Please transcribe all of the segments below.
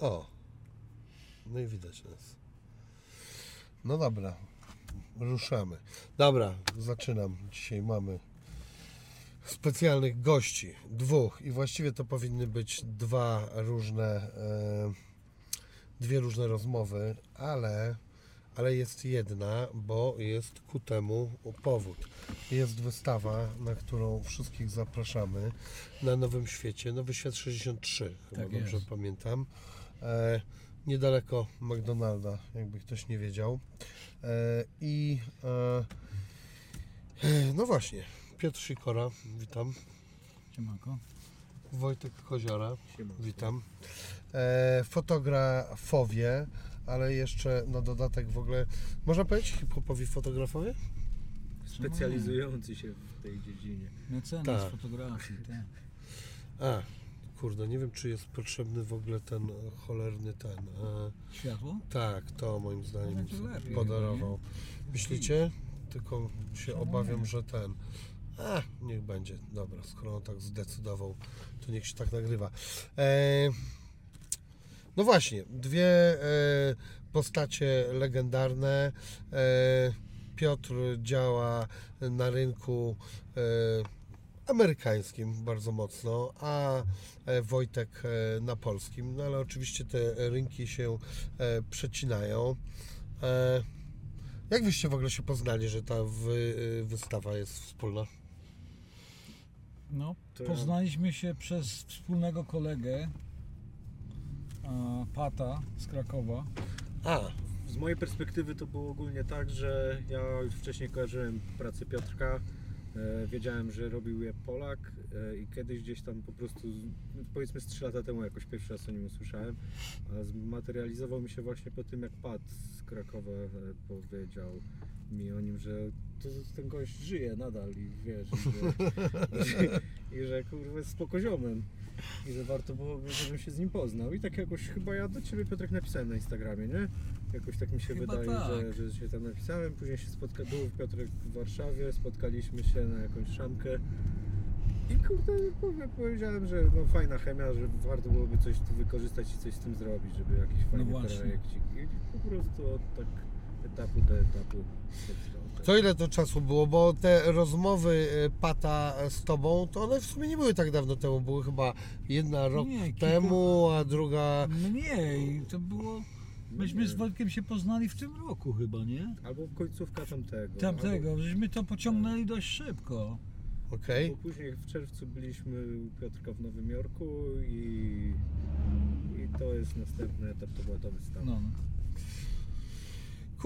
O. No i widać nas. No dobra. Ruszamy. Dobra, zaczynam. Dzisiaj mamy specjalnych gości. Dwóch. I właściwie to powinny być dwa różne, e, dwie różne rozmowy, ale, ale jest jedna, bo jest ku temu powód. Jest wystawa, na którą wszystkich zapraszamy na Nowym Świecie. Nowy Świat 63, chyba Tak dobrze jest. pamiętam. E, niedaleko McDonalda, jakby ktoś nie wiedział. E, I e, no właśnie, Piotr Sikora, witam. Siemanko. Wojtek Koziora, Siemanko. witam. Fotografowie, ale jeszcze na dodatek w ogóle, można powiedzieć hip-hopowi fotografowie? Specjalizujący się w tej dziedzinie. Mecenas Tak. fotografii, tak. A, kurde, nie wiem czy jest potrzebny w ogóle ten e, cholerny ten. E, Światło? tak, to moim zdaniem Będzie lepiej, podarował. Myślicie? Tylko się obawiam, że ten. A, niech będzie. Dobra, skoro on tak zdecydował, to niech się tak nagrywa. E, no właśnie, dwie e, postacie legendarne. E, Piotr działa na rynku e, amerykańskim bardzo mocno, a e, Wojtek e, na polskim. No ale oczywiście te rynki się e, przecinają. Jak wyście w ogóle się poznali, że ta wy, wystawa jest wspólna? No, To- poznaliśmy się przez wspólnego kolegę a, Pata z Krakowa. A, Z mojej perspektywy to było ogólnie tak, że ja już wcześniej kojarzyłem pracę Piotrka. E, wiedziałem, że robił je Polak e, i kiedyś gdzieś tam po prostu, powiedzmy z 3 lata temu jakoś pierwszy raz o nim usłyszałem, a zmaterializował mi się właśnie po tym, jak Pat z Krakowa e, powiedział mi o nim, że to, ten gość żyje nadal i wiesz, i że, i, że kurwa jest spokoziomem i że warto byłoby, żebym się z nim poznał. I tak jakoś chyba ja do Ciebie Piotrek napisałem na Instagramie, nie? Jakoś tak mi się Chyba wydaje, tak. że, że się tam napisałem. Później się spotka, był Piotrek w Warszawie, spotkaliśmy się na jakąś szamkę. I kurde, powiem- powiedziałem, że no fajna chemia, że warto byłoby coś tu wykorzystać i coś z tym zrobić, żeby jakiś fajny właśnie. projekcik. I po prostu od tak etapu do etapu. To ile to czasu było? Bo te rozmowy e, Pata z tobą, to one w sumie nie były tak dawno temu. Były chyba jedna rok Nie, kilku- temu, a druga... Mniej, to było... Myśmy z Wojtkiem się poznali w tym roku chyba, nie? Albo końcówka tamtego. Tamtego, żeśmy to pociągnęli dość szybko. Okej. Albo, bo później w czerwcu byliśmy u Piotrka w Nowym Jorku i, i to jest następny etap, to była ta wystawa. No.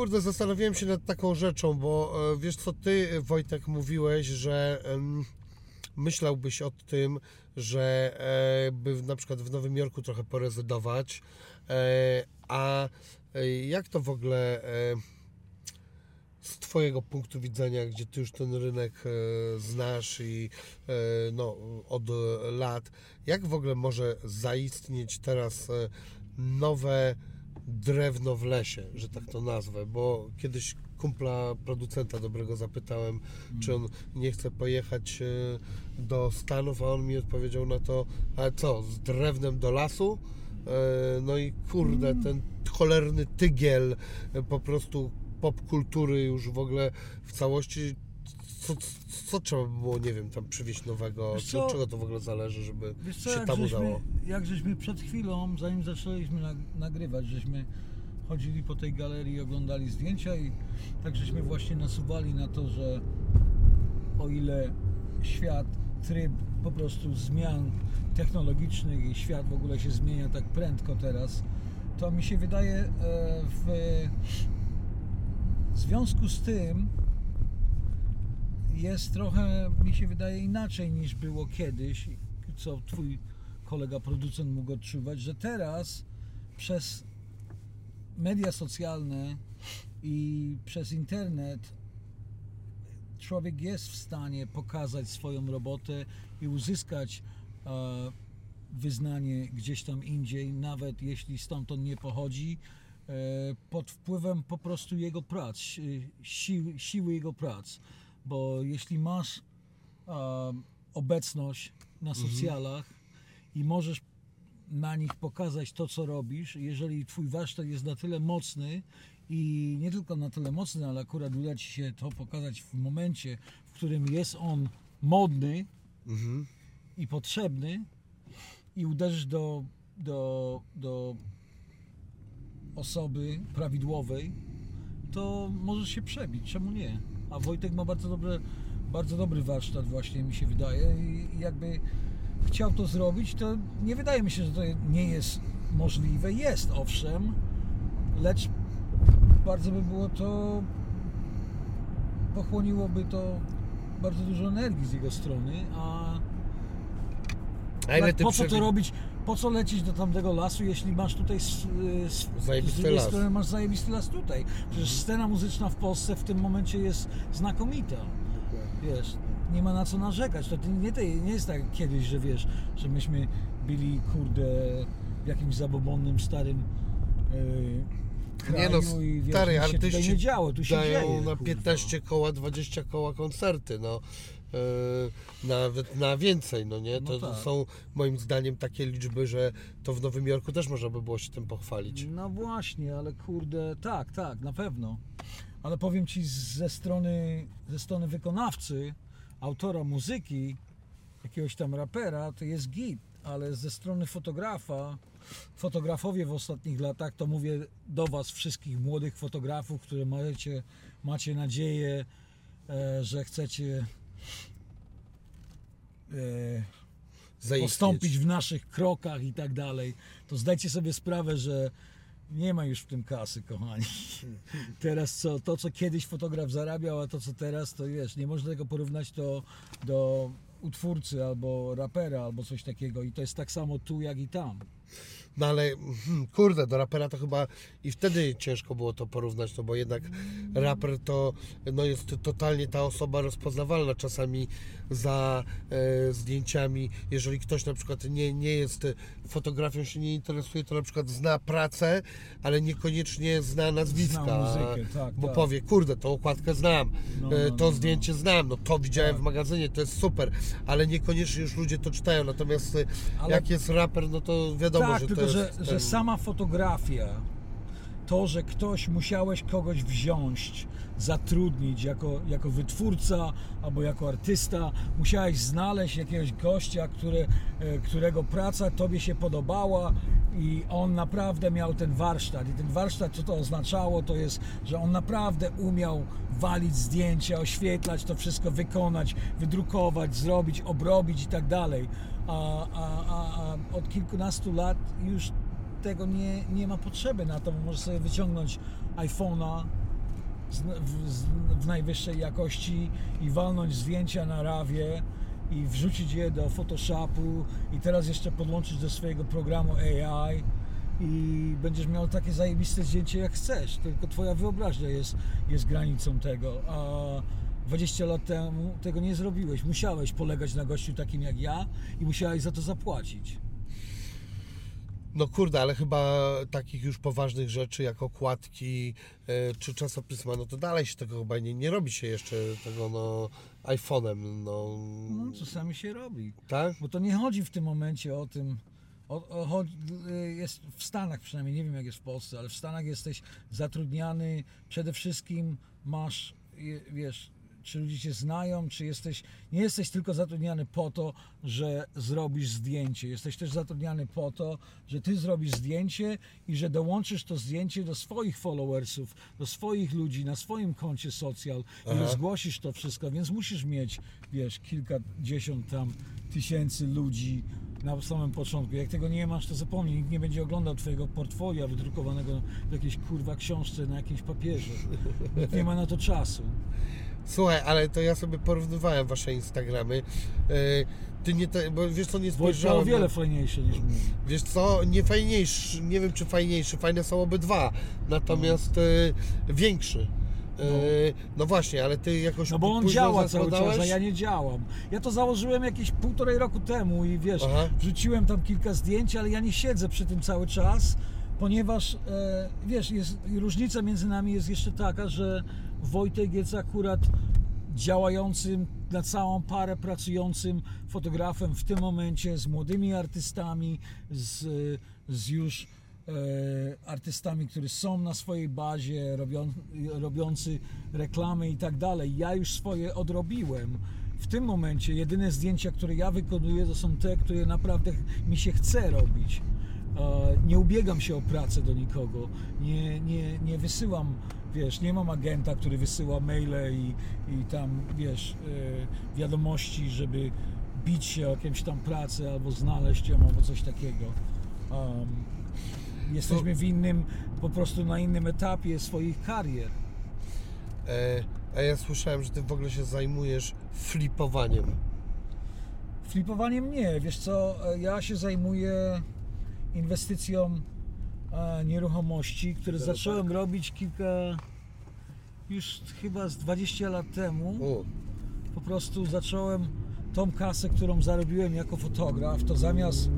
Kurde, zastanawiałem się nad taką rzeczą, bo e, wiesz co, ty Wojtek mówiłeś, że em, myślałbyś o tym, że e, by na przykład w Nowym Jorku trochę porezydować, e, a e, jak to w ogóle e, z Twojego punktu widzenia, gdzie Ty już ten rynek e, znasz i e, no, od lat, jak w ogóle może zaistnieć teraz e, nowe drewno w lesie, że tak to nazwę, bo kiedyś kumpla producenta dobrego zapytałem, czy on nie chce pojechać e, do Stanów, a on mi odpowiedział na to, a co, z drewnem do lasu? E, No i kurde, ten cholerny tygiel e, po prostu popkultury już w ogóle w całości. Co, co trzeba by było, nie wiem, tam przywieźć nowego? Wiesz co? czego to w ogóle zależy, żeby Wiesz co, się jak tam żeśmy, udało? jak żeśmy przed chwilą, zanim zaczęliśmy nag- nagrywać, żeśmy chodzili po tej galerii i oglądali zdjęcia i tak żeśmy właśnie nasuwali na to, że o ile świat, tryb po prostu zmian technologicznych i świat w ogóle się zmienia tak prędko teraz, to mi się wydaje e, w związku z tym jest trochę, mi się wydaje, inaczej niż było kiedyś, co twój kolega producent mógł odczuwać, że teraz przez media socjalne i przez internet człowiek jest w stanie pokazać swoją robotę i uzyskać e, wyznanie gdzieś tam indziej, nawet jeśli stamtąd nie pochodzi, e, pod wpływem po prostu jego prac, si- siły, siły jego prac. Bo jeśli masz obecność na socjalach i możesz na nich pokazać to, co robisz. Jeżeli twój warsztat jest na tyle mocny i nie tylko na tyle mocny, ale akurat uda ci się to pokazać w momencie, w którym jest on modny Mhm. i potrzebny i uderzysz do, do, do osoby prawidłowej, to możesz się przebić. Czemu nie? A Wojtek ma bardzo dobre, bardzo dobry warsztat właśnie mi się wydaje i jakby chciał to zrobić, to nie wydaje mi się, że to nie jest możliwe. Jest owszem, lecz bardzo by było to pochłoniłoby to bardzo dużo energii z jego strony, a A ile ty po co przewi- to robić? Po co lecieć do tamtego lasu, jeśli masz tutaj s- y, s- Zajebisty z drugiej las. strony masz zajebisty las tutaj. Przecież scena muzyczna w Polsce w tym momencie jest znakomita. Wiesz, nie ma na co narzekać. To nie, nie jest tak kiedyś, że wiesz, że myśmy byli kurde w jakimś zabobonnym starym yy, Nie no, i wiesz, stary, nic się tutaj się nie działo, tu się dają dzieje. na kurwa. 15 koła, 20 koła koncerty, no. Yy, nawet na więcej, no nie? To, No to tak. są moim zdaniem takie liczby, że to w Nowym Jorku też można by było się tym pochwalić. No właśnie, ale kurde, tak, tak, na pewno. Ale powiem ci ze strony, ze strony wykonawcy, autora muzyki, jakiegoś tam rapera, to jest git, ale ze strony fotografa, fotografowie w ostatnich latach, to mówię do was wszystkich młodych fotografów, które macie, macie nadzieję, e, że chcecie e, Zaistnieć. postąpić w naszych krokach i tak dalej, to zdajcie sobie sprawę, że nie ma już w tym kasy, kochani. Teraz co, to co kiedyś fotograf zarabiał, a to co teraz, to wiesz, nie można tego porównać do, do utwórcy albo rapera albo coś takiego i to jest tak samo tu jak i tam. No ale hmm, kurde, do rapera to chyba i wtedy ciężko było to porównać, no bo jednak raper to no jest totalnie ta osoba rozpoznawalna czasami za e, zdjęciami. Jeżeli ktoś na przykład nie, nie jest fotografią, się nie interesuje, to na przykład zna pracę, ale niekoniecznie zna nazwiska. Zna muzykę, tak, Bo tak. powie, kurde, tą okładkę znam, No, e, no, to no, zdjęcie znam, no to widziałem Tak. w magazynie, to jest super, ale niekoniecznie już ludzie to czytają. Natomiast e, Ale- jak jest raper, no to wiadomo, tak, że tylko jest że, ten... że sama fotografia, to, że ktoś musiałeś kogoś wziąć, zatrudnić jako, jako wytwórca albo jako artysta, musiałeś znaleźć jakiegoś gościa, które, e, którego praca tobie się podobała i on naprawdę miał ten warsztat. I ten warsztat, co to oznaczało, to jest, że on naprawdę umiał walić zdjęcia, oświetlać to wszystko, wykonać, wydrukować, zrobić, obrobić i tak dalej. A, a, a, a od kilkunastu lat już tego nie, nie ma potrzeby na to, bo możesz sobie wyciągnąć iPhone'a w, w najwyższej jakości i walnąć zdjęcia na rawie i wrzucić je do Photoshopu i teraz jeszcze podłączyć do swojego programu AI i będziesz miał takie zajebiste zdjęcie jak chcesz, tylko twoja wyobraźnia jest, jest granicą tego, a 20 lat temu tego nie zrobiłeś, musiałeś polegać na gościu takim jak ja i musiałeś za to zapłacić. No kurde, ale chyba takich już poważnych rzeczy jak okładki e, czy czasopisma, no to dalej się tego chyba nie, nie robi się jeszcze tego no iPhone'em, no, No, czasami się robi. tak? Bo to nie chodzi w tym momencie o tym. O, o, y, jest w Stanach przynajmniej, nie wiem jak jest w Polsce, ale w Stanach jesteś zatrudniany, przede wszystkim masz, wiesz, czy ludzie cię znają, czy jesteś, nie jesteś tylko zatrudniany po to, że zrobisz zdjęcie, jesteś też zatrudniany po to, że ty zrobisz zdjęcie i że dołączysz to zdjęcie do swoich followersów, do swoich ludzi, na swoim koncie social i Aha. rozgłosisz to wszystko, więc musisz mieć, wiesz, kilkadziesiąt tam tysięcy ludzi na samym początku. Jak tego nie masz, to zapomnij, nikt nie będzie oglądał twojego portfolio wydrukowanego w jakiejś kurwa książce na jakimś papierze. Nikt nie ma na to czasu. Słuchaj, ale to ja sobie porównywałem wasze Instagramy. E, ty nie, te, bo wiesz co, nie Bo jest o spojrzałem. wiele fajniejsze niż mówi. Wiesz co, nie fajniejszy, nie wiem czy fajniejszy, fajne są obydwa, natomiast e, większy. E, no. właśnie, ale ty jakoś No bo on działa cały czas, a ja nie działam. Ja to założyłem jakieś półtorej roku temu i wiesz, Aha. wrzuciłem tam kilka zdjęć, ale ja nie siedzę przy tym cały czas, ponieważ e, wiesz, jest, różnica między nami jest jeszcze taka, że Wojtek jest akurat działającym na całą parę pracującym fotografem w tym momencie z młodymi artystami, z, z już e, artystami, którzy są na swojej bazie, robią, robiący reklamy i tak dalej. Ja już swoje odrobiłem. W tym momencie jedyne zdjęcia, które ja wykonuję, to są te, które naprawdę mi się chce robić. E, Nie ubiegam się o pracę do nikogo, nie, nie, nie wysyłam, wiesz, nie mam agenta, który wysyła maile i, i tam, wiesz, e, wiadomości, żeby bić się o jakąś tam pracę albo znaleźć ją, albo coś takiego. Um, jesteśmy w innym, po prostu na innym etapie swoich karier. E, a ja słyszałem, że ty w ogóle się zajmujesz flipowaniem. Flipowaniem nie, wiesz co, e, ja się zajmuję inwestycją nieruchomości, które Teraz zacząłem tak. robić kilka, już chyba z 20 lat temu. U, Po prostu zacząłem tą kasę, którą zarobiłem jako fotograf, to zamiast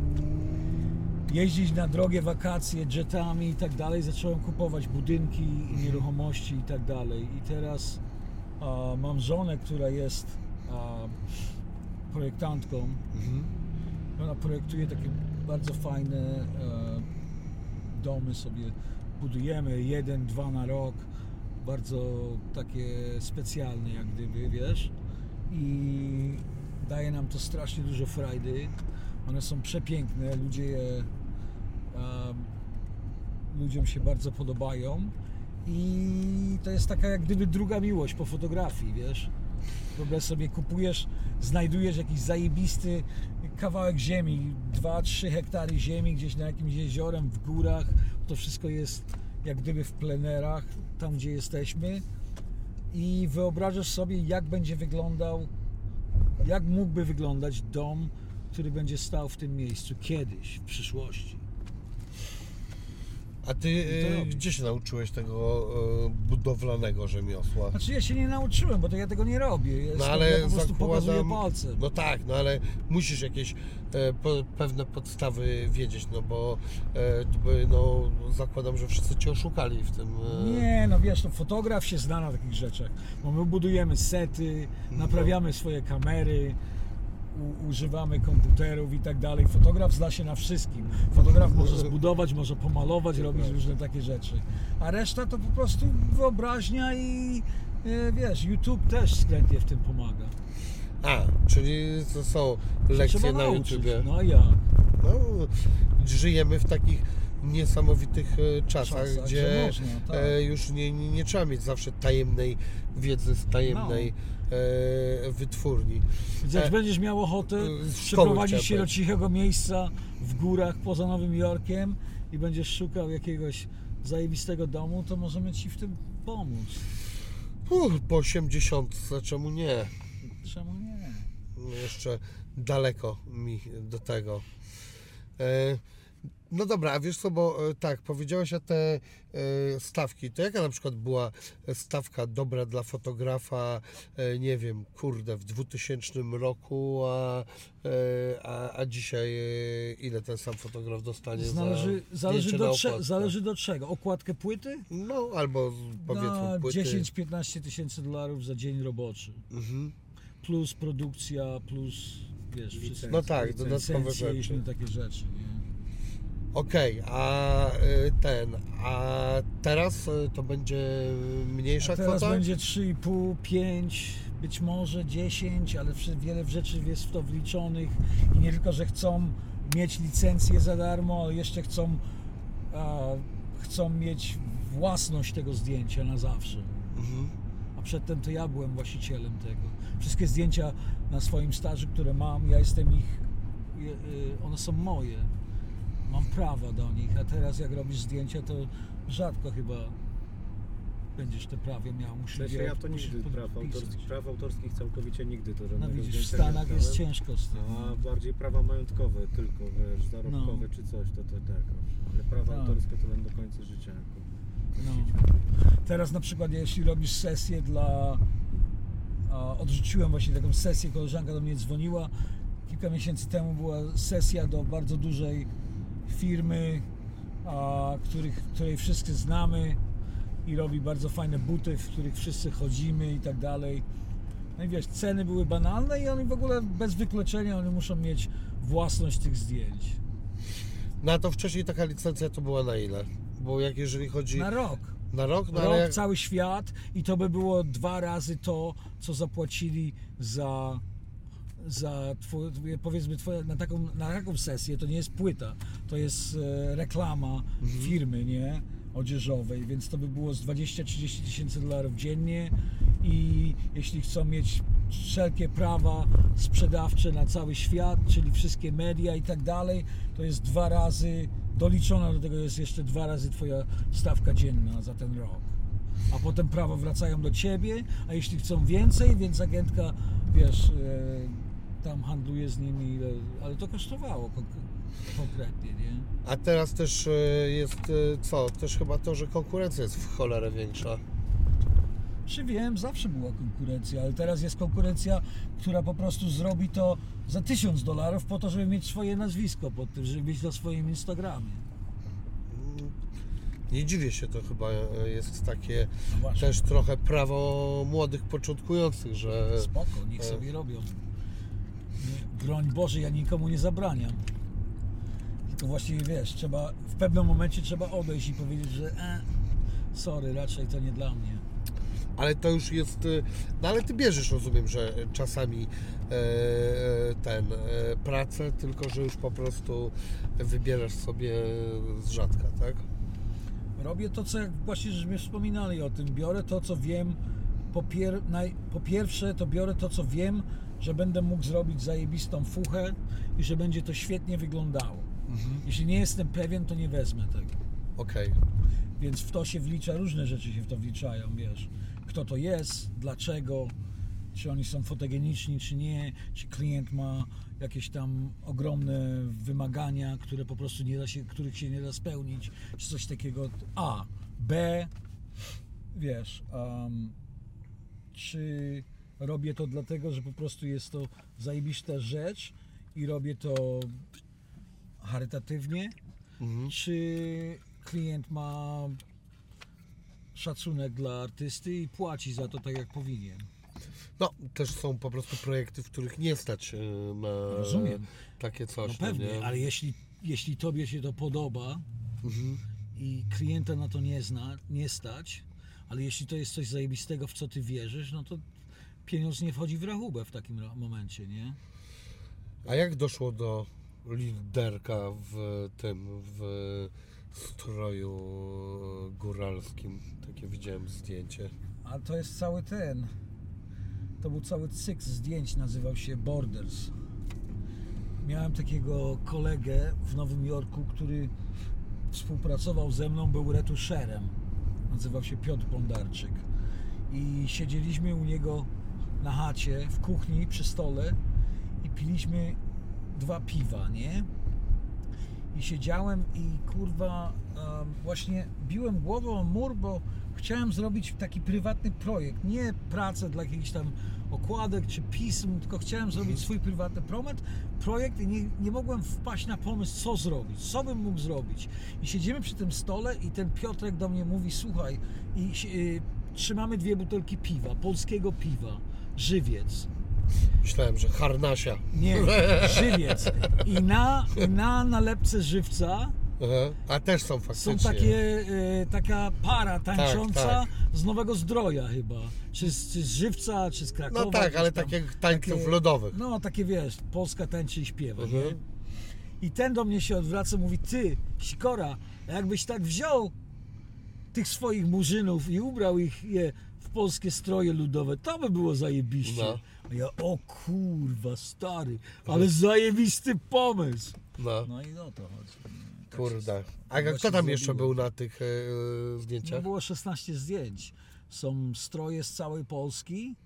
jeździć na drogie wakacje jetami i tak dalej, zacząłem kupować budynki i nieruchomości i tak dalej. I teraz a, mam żonę, która jest a, projektantką. mhm. Ona projektuje takie bardzo fajne e, domy sobie budujemy, jeden, dwa na rok, bardzo takie specjalne jak gdyby, wiesz i daje nam to strasznie dużo frajdy. One są przepiękne, ludzie je, ludziom się bardzo podobają i to jest taka jak gdyby druga miłość po fotografii, wiesz. Wyobraź sobie, kupujesz, znajdujesz jakiś zajebisty kawałek ziemi, 2-3 hektary ziemi gdzieś na jakimś jeziorem, w górach. To wszystko jest jak gdyby w plenerach, tam gdzie jesteśmy. I wyobrażasz sobie, jak będzie wyglądał, jak mógłby wyglądać dom, który będzie stał w tym miejscu kiedyś, w przyszłości. A ty e, gdzie się nauczyłeś tego e, budowlanego rzemiosła? Znaczy ja się nie nauczyłem, bo to ja tego nie robię. Ja, No ja ale po prostu pokazuję palcem. no tak, no ale musisz jakieś e, po, pewne podstawy wiedzieć, no bo e, by, no zakładam, że wszyscy cię oszukali w tym. E, Nie, no wiesz, no fotograf się zna na takich rzeczach, bo my budujemy sety, naprawiamy swoje kamery, u, używamy komputerów i tak dalej. Fotograf zna się na wszystkim. Fotograf może zbudować, może pomalować, robić różne takie rzeczy. A reszta to po prostu wyobraźnia i e, wiesz, YouTube też skrętnie w tym pomaga. A, czyli to są lekcje Trzeba na nauczyć. YouTubie. No a jak? No, żyjemy w takich niesamowitych e, czasach, Czasach, że gdzie można, tak. e, już nie, nie, nie trzeba mieć zawsze tajemnej wiedzy z tajemnej No. e, wytwórni. Więc jak E, będziesz miał ochotę szkoły przeprowadzić się do cichego miejsca w górach poza Nowym Jorkiem i będziesz szukał jakiegoś zajebistego domu, to możemy Ci w tym pomóc. Uff, po 80, czemu nie? Czemu nie? No, Jeszcze daleko mi do tego. E, no dobra, a wiesz co, bo e, tak, powiedziałeś o te e, stawki. To jaka na przykład była stawka dobra dla fotografa, e, nie wiem, kurde, w 2000 roku, a, a, a dzisiaj ile ten sam fotograf dostanie Zależy, za zależy, do okładkę? zależy do czego? Okładkę płyty? No, albo powiedzmy Na płyty. 10-15 tysięcy dolarów za dzień roboczy. Mhm. Plus produkcja, plus wiesz, wszystko. No tak, dodatkowe Licencje, rzeczy. takie rzeczy. Nie? Okej, a y, ten, a teraz y, to będzie mniejsza A teraz kwota? będzie 3,5, 5, być może 10, ale wiele rzeczy jest w to wliczonych i nie tylko, że chcą mieć licencję za darmo, ale jeszcze chcą, a, chcą mieć własność tego zdjęcia na zawsze. Mhm. A przedtem to ja byłem właścicielem tego. Wszystkie zdjęcia na swoim stażu, które mam, ja jestem ich, y, one są moje. Mam prawa do nich, a teraz jak robisz zdjęcia, to rzadko chyba będziesz te prawa miał. Musisz, je- ja to nigdy praw autorskich, praw autorskich całkowicie nigdy to No żadnego widzisz, w Stanach jest ciężko z tym. A bardziej prawa majątkowe tylko, wiesz, zarobkowe No. czy coś, to, to tak. Ale prawa Tak. autorskie to będą do końca życia. No. Teraz na przykład jeśli robisz sesję dla... A, odrzuciłem właśnie taką sesję, koleżanka do mnie dzwoniła. Kilka miesięcy temu była sesja do bardzo dużej firmy, a, których, której wszyscy znamy i robi bardzo fajne buty, w których wszyscy chodzimy i tak dalej. No i wiesz, ceny były banalne i oni w ogóle bez wykluczenia oni muszą mieć własność tych zdjęć. No a to wcześniej taka licencja to była na ile? Bo jak jeżeli chodzi Na rok. na rok, no Rok, jak, cały świat i to by było dwa razy to, co zapłacili za, za twój, powiedzmy twoje, na, taką, na taką sesję, to nie jest płyta, to jest e, reklama firmy, nie? Odzieżowej, więc to by było z 20-30 tysięcy dolarów dziennie i jeśli chcą mieć wszelkie prawa sprzedawcze na cały świat, czyli wszystkie media i tak dalej, to jest dwa razy, doliczona do tego jest jeszcze dwa razy twoja stawka dzienna za ten rok a potem prawa wracają do ciebie, a jeśli chcą więcej, więc agentka, wiesz, e, tam handluje z nimi, ile- ale to kosztowało konk- konkretnie, nie? a teraz też e, jest e, co? Też chyba to, że konkurencja jest w cholerę większa. Czy wiem, zawsze była konkurencja, ale teraz jest konkurencja, która po prostu zrobi to za tysiąc dolarów po to, żeby mieć swoje nazwisko pod tym, żeby mieć na swoim Instagramie. Nie dziwię się, to chyba e, jest takie No też trochę prawo młodych początkujących, że Spoko, niech sobie robią. Broń Boże, ja nikomu nie zabraniam. Tylko właściwie wiesz, trzeba w pewnym momencie trzeba odejść i powiedzieć, że e, sorry, raczej to nie dla mnie. ale to już jest. e, No ale ty bierzesz, rozumiem, że czasami e, e, ten e, pracę, tylko że już po prostu wybierasz sobie z rzadka, tak? Robię to, co jak właśnie żeśmy wspominali o tym. Biorę to, co wiem. Po, pier, naj, po pierwsze, to biorę to, co wiem, że będę mógł zrobić zajebistą fuchę i że będzie to świetnie wyglądało. Jeśli nie jestem pewien, to nie wezmę tego. Okej. Więc w to się wlicza, różne rzeczy się w to wliczają, wiesz. Kto to jest, dlaczego, czy oni są fotogeniczni, czy nie, czy klient ma jakieś tam ogromne wymagania, które po prostu nie da się, których się nie da spełnić, czy coś takiego. A. B. Wiesz, um, czy robię to dlatego, że po prostu jest to zajebista rzecz i robię to charytatywnie, Mhm. czy klient ma szacunek dla artysty i płaci za to tak jak powinien. No, też są po prostu projekty, w których nie stać e, na Rozumiem. takie No coś. no pewnie, nie? ale jeśli, jeśli tobie się to podoba Mhm. i klienta na to nie zna, nie stać, ale jeśli to jest coś zajebistego, w co ty wierzysz, no to pieniądz nie wchodzi w rachubę w takim momencie, nie? A jak doszło do liderka w tym, w stroju góralskim? Takie widziałem zdjęcie. A to jest cały ten. To był cały cykl zdjęć, nazywał się Borders. Miałem takiego kolegę w Nowym Jorku, który współpracował ze mną, był retuszerem. Nazywał się Piotr Bondarczyk. I siedzieliśmy u niego na chacie, w kuchni, przy stole i piliśmy dwa piwa, nie? I siedziałem i kurwa właśnie biłem głową o mur, bo chciałem zrobić taki prywatny projekt. Nie pracę dla jakichś tam okładek czy pism, tylko chciałem zrobić swój prywatny promet, projekt i nie, nie mogłem wpaść na pomysł, co zrobić, co bym mógł zrobić. I siedzimy przy tym stole i ten Piotrek do mnie mówi, słuchaj, i y, trzymamy dwie butelki piwa, polskiego piwa, żywiec. Myślałem, że harnasia. Nie, żywiec. I na, na nalepce żywca Aha. A też są faktycznie. są takie, e, taka para tańcząca tak. z Nowego Zdroja chyba. Czy z, czy z Żywca, czy z Krakowa. No tak, gdzieś ale tam. tak jak tańców Takie- lodowych. No takie wiesz, Polska tańczy i śpiewa, Mhm. nie? I ten do mnie się odwraca, mówi, ty, Sikora, jakbyś tak wziął tych swoich murzynów i ubrał ich je polskie stroje ludowe, to by było zajebiście. No. A ja, o kurwa, stary, ale zajebisty pomysł. No, No i o to chodzi. nie? Tak kurde. A kto właśnie tam jeszcze był na tych e, No zdjęciach? było 16 zdjęć. Są stroje z całej Polski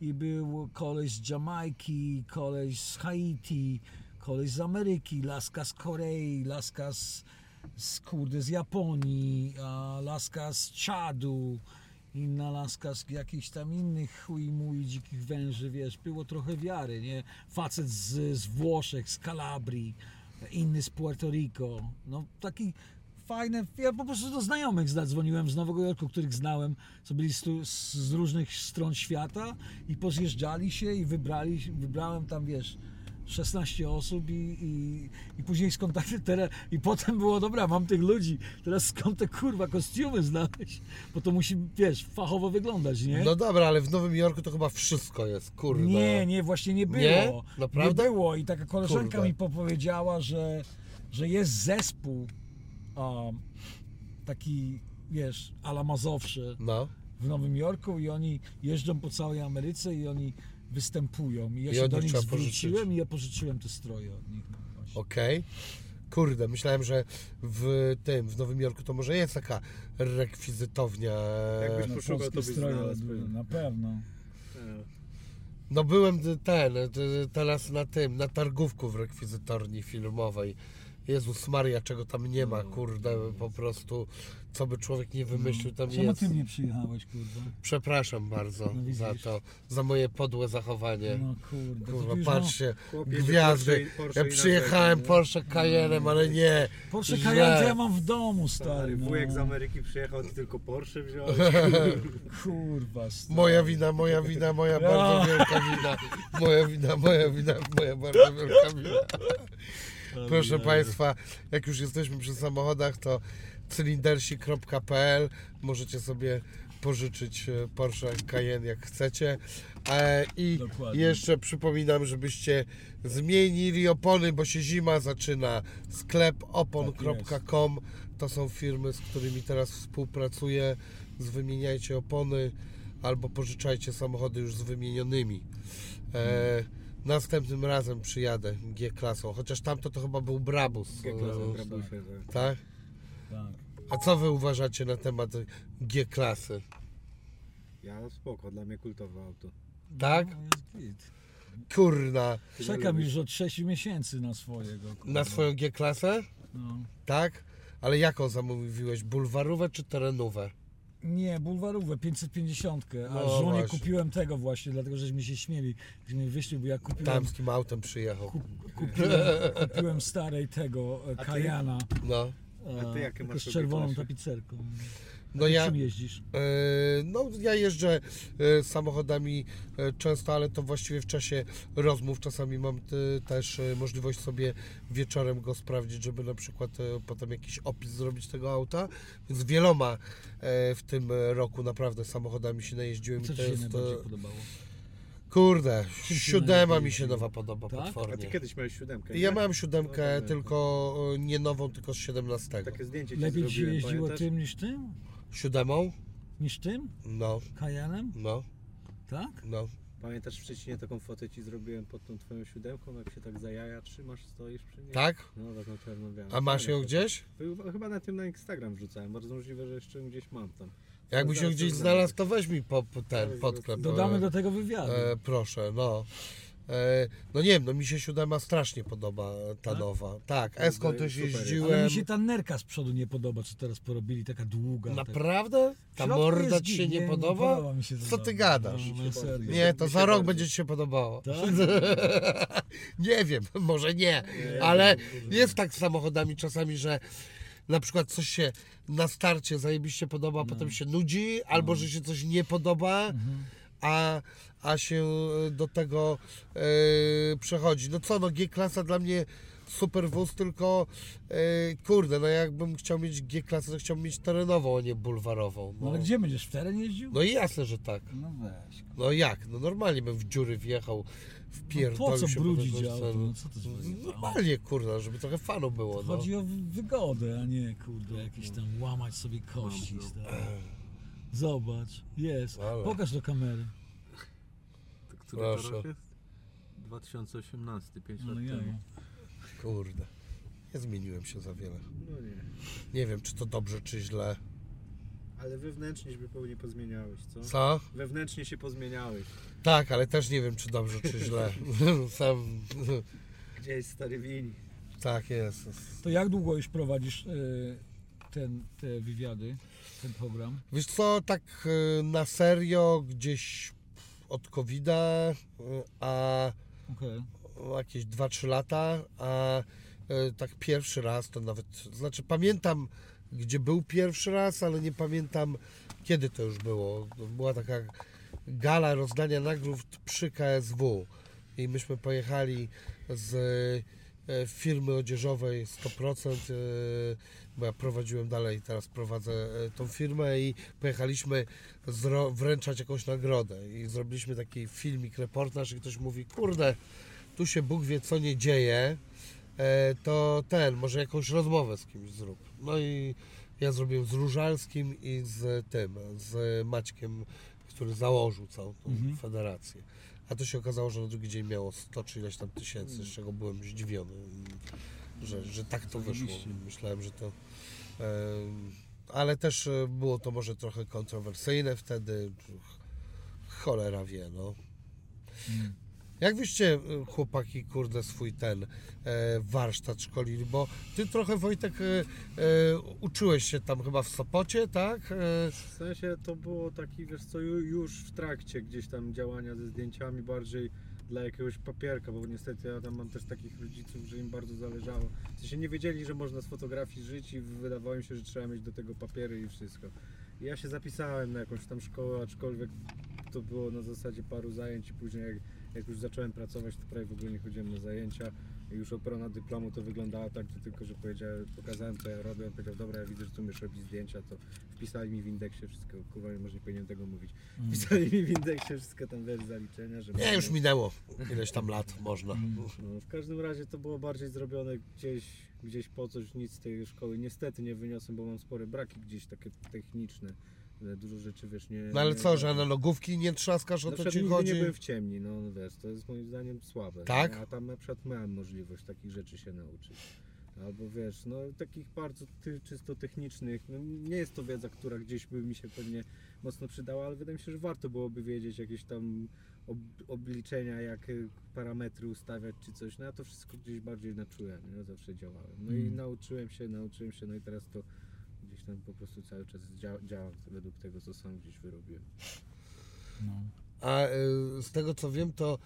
i był koleś z Jamajki, koleś z Haiti, koleś z Ameryki, laska z Korei, laska z, z kurde z Japonii, a laska z Czadu, inna laska z jakichś tam innych chuj mój dzikich węży, wiesz, było trochę wiary, nie? Facet z, z Włoszech, z Kalabrii, inny z Puerto Rico, no taki fajne. Ja po prostu do znajomych zadzwoniłem z Nowego Jorku, których znałem, co byli z, z różnych stron świata i pozjeżdżali się i wybrali, wybrałem tam, wiesz, 16 osób i, i, i później skontakty teraz i potem było dobra, mam tych ludzi, teraz skąd te kurwa kostiumy znaleźć, bo to musi, wiesz, fachowo wyglądać, nie? No dobra, ale w Nowym Jorku to chyba wszystko jest, kurde. Nie, nie, właśnie nie było. Nie? Naprawdę? Nie było i taka koleżanka Kurde. mi popowiedziała, że, że jest zespół um, taki, wiesz, ala Mazowsze No. w Nowym Jorku i oni jeżdżą po całej Ameryce i oni występują. I ja I się od do nich nich trzeba zwróciłem pożyczyć. i ja pożyczyłem te stroje od nich. No, właśnie. Okej. Kurde, myślałem, że w tym, w Nowym Jorku to może jest taka rekwizytownia. Jakbyś No, poszukał, polskie to byś stroje, znalazł, no, na pewno. E, No byłem ten, teraz na tym, na targówku w rekwizytorni filmowej. Jezus Maria, czego tam nie ma, kurde, po prostu, co by człowiek nie wymyślił, tam Czemu jest. ty nie przyjechałeś, kurde? Przepraszam bardzo No widzisz. za to, za moje podłe zachowanie. No kurde. to Kurwa, już patrzcie, Chłopie, że gwiazdy. Porsche- Porsche Ja i przyjechałem nie? Porsche Cayenne'em, ale nie. Porsche źle. Cayenne to ja mam w domu, stary. Stary, no. wujek z Ameryki przyjechał, ty tylko Porsche wziąłeś. Kurwa, stary. Moja wina, moja wina, moja Ja. bardzo wielka wina. Moja wina, moja wina, moja bardzo wielka wina. Proszę Państwa, jak już jesteśmy przy samochodach, to cylindersi.pl możecie sobie pożyczyć e, Porsche Cayenne jak chcecie. E, I Dokładnie. jeszcze przypominam, żebyście zmienili opony, bo się zima zaczyna. Sklep opon.com to są firmy, z którymi teraz współpracuję. Wymieniajcie opony albo pożyczajcie samochody już z wymienionymi. E, następnym razem przyjadę G-klasą, chociaż tamto to chyba był Brabus. G-klasą, E, Brabusie, tak. tak? Tak. A co wy uważacie na temat G-klasy? Ja spoko, dla mnie kultowe auto. Tak? No, jest git. Kurna. Czekam już od 6 miesięcy na swojego. kurwa. Na swoją G-klasę? No. Tak? Ale jaką zamówiłeś? Bulwarówę czy terenówę? Nie, bulwarówę 550, a No żonie właśnie. kupiłem tego właśnie, dlatego żeśmy się śmieli, że mnie wyszli, bo ja kupiłem, Tamskim autem przyjechał. kup, kupiłem, kupiłem starej tego e? Kajana. No. A ty jakie masz z czerwoną tapicerką. No Ty ja, Czym jeździsz? e, no ja jeżdżę e, samochodami e, często, ale to właściwie w czasie rozmów. Czasami mam też możliwość sobie wieczorem go sprawdzić, żeby na przykład potem jakiś opis zrobić tego auta. Więc wieloma w tym roku naprawdę samochodami się najeździłem. Co i ci to się jest, najbardziej podobało? Kurde, siódema mi się nowa podoba Tak? A ty potwornie. kiedyś miałeś siódemkę, Ja nie? miałem siódemkę, No, tylko e, nie nową, tylko z 17. Takie zdjęcie ci Lepiej ci zrobiłem, jeździło pamiętasz? tym niż tym? Siódemą? Niż tym? No, Kajanem? no, Tak? no. Pamiętasz w Szczecinie taką fotę ci zrobiłem pod tą twoją siódemką, jak się tak za jaja trzymasz, stoisz przy niej? Tak? No tak na czerno-białe. A masz ją Fajna gdzieś? Chyba na tym na Instagram wrzucałem, bardzo możliwe, że jeszcze gdzieś mam tam. Jakbyś ją Zaraz gdzieś znalazł, to weź mi po, po ten podklep. Dodamy e, do tego wywiadu. e, Proszę, no. E, no nie wiem, no mi się siódema strasznie podoba, ta Tak? nowa. Tak, To Eską jest też super. jeździłem. Ale mi się ta nerka z przodu nie podoba, co teraz porobili, taka długa. taka- Naprawdę? W Ta środku morda jest ci git, się nie, podoba? mi się Co ty bardzo. gadasz? No, no, serio. Nie, to Mi się za rok będzie ci się podobało. Tak? nie wiem, może nie, ale jest tak z samochodami czasami, że na przykład coś się na starcie zajebiście podoba, a No. potem się nudzi, albo że się coś nie podoba, Mhm. a, a się do tego e, przechodzi. No co, no G-klasa dla mnie super wóz, tylko e, kurde, no jakbym chciał mieć G-klasę, to chciałbym mieć terenową, a nie bulwarową. No No, ale gdzie będziesz? W teren jeździł? no i jasne, że tak. No weź. No jak? No normalnie bym w dziury wjechał, No wpierdolił po co brudzić auto? No co to jest za- Normalnie, kurwa, żeby trochę fanu było, no. Chodzi o wygodę, a nie kurde, jakieś tam łamać sobie kości. stary. Zobacz, jest. Ale. Pokaż do kamery. To który Proszę. to rok jest? 2018, 5 lat Ale ja. temu. Kurde. Nie zmieniłem się za wiele. No nie. Nie wiem, czy to dobrze, czy źle. Ale wewnętrznie się pewnie pozmieniałeś, co? Co? Wewnętrznie się pozmieniałeś. Tak, ale też nie wiem, czy dobrze, czy źle. Sam... Gdzieś stary wini. Tak jest. To jak długo już prowadzisz e, ten, te wywiady, ten program? Wiesz co, tak y, na serio gdzieś od COVID-a, y, a Okej. jakieś 2-3 lata, a tak pierwszy raz to nawet, znaczy pamiętam gdzie był pierwszy raz, ale nie pamiętam kiedy to już było. Była taka gala rozdania nagród przy KSW i myśmy pojechali z e, firmy odzieżowej 100%, e, bo ja prowadziłem dalej, teraz prowadzę e, tą firmę i pojechaliśmy wręczać jakąś nagrodę. I zrobiliśmy taki filmik, reportaż i ktoś mówi, kurde, tu się Bóg wie co nie dzieje, to ten, może jakąś rozmowę z kimś zrób. No i ja zrobiłem z Różalskim i z tym, z Maćkiem, który założył całą tą Mhm. federację. A to się okazało, że na drugi dzień miało 100 czy ileś tam tysięcy, z czego byłem zdziwiony, że, że tak to wyszło. Myślałem, że to... ale też e, było to może trochę kontrowersyjne wtedy. Ch- Cholera wie, no. Jak wyście, e, chłopaki, kurde, swój ten e, warsztat szkolili? Bo ty trochę, Wojtek, e, e, uczyłeś się tam chyba w Sopocie, tak? E, W sensie to było taki, wiesz co, ju- już w trakcie gdzieś tam działania ze zdjęciami bardziej dla jakiegoś papierka, bo niestety ja tam mam też takich rodziców, że im bardzo zależało. W sensie nie wiedzieli, że można z fotografii żyć i wydawało im się, że trzeba mieć do tego papiery i wszystko. I ja się zapisałem na jakąś tam szkołę, aczkolwiek to było na zasadzie paru zajęć i później jak, jak już zacząłem pracować, to prawie w ogóle nie chodziłem na zajęcia. Już obrona dyplomu to wyglądała tak, że tylko, że powiedziałem, pokazałem co ja robię, on powiedział, dobra, ja widzę, że tu umiesz robić zdjęcia, to wpisali mi w indeksie wszystko, kurwa, może nie powinienem tego mówić. Mm. Wpisali mi w indeksie wszystko tam wiesz, zaliczenia, że... nie, już minęło ileś tam lat, można. Mm. No, w każdym razie to było bardziej zrobione gdzieś, gdzieś po coś, nic z tej szkoły niestety nie wyniosłem, bo mam spore braki gdzieś takie techniczne. E, Dużo rzeczy wiesz nie. No ale co, że na nogówki nie trzaskasz, o na to przykład ci nigdy chodzi? nie byłem w ciemni, no wiesz, to jest moim zdaniem słabe. Tak? nie? A tam na przykład miałem możliwość takich rzeczy się nauczyć. Albo wiesz, no takich bardzo ty, czysto technicznych, no, nie jest to wiedza, która gdzieś by mi się pewnie mocno przydała, ale wydaje mi się, że warto byłoby wiedzieć jakieś tam ob, obliczenia, jak y, parametry ustawiać czy coś. No ja to wszystko gdzieś bardziej na czule, nie? Ja zawsze działałem. No i Mm. nauczyłem się, nauczyłem się, no i teraz to tam po prostu cały czas dzia, działam według tego, co sam gdzieś wyrobiłem. No. A y, z tego co wiem, to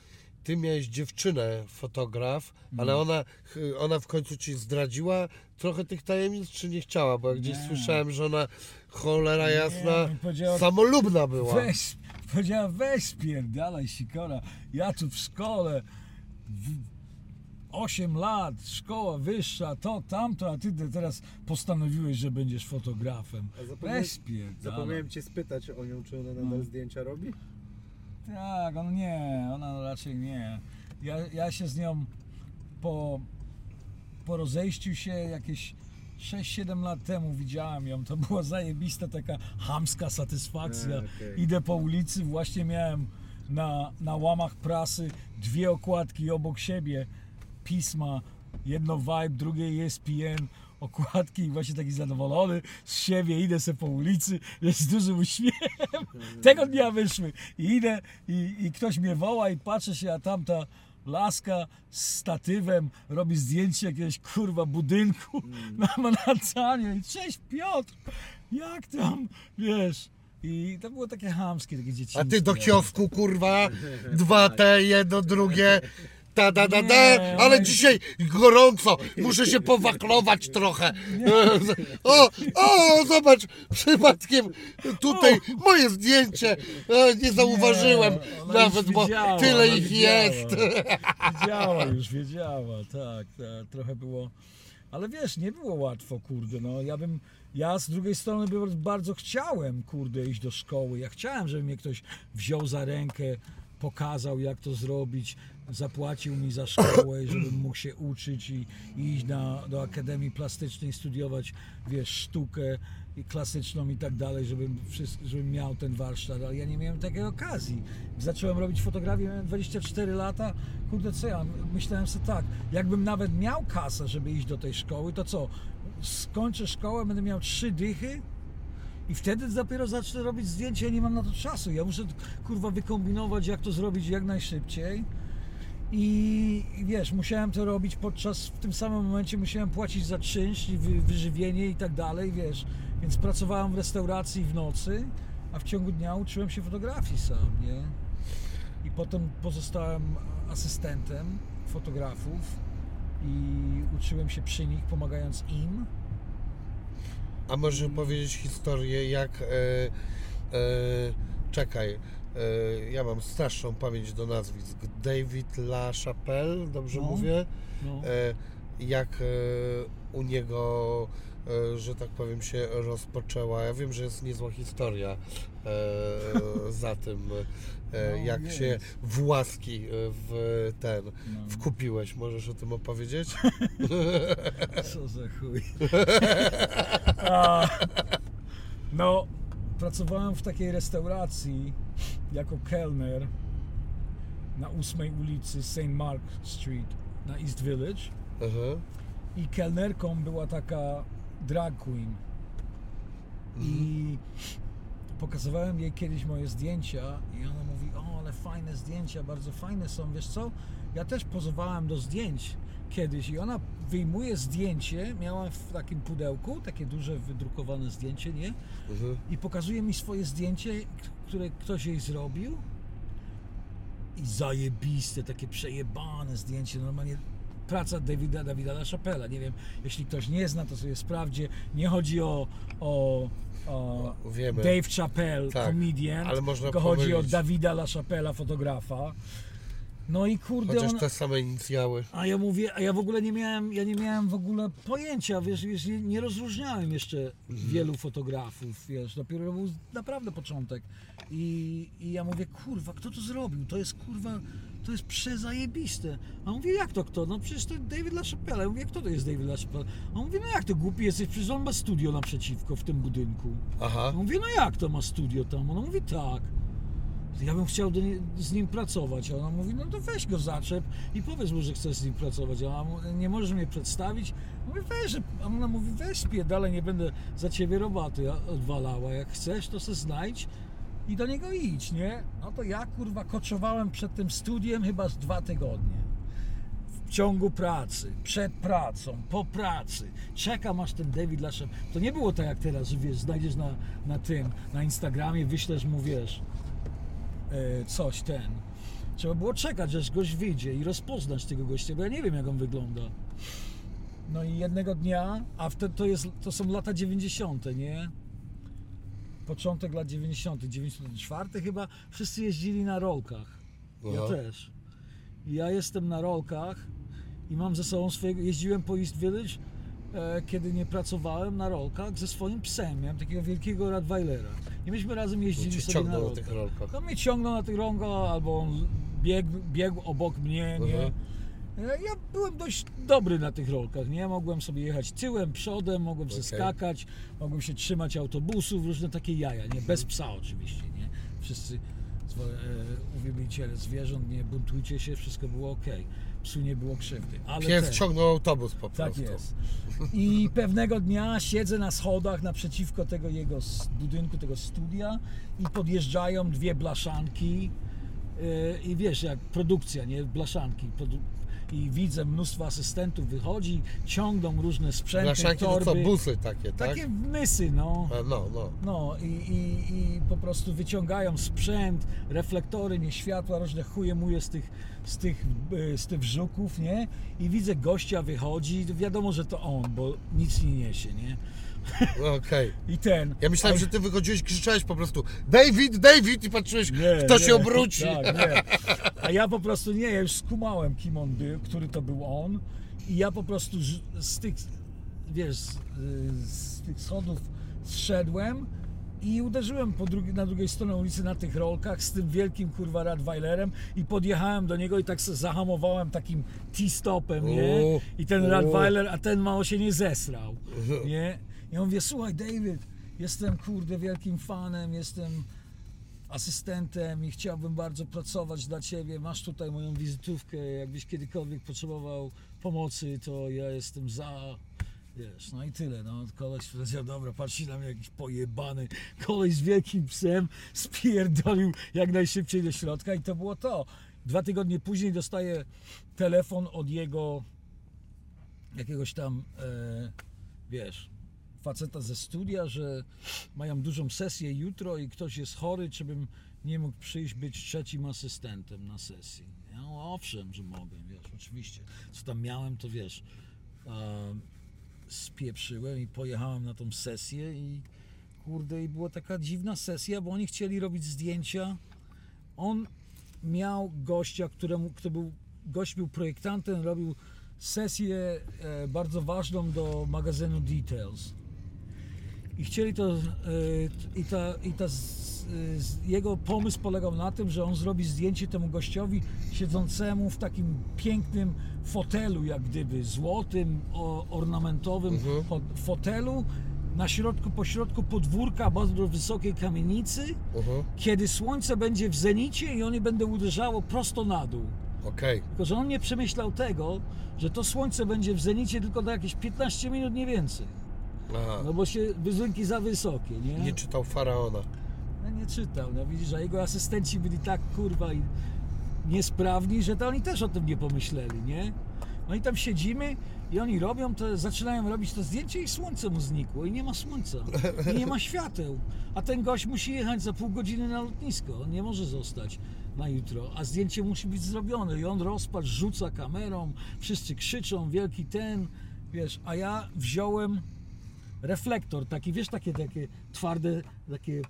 ty miałeś dziewczynę, fotograf, ale No. ona, ona w końcu ci zdradziła trochę tych tajemnic, czy nie chciała? Bo ja gdzieś Nie. słyszałem, że ona cholera jasna, Nie, samolubna była. Weź, powiedziała, weź spierdalaj sikora, ja tu w szkole, w, 8 lat, szkoła wyższa, to, tamto, a ty te- teraz postanowiłeś, że będziesz fotografem. Zapomniałem-. Zapomniałem cię spytać o nią, czy ona nadal No. zdjęcia robi? Tak, on nie, ona raczej nie. Ja, ja się z nią po, po rozejściu się jakieś 6-7 lat temu widziałem ją. To była zajebista taka hamska satysfakcja. Okej. Idę po ulicy, właśnie miałem na, na łamach prasy dwie okładki obok siebie pisma. Jedno Vibe, drugie ESPN. Okładki i właśnie taki zadowolony z siebie, idę sobie po ulicy, jest z dużym uśmiechem. Tego dnia wyszły i idę i, i ktoś mnie woła i patrzę się, a tamta laska z statywem robi zdjęcie jakiegoś kurwa budynku na Manhattanie i cześć Piotr, jak tam, wiesz. I to było takie hamskie, takie dzieciństwo. A ty do kiosku, kurwa, dwa te, jedno, drugie. Da, da, da, Nie, ale dzisiaj gorąco, muszę się powaklować trochę. O, o, zobacz, przypadkiem tutaj moje zdjęcie, e, nie zauważyłem ona nawet, już bo wiedziała, tyle ona ich wiedziała. jest. Wiedziała już, wiedziała, tak, tak, trochę było. Ale wiesz, nie było łatwo, kurde, no ja bym, ja z drugiej strony bardzo chciałem, kurde, iść do szkoły. Ja chciałem, żeby mnie ktoś wziął za rękę, pokazał jak to zrobić, zapłacił mi za szkołę, żebym mógł się uczyć i, i iść na, do Akademii Plastycznej, studiować, wiesz, sztukę klasyczną i tak dalej, żebym, wszystko, żebym miał ten warsztat, ale ja nie miałem takiej okazji. Zacząłem robić fotografię, miałem 24 lata, kurde co ja, myślałem sobie tak, jakbym nawet miał kasę, żeby iść do tej szkoły, to co, skończę szkołę, będę miał trzy dychy i wtedy dopiero zacznę robić zdjęcia, ja nie mam na to czasu, ja muszę kurwa wykombinować, jak to zrobić jak najszybciej. I, wiesz, musiałem to robić podczas, w tym samym momencie musiałem płacić za czynsz wy, wyżywienie i tak dalej, wiesz. Więc pracowałem w restauracji w nocy, a w ciągu dnia uczyłem się fotografii sam, nie? I potem pozostałem asystentem fotografów i uczyłem się przy nich, pomagając im. A możesz powiedzieć historię, jak. E, e, czekaj. E, ja mam straszną pamięć do nazwisk. David LaChapelle, dobrze No. mówię? No. E, jak e, u niego, że tak powiem, się rozpoczęła. Ja wiem, że jest niezła historia za tym, No, jak jest. się w łaski w ten No. wkupiłeś. Możesz o tym opowiedzieć? Co za chuj. No, pracowałem w takiej restauracji jako kelner na 8 ulicy St. Mark Street na East Village Aha. i kelnerką była taka drag queen. I pokazywałem jej kiedyś moje zdjęcia i ona mówi, o ale fajne zdjęcia, bardzo fajne są, wiesz co? Ja też pozowałem do zdjęć kiedyś i ona wyjmuje zdjęcie, miała w takim pudełku, takie duże wydrukowane zdjęcie, nie? Mhm. I pokazuje mi swoje zdjęcie, które ktoś jej zrobił i zajebiste, takie przejebane zdjęcie, normalnie praca Davida, Davida LaChapella, nie wiem, jeśli ktoś nie zna, to sobie sprawdzi, nie chodzi o, o, o Wiemy. Dave Chappelle, Tak, można tylko chodzi o. Davida LaChapella, fotografa. No i kurde, Chociaż on, te same inicjały. a ja mówię, a ja w ogóle nie miałem, ja nie miałem w ogóle pojęcia, wiesz, wiesz nie, nie rozróżniałem jeszcze wielu fotografów, wiesz, dopiero był naprawdę początek. I, I ja mówię, kurwa, kto to zrobił? To jest kurwa, to jest przezajebiste. A on mówi, jak to kto? No przecież to David LaChapelle. Ja mówię, kto to jest David LaChapelle? A on mówi, no jak to głupi jesteś, przecież on ma studio naprzeciwko w tym budynku. Aha. Ja mówię, no jak to ma studio tam? Ona mówi, tak. Ja bym chciał z nim pracować. A ona mówi, no to weź go zaczep i powiedz mu, że chcesz z nim pracować. A ona mówi, nie możesz mnie przedstawić? Mówię, weź. A ona mówi, weź spierdalaj, nie będę za ciebie roboty odwalała. Jak chcesz, to se znajdź i do niego idź, nie? No to ja, kurwa, koczowałem przed tym studiem chyba z dwa tygodnie. W ciągu pracy, przed pracą, po pracy. Czekam aż ten David Laszem. To nie było tak jak teraz, że wiesz, znajdziesz na, na tym, na Instagramie, wyślesz mu, wiesz, coś ten. Trzeba było czekać, aż gość wyjdzie i rozpoznać tego gościa, bo ja nie wiem, jak on wygląda. No i jednego dnia, a wtedy to, jest, to są lata 90., nie? Początek lat 90., 94 chyba, wszyscy jeździli na rolkach. Ja Aha. też. I Ja jestem na rolkach i mam ze sobą swojego. Jeździłem po East Village, e, kiedy nie pracowałem na rolkach ze swoim psem. Miałem takiego wielkiego Radweilera. I myśmy razem jeździli sobie na rolkach. tych rolkach. No mnie ciągnął na tych rolkach, albo on biegł, biegł obok mnie, nie? E, Ja byłem dość dobry na tych rolkach, nie? Mogłem sobie jechać tyłem, przodem, mogłem Okej. zeskakać, mogłem się trzymać autobusów, różne takie jaja, nie? Bez psa oczywiście, nie? Wszyscy e, uwielbiciele zwierząt, nie buntujcie się, wszystko było ok. Psu nie było krzywdy. Ale Pies ten- ciągnął autobus po tak prostu. jest. I pewnego dnia siedzę na schodach naprzeciwko tego jego budynku, tego studia i podjeżdżają dwie blaszanki yy, i wiesz, jak produkcja, nie? Blaszanki. Produ- I widzę mnóstwo asystentów wychodzi, ciągną różne sprzęty, Blaszanki to torby. co, busy takie, tak? Takie mysy, no. A, No, no. No i, i, i po prostu wyciągają sprzęt, reflektory, nie światła, różne chuje muje z tych, z tych, e, z tych żuków, nie? I widzę gościa wychodzi, wiadomo, że to on, bo nic nie niesie, nie? Okej. I ten. Ja myślałem, że ty wychodziłeś, krzyczałeś po prostu David, David i patrzyłeś, kto się obróci. Tak, nie. A ja po prostu nie, ja już skumałem, kim on był, który to był on. I ja po prostu z, z tych, wiesz, z, z tych schodów zszedłem i uderzyłem drugi, na drugiej stronie ulicy na tych rolkach z tym wielkim kurwa Radweilerem i podjechałem do niego i tak se zahamowałem takim T-stopem, nie? I ten. Radweiler, a ten mało się nie zesrał, nie? I on mówi, słuchaj David, jestem kurde wielkim fanem, jestem asystentem i chciałbym bardzo pracować dla Ciebie. Masz tutaj moją wizytówkę. Jakbyś kiedykolwiek potrzebował pomocy, to ja jestem za. Wiesz, no i tyle. No, koleś powiedział, dobra, patrz na mnie jakiś pojebany. Koleś z wielkim psem spierdolił jak najszybciej do środka i to było to. Dwa tygodnie później dostaję telefon od jego jakiegoś tam, e, wiesz, faceta ze studia, że mają dużą sesję jutro i ktoś jest chory, czy bym nie mógł przyjść być trzecim asystentem na sesji. Ja no, owszem, że mogę, wiesz, oczywiście. Co tam miałem, to wiesz. em, spieprzyłem i pojechałem na tą sesję i kurde, i była taka dziwna sesja, bo oni chcieli robić zdjęcia. On miał gościa, któremu, kto był, gość był projektantem, robił sesję e, bardzo ważną do magazynu Details. I chcieli to, e, i, ta, i ta, z, jego pomysł polegał na tym, że on zrobi zdjęcie temu gościowi siedzącemu w takim pięknym fotelu, jak gdyby złotym, ornamentowym Mhm. fo- fotelu, na środku, po środku podwórka bardzo wysokiej kamienicy, Mhm. kiedy słońce będzie w zenicie i ono będzie uderzało prosto na dół. Okej. Tylko, że on nie przemyślał tego, że to słońce będzie w zenicie tylko na jakieś 15 minut, nie więcej. Aha. No bo się wyzynki za wysokie, nie? Nie czytał Faraona. No nie czytał, no widzisz, a jego asystenci byli tak kurwa i niesprawni, że to oni też o tym nie pomyśleli, nie? No i tam siedzimy i oni robią to, zaczynają robić to zdjęcie i słońce mu znikło i nie ma słońca i nie ma świateł. A ten gość musi jechać za pół godziny na lotnisko, on nie może zostać na jutro, a zdjęcie musi być zrobione i on rozpacz, rzuca kamerą, wszyscy krzyczą, wielki ten, wiesz, a ja wziąłem reflektor, taki, wiesz, takie, takie twarde, takie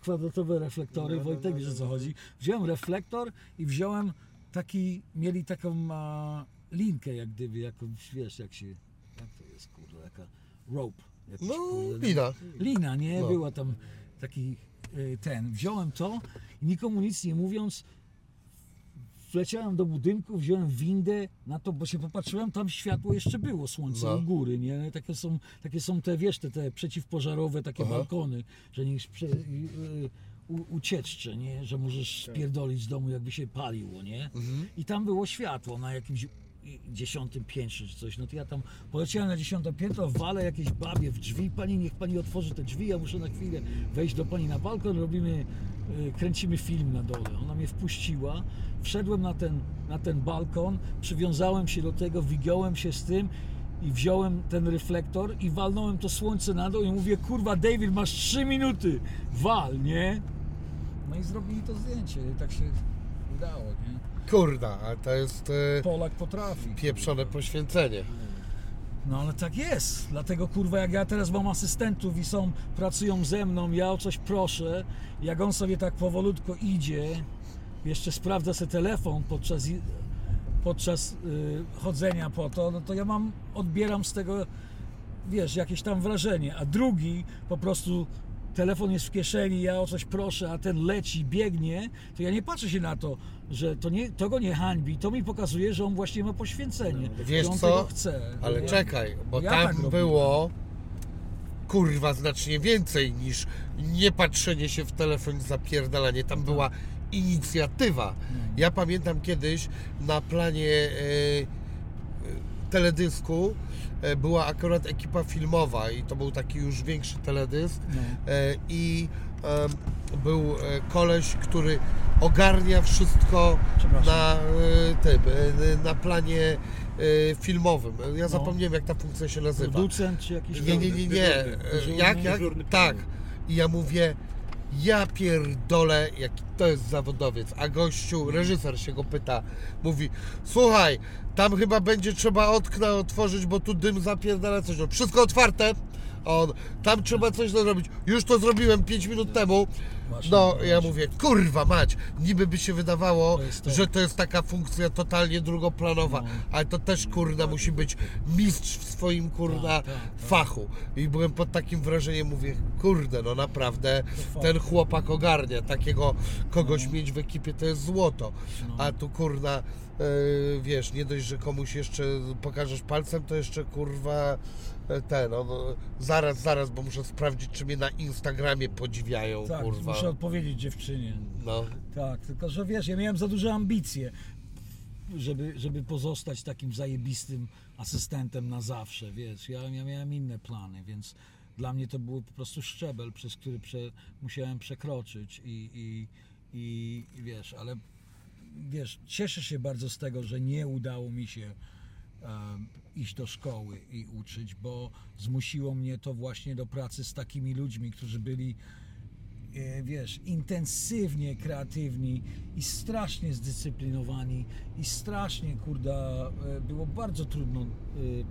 kwadratowe reflektory, No, no, Wojtek no, wiesz o no, co no. chodzi. Wziąłem reflektor i wziąłem taki, mieli taką a, linkę jak gdyby, jakąś, wiesz, jak się, jak to jest, kurde, jaka rope. jakiś, No, kurde, lina. Lina, nie? No. Była tam taki y, ten. Wziąłem to i nikomu nic nie mówiąc, wleciałem do budynku, wziąłem windę na to, bo się popatrzyłem, tam światło jeszcze było, słońce No. u góry, nie? Takie są, takie są te, wiesz, te, te przeciwpożarowe takie Aha. balkony, że nie prze, ucieczcze, nie? Że możesz Tak. spierdolić z domu, jakby się paliło, nie? Mhm. I tam było światło na jakimś dziesiątym piętrze czy coś. No to ja tam poleciałem na dziesiąte piętro, walę jakieś babie w drzwi. Pani, niech pani otworzy te drzwi, ja muszę na chwilę wejść do pani na balkon, robimy, y, kręcimy film na dole. Ona mnie wpuściła, wszedłem na ten, na ten balkon, przywiązałem się do tego, wygiąłem się z tym i wziąłem ten reflektor i walnąłem to słońce na dół i mówię, kurwa David, masz 3 minuty, wal, nie? No i zrobili to zdjęcie tak się udało? Kurda, ale to jest e, Polak potrafi. pieprzone poświęcenie. No ale tak jest. Dlatego kurwa jak ja teraz mam asystentów i są, pracują ze mną, ja o coś proszę, jak on sobie tak powolutko idzie, jeszcze sprawdza sobie telefon podczas, i- podczas y, chodzenia po to, no to ja mam, odbieram z tego, wiesz, jakieś tam wrażenie, a drugi po prostu telefon jest w kieszeni, ja o coś proszę, a ten leci, biegnie, to ja nie patrzę się na to, że to, nie, to go nie hańbi, to mi pokazuje, że on właśnie ma poświęcenie, No, Wiesz że on co? tego chce. Ale Ja- czekaj, bo ja tam tak było kurwa znacznie więcej niż nie patrzenie się w telefon zapierdalanie. Tam była inicjatywa. Ja pamiętam kiedyś na planie e, e, teledysku e, była akurat ekipa filmowa i to był taki już większy teledysk No. i był e, koleś, który ogarnia wszystko na e, tym, e, na planie filmowym. Ja zapomniałem jak ta funkcja się nazywa. Producent czy jakiś Nie, nie, nie, nie. Jak, jak? Tak. I ja mówię, ja pierdolę, jaki to jest zawodowiec. A gościu, reżyser się go pyta, mówi, słuchaj, tam chyba będzie trzeba okna otworzyć, bo tu dym zapierdala coś. No, wszystko otwarte. A On, tam trzeba coś zrobić. Już to zrobiłem 5 minut temu. No, ja mówię, kurwa mać, niby by się wydawało, To jest to. że to jest taka funkcja totalnie drugoplanowa, No. ale to też, kurna, musi być mistrz w swoim, kurna, Tak, tak, tak. fachu. I byłem pod takim wrażeniem, mówię, kurde, no naprawdę, fakt. ten chłopak ogarnia, takiego kogoś mieć w ekipie to jest złoto. No. A tu, kurna, e, wiesz, nie dość, że komuś jeszcze pokażesz palcem, to jeszcze, kurwa, ten, no, zaraz, zaraz, bo muszę sprawdzić, czy mnie na Instagramie podziwiają, Tak, kurwa. muszę odpowiedzieć dziewczynie. No. Tak, tylko że wiesz, ja miałem za duże ambicje, żeby, żeby pozostać takim zajebistym asystentem na zawsze, wiesz. Ja, ja miałem inne plany, więc dla mnie to był po prostu szczebel, przez który prze, musiałem przekroczyć i, i, i, i wiesz, ale wiesz, cieszę się bardzo z tego, że nie udało mi się iść do szkoły i uczyć, bo zmusiło mnie to właśnie do pracy z takimi ludźmi, którzy byli e, wiesz, intensywnie kreatywni i strasznie zdyscyplinowani i strasznie, kurda, e, było bardzo trudno e,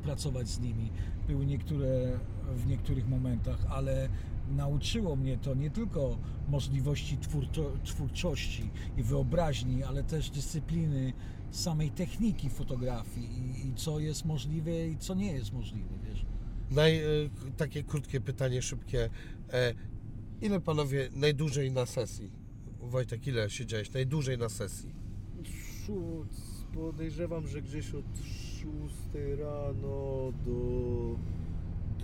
pracować z nimi. Były niektóre w niektórych momentach, ale nauczyło mnie to nie tylko możliwości twórczo, twórczości i wyobraźni, ale też dyscypliny samej techniki fotografii i, i co jest możliwe i co nie jest możliwe, wiesz. Naj, e, takie krótkie pytanie, szybkie. E, ile panowie najdłużej na sesji? Wojtek, ile siedziałeś najdłużej na sesji? Podejrzewam, że gdzieś od 6 rano do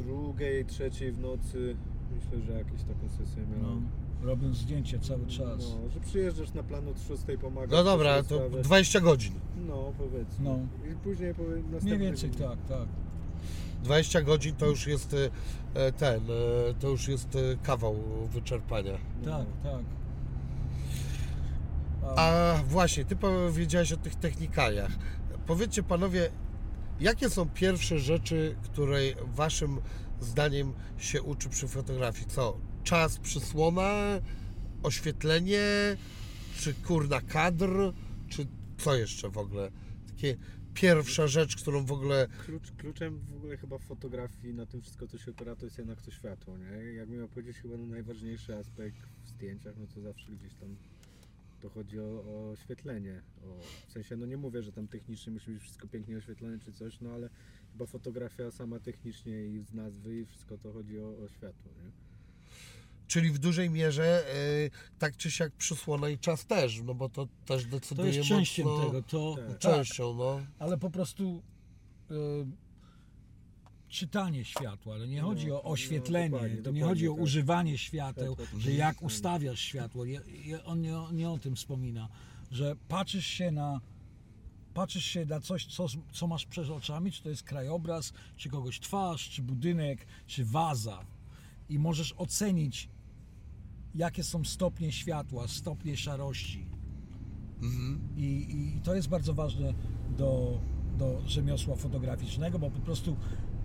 drugiej, trzeciej w nocy. Myślę, że jakieś taką sesję No, robiąc zdjęcie cały czas. No, że przyjeżdżasz na plan od 6, pomagasz. No dobra, to sprawę. 20 godzin. No, powiedzmy. No. I później powie, Mniej następny więcej tak, tak. 20 godzin to już jest e, e, ten, e, to już jest e, kawał wyczerpania. Tak, tak. A właśnie, ty powiedziałeś o tych technikaliach. Powiedzcie panowie, jakie są pierwsze rzeczy, której waszym zdaniem się uczy przy fotografii? Co? Czas przysłona, oświetlenie, czy kurna kadr, czy co jeszcze w ogóle? Takie pierwsza rzecz, którą w ogóle Klucz, kluczem w ogóle chyba w fotografii na tym wszystko, co się opera, to jest jednak to światło, nie? Jak miał powiedzieć chyba najważniejszy aspekt w zdjęciach, no to zawsze gdzieś tam to chodzi o, o oświetlenie. O, w sensie, no nie mówię, że tam technicznie musi być wszystko pięknie oświetlone czy coś, no ale chyba fotografia sama technicznie i z nazwy i wszystko to chodzi o, o światło, nie? Czyli w dużej mierze y, tak czy siak przysłona i czas też, no bo to też To decyduje jest częścią mocno, tego, to Tak. tak, Częścią, no. ale po prostu y, czytanie światła, ale nie No, chodzi o no, oświetlenie, dokładnie, to nie chodzi o tak. używanie świateł, Światła, że to jak jest- ustawiasz światło. Je, je, on nie, nie o tym wspomina, że patrzysz się na patrzysz się na coś, co, co masz przed oczami, czy to jest krajobraz, czy kogoś twarz, czy budynek, czy waza i możesz ocenić jakie są stopnie światła, stopnie szarości. Mhm. I, I to jest bardzo ważne do, do rzemiosła fotograficznego, bo po prostu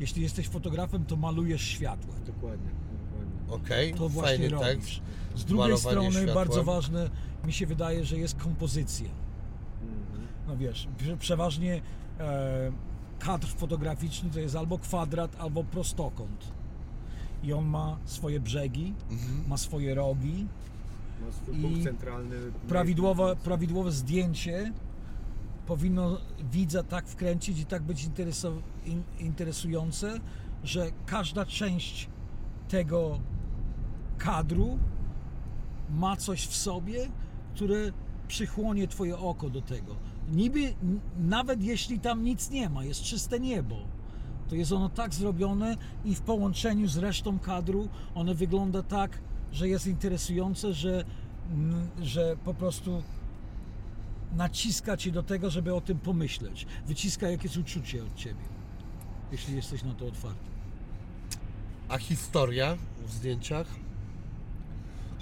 jeśli jesteś fotografem, to malujesz światło. Dokładnie, dokładnie. Okej, To właśnie fajny robisz. tekst. Z drugiej Malowanie strony światłem. bardzo ważne mi się wydaje, że jest kompozycja. Mhm. No wiesz, prze- przeważnie e, kadr fotograficzny to jest albo kwadrat, albo prostokąt. I on ma swoje brzegi, Mhm. ma swoje rogi, Ma swój I punkt centralny. prawidłowe, prawidłowe zdjęcie powinno widza tak wkręcić i tak być intereso, in, interesujące, że każda część tego kadru ma coś w sobie, które przychłonie twoje oko do tego. Niby, nawet jeśli tam nic nie ma, jest czyste niebo, to jest ono tak zrobione i w połączeniu z resztą kadru ono wygląda tak, że jest interesujące, że, mm, że po prostu naciska cię do tego, żeby o tym pomyśleć. Wyciska jakieś uczucie od ciebie, jeśli jesteś na to otwarty. A historia w zdjęciach?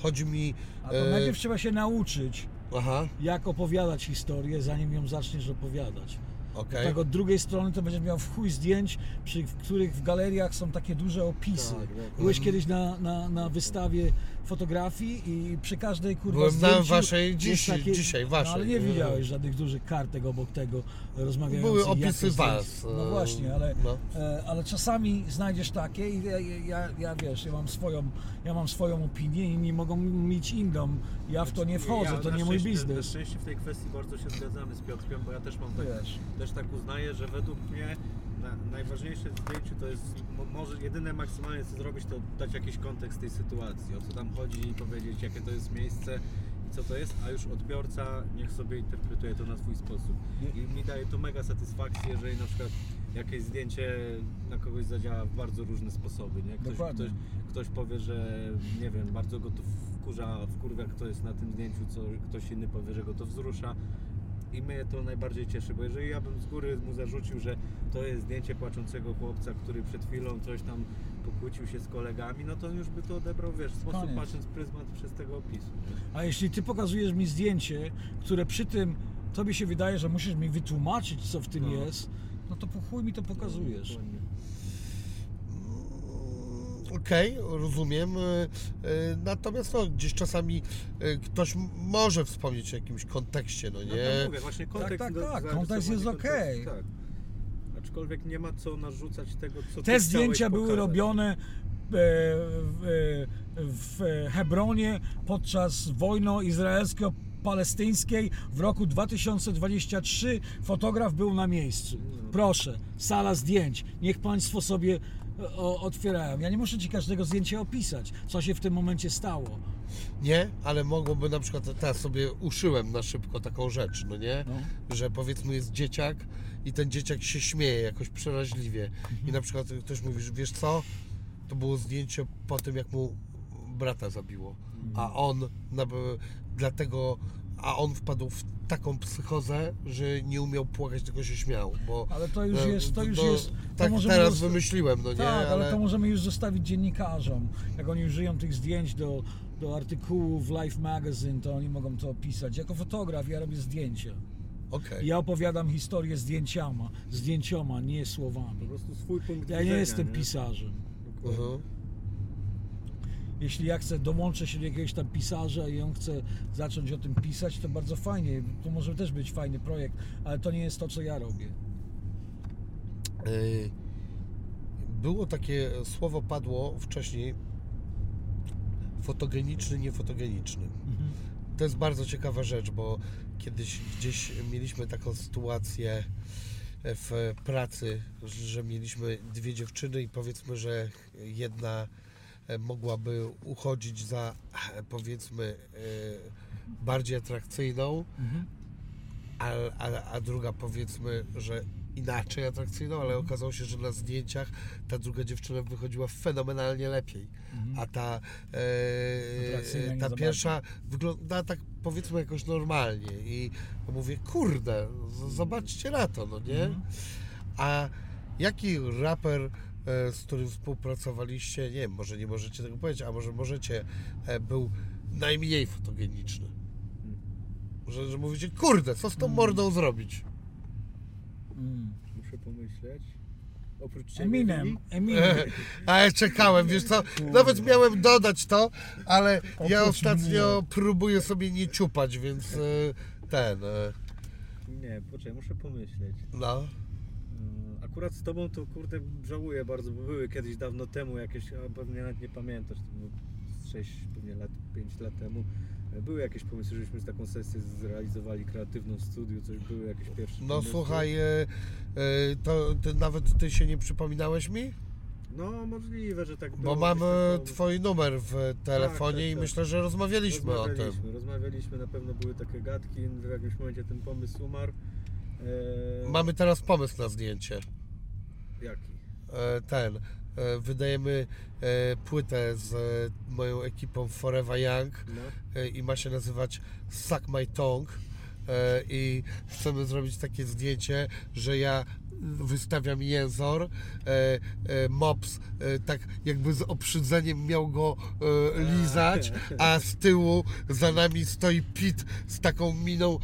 Chodzi mi... A to e, najpierw trzeba się nauczyć, Aha, jak opowiadać historię, zanim ją zaczniesz opowiadać. Okej. Tak od drugiej strony to będziesz miał w chuj zdjęć, przy w których w galeriach są takie duże opisy. Tak, dokładnie. Byłeś kiedyś na, na, na wystawie fotografii i przy każdej kurwa Byłem na zdjęciu waszej jest dziś, dzisiaj, No, waszej. ale nie widziałeś żadnych dużych kartek obok tego rozmawiających. Były opisy was. No e, właśnie, ale, No. e, ale czasami znajdziesz takie i ja, ja, ja wiesz, ja mam, swoją, ja mam swoją opinię, inni mogą mieć inną. Ja w to nie wchodzę, Ja to na nie mój szczęście- Na biznes. szczęście w tej kwestii bardzo się zgadzamy z Piotrkiem, bo ja też mam tak, Wiesz. Też tak uznaję, że według mnie Na, najważniejsze w zdjęciu to jest, mo, może jedyne maksymalnie co zrobić, to dać jakiś kontekst tej sytuacji, o co tam chodzi i powiedzieć jakie to jest miejsce i co to jest, a już odbiorca niech sobie interpretuje to na swój sposób. I mi daje to mega satysfakcję, jeżeli na przykład jakieś zdjęcie na kogoś zadziała w bardzo różne sposoby, nie? Ktoś, Dokładnie. ktoś, ktoś powie, że nie wiem, bardzo go to wkurza, wkurwia kto jest na tym zdjęciu, co ktoś inny powie, że go to wzrusza. I mnie to najbardziej cieszy, bo jeżeli ja bym z góry mu zarzucił, że to jest zdjęcie płaczącego chłopca, który przed chwilą coś tam pokłócił się z kolegami, no to on już by to odebrał, wiesz, w sposób Koniec. patrząc pryzmat przez tego opisu. A jeśli ty pokazujesz mi zdjęcie, które przy tym tobie się wydaje, że musisz mi wytłumaczyć, co w tym No. jest, no to po chuj mi to pokazujesz. Dokładnie. Okej, rozumiem. e, e, Natomiast no, gdzieś czasami e, ktoś może wspomnieć o jakimś kontekście, no No nie? tak mówię, właśnie kontekst tak, tak, zarysowanie kontekst jest okej. Tak. Aczkolwiek nie ma co narzucać tego, co Te zdjęcia były pokazać. robione w, w Hebronie podczas wojny izraelsko-palestyńskiej w roku 2023. Fotograf był na miejscu. Proszę, sala zdjęć. Niech Państwo sobie o, otwierają. Ja nie muszę Ci każdego zdjęcia opisać, co się w tym momencie stało. Nie, ale mogłoby na przykład, teraz sobie uszyłem na szybko taką rzecz, no nie? No. Że powiedzmy jest dzieciak i ten dzieciak się śmieje jakoś przeraźliwie i na przykład ktoś mówi, że wiesz co, to było zdjęcie po tym jak mu brata zabiło, a on na, dlatego, a on wpadł w taką psychozę, że nie umiał płakać, tylko się śmiał, bo Ale to już e, jest, to już no, jest. To tak teraz zosta- wymyśliłem, no nie? Tak, ale to możemy już zostawić dziennikarzom. Jak oni użyją tych zdjęć do, do artykułów w Life Magazine, to oni mogą to opisać. Jako fotograf ja robię zdjęcia. Okej. Ja opowiadam historię zdjęciama, zdjęcioma, nie Po słowami. prostu swój punkt Ja nie jestem pisarzem. Dokładnie. Mhm. Jeśli ja chcę, dołączę się do jakiegoś tam pisarza i on chce zacząć o tym pisać, to bardzo fajnie. To może też być fajny projekt, ale to nie jest to, co ja robię. Y, Było takie słowo padło wcześniej fotogeniczny, niefotogeniczny. To jest bardzo ciekawa rzecz, bo kiedyś gdzieś mieliśmy taką sytuację w pracy, że mieliśmy dwie dziewczyny i powiedzmy, że jedna e, mogłaby uchodzić za e, powiedzmy e, bardziej atrakcyjną, a, a, a druga powiedzmy, że inaczej atrakcyjną, ale okazało się, że na zdjęciach ta druga dziewczyna wychodziła fenomenalnie lepiej, a ta, e, ta za pierwsza wygląda tak powiedzmy jakoś normalnie. I mówię, kurde, zobaczcie na to, no nie? A jaki raper, e, z którym współpracowaliście, nie wiem, może nie możecie tego powiedzieć, a może możecie, e, był najmniej fotogeniczny? Że, że mówicie, kurde, co z tą mordą zrobić? Mm. Muszę pomyśleć. Oprócz ciebie, Eminem? Eminem. A ja czekałem, wiesz co, nawet miałem dodać to, ale ja Oprócz ostatnio próbuję sobie nie ciupać, więc e, ten, e, Nie, poczekaj, muszę pomyśleć. no. Akurat z tobą to kurde żałuję bardzo, bo były kiedyś dawno temu jakieś, a pewnie nawet nie pamiętasz, to było 6 pewnie lat, 5 lat temu. e, Były jakieś pomysły, żeśmy z taką sesję zrealizowali kreatywną w studiu, coś były jakieś pierwsze No pomysły. słuchaj, e, e, to ty, nawet ty się nie przypominałeś mi? No możliwe, że tak Bo było. mam gdzieś e, tak twój numer w telefonie tak, i tak. myślę, że rozmawialiśmy o tym. rozmawialiśmy, rozmawialiśmy, na pewno były takie gadki, w jakimś momencie ten pomysł umarł. E, Mamy teraz pomysł na zdjęcie. Jaki? E, ten. e, Wydajemy e, płytę z moją ekipą Forever Young No. i ma się nazywać Suck My Tongue i chcemy zrobić takie zdjęcie, że ja wystawiam jęzor, e, e, mops e, tak jakby z oprzydzeniem miał go e, lizać, a z tyłu za nami stoi Pit z taką miną,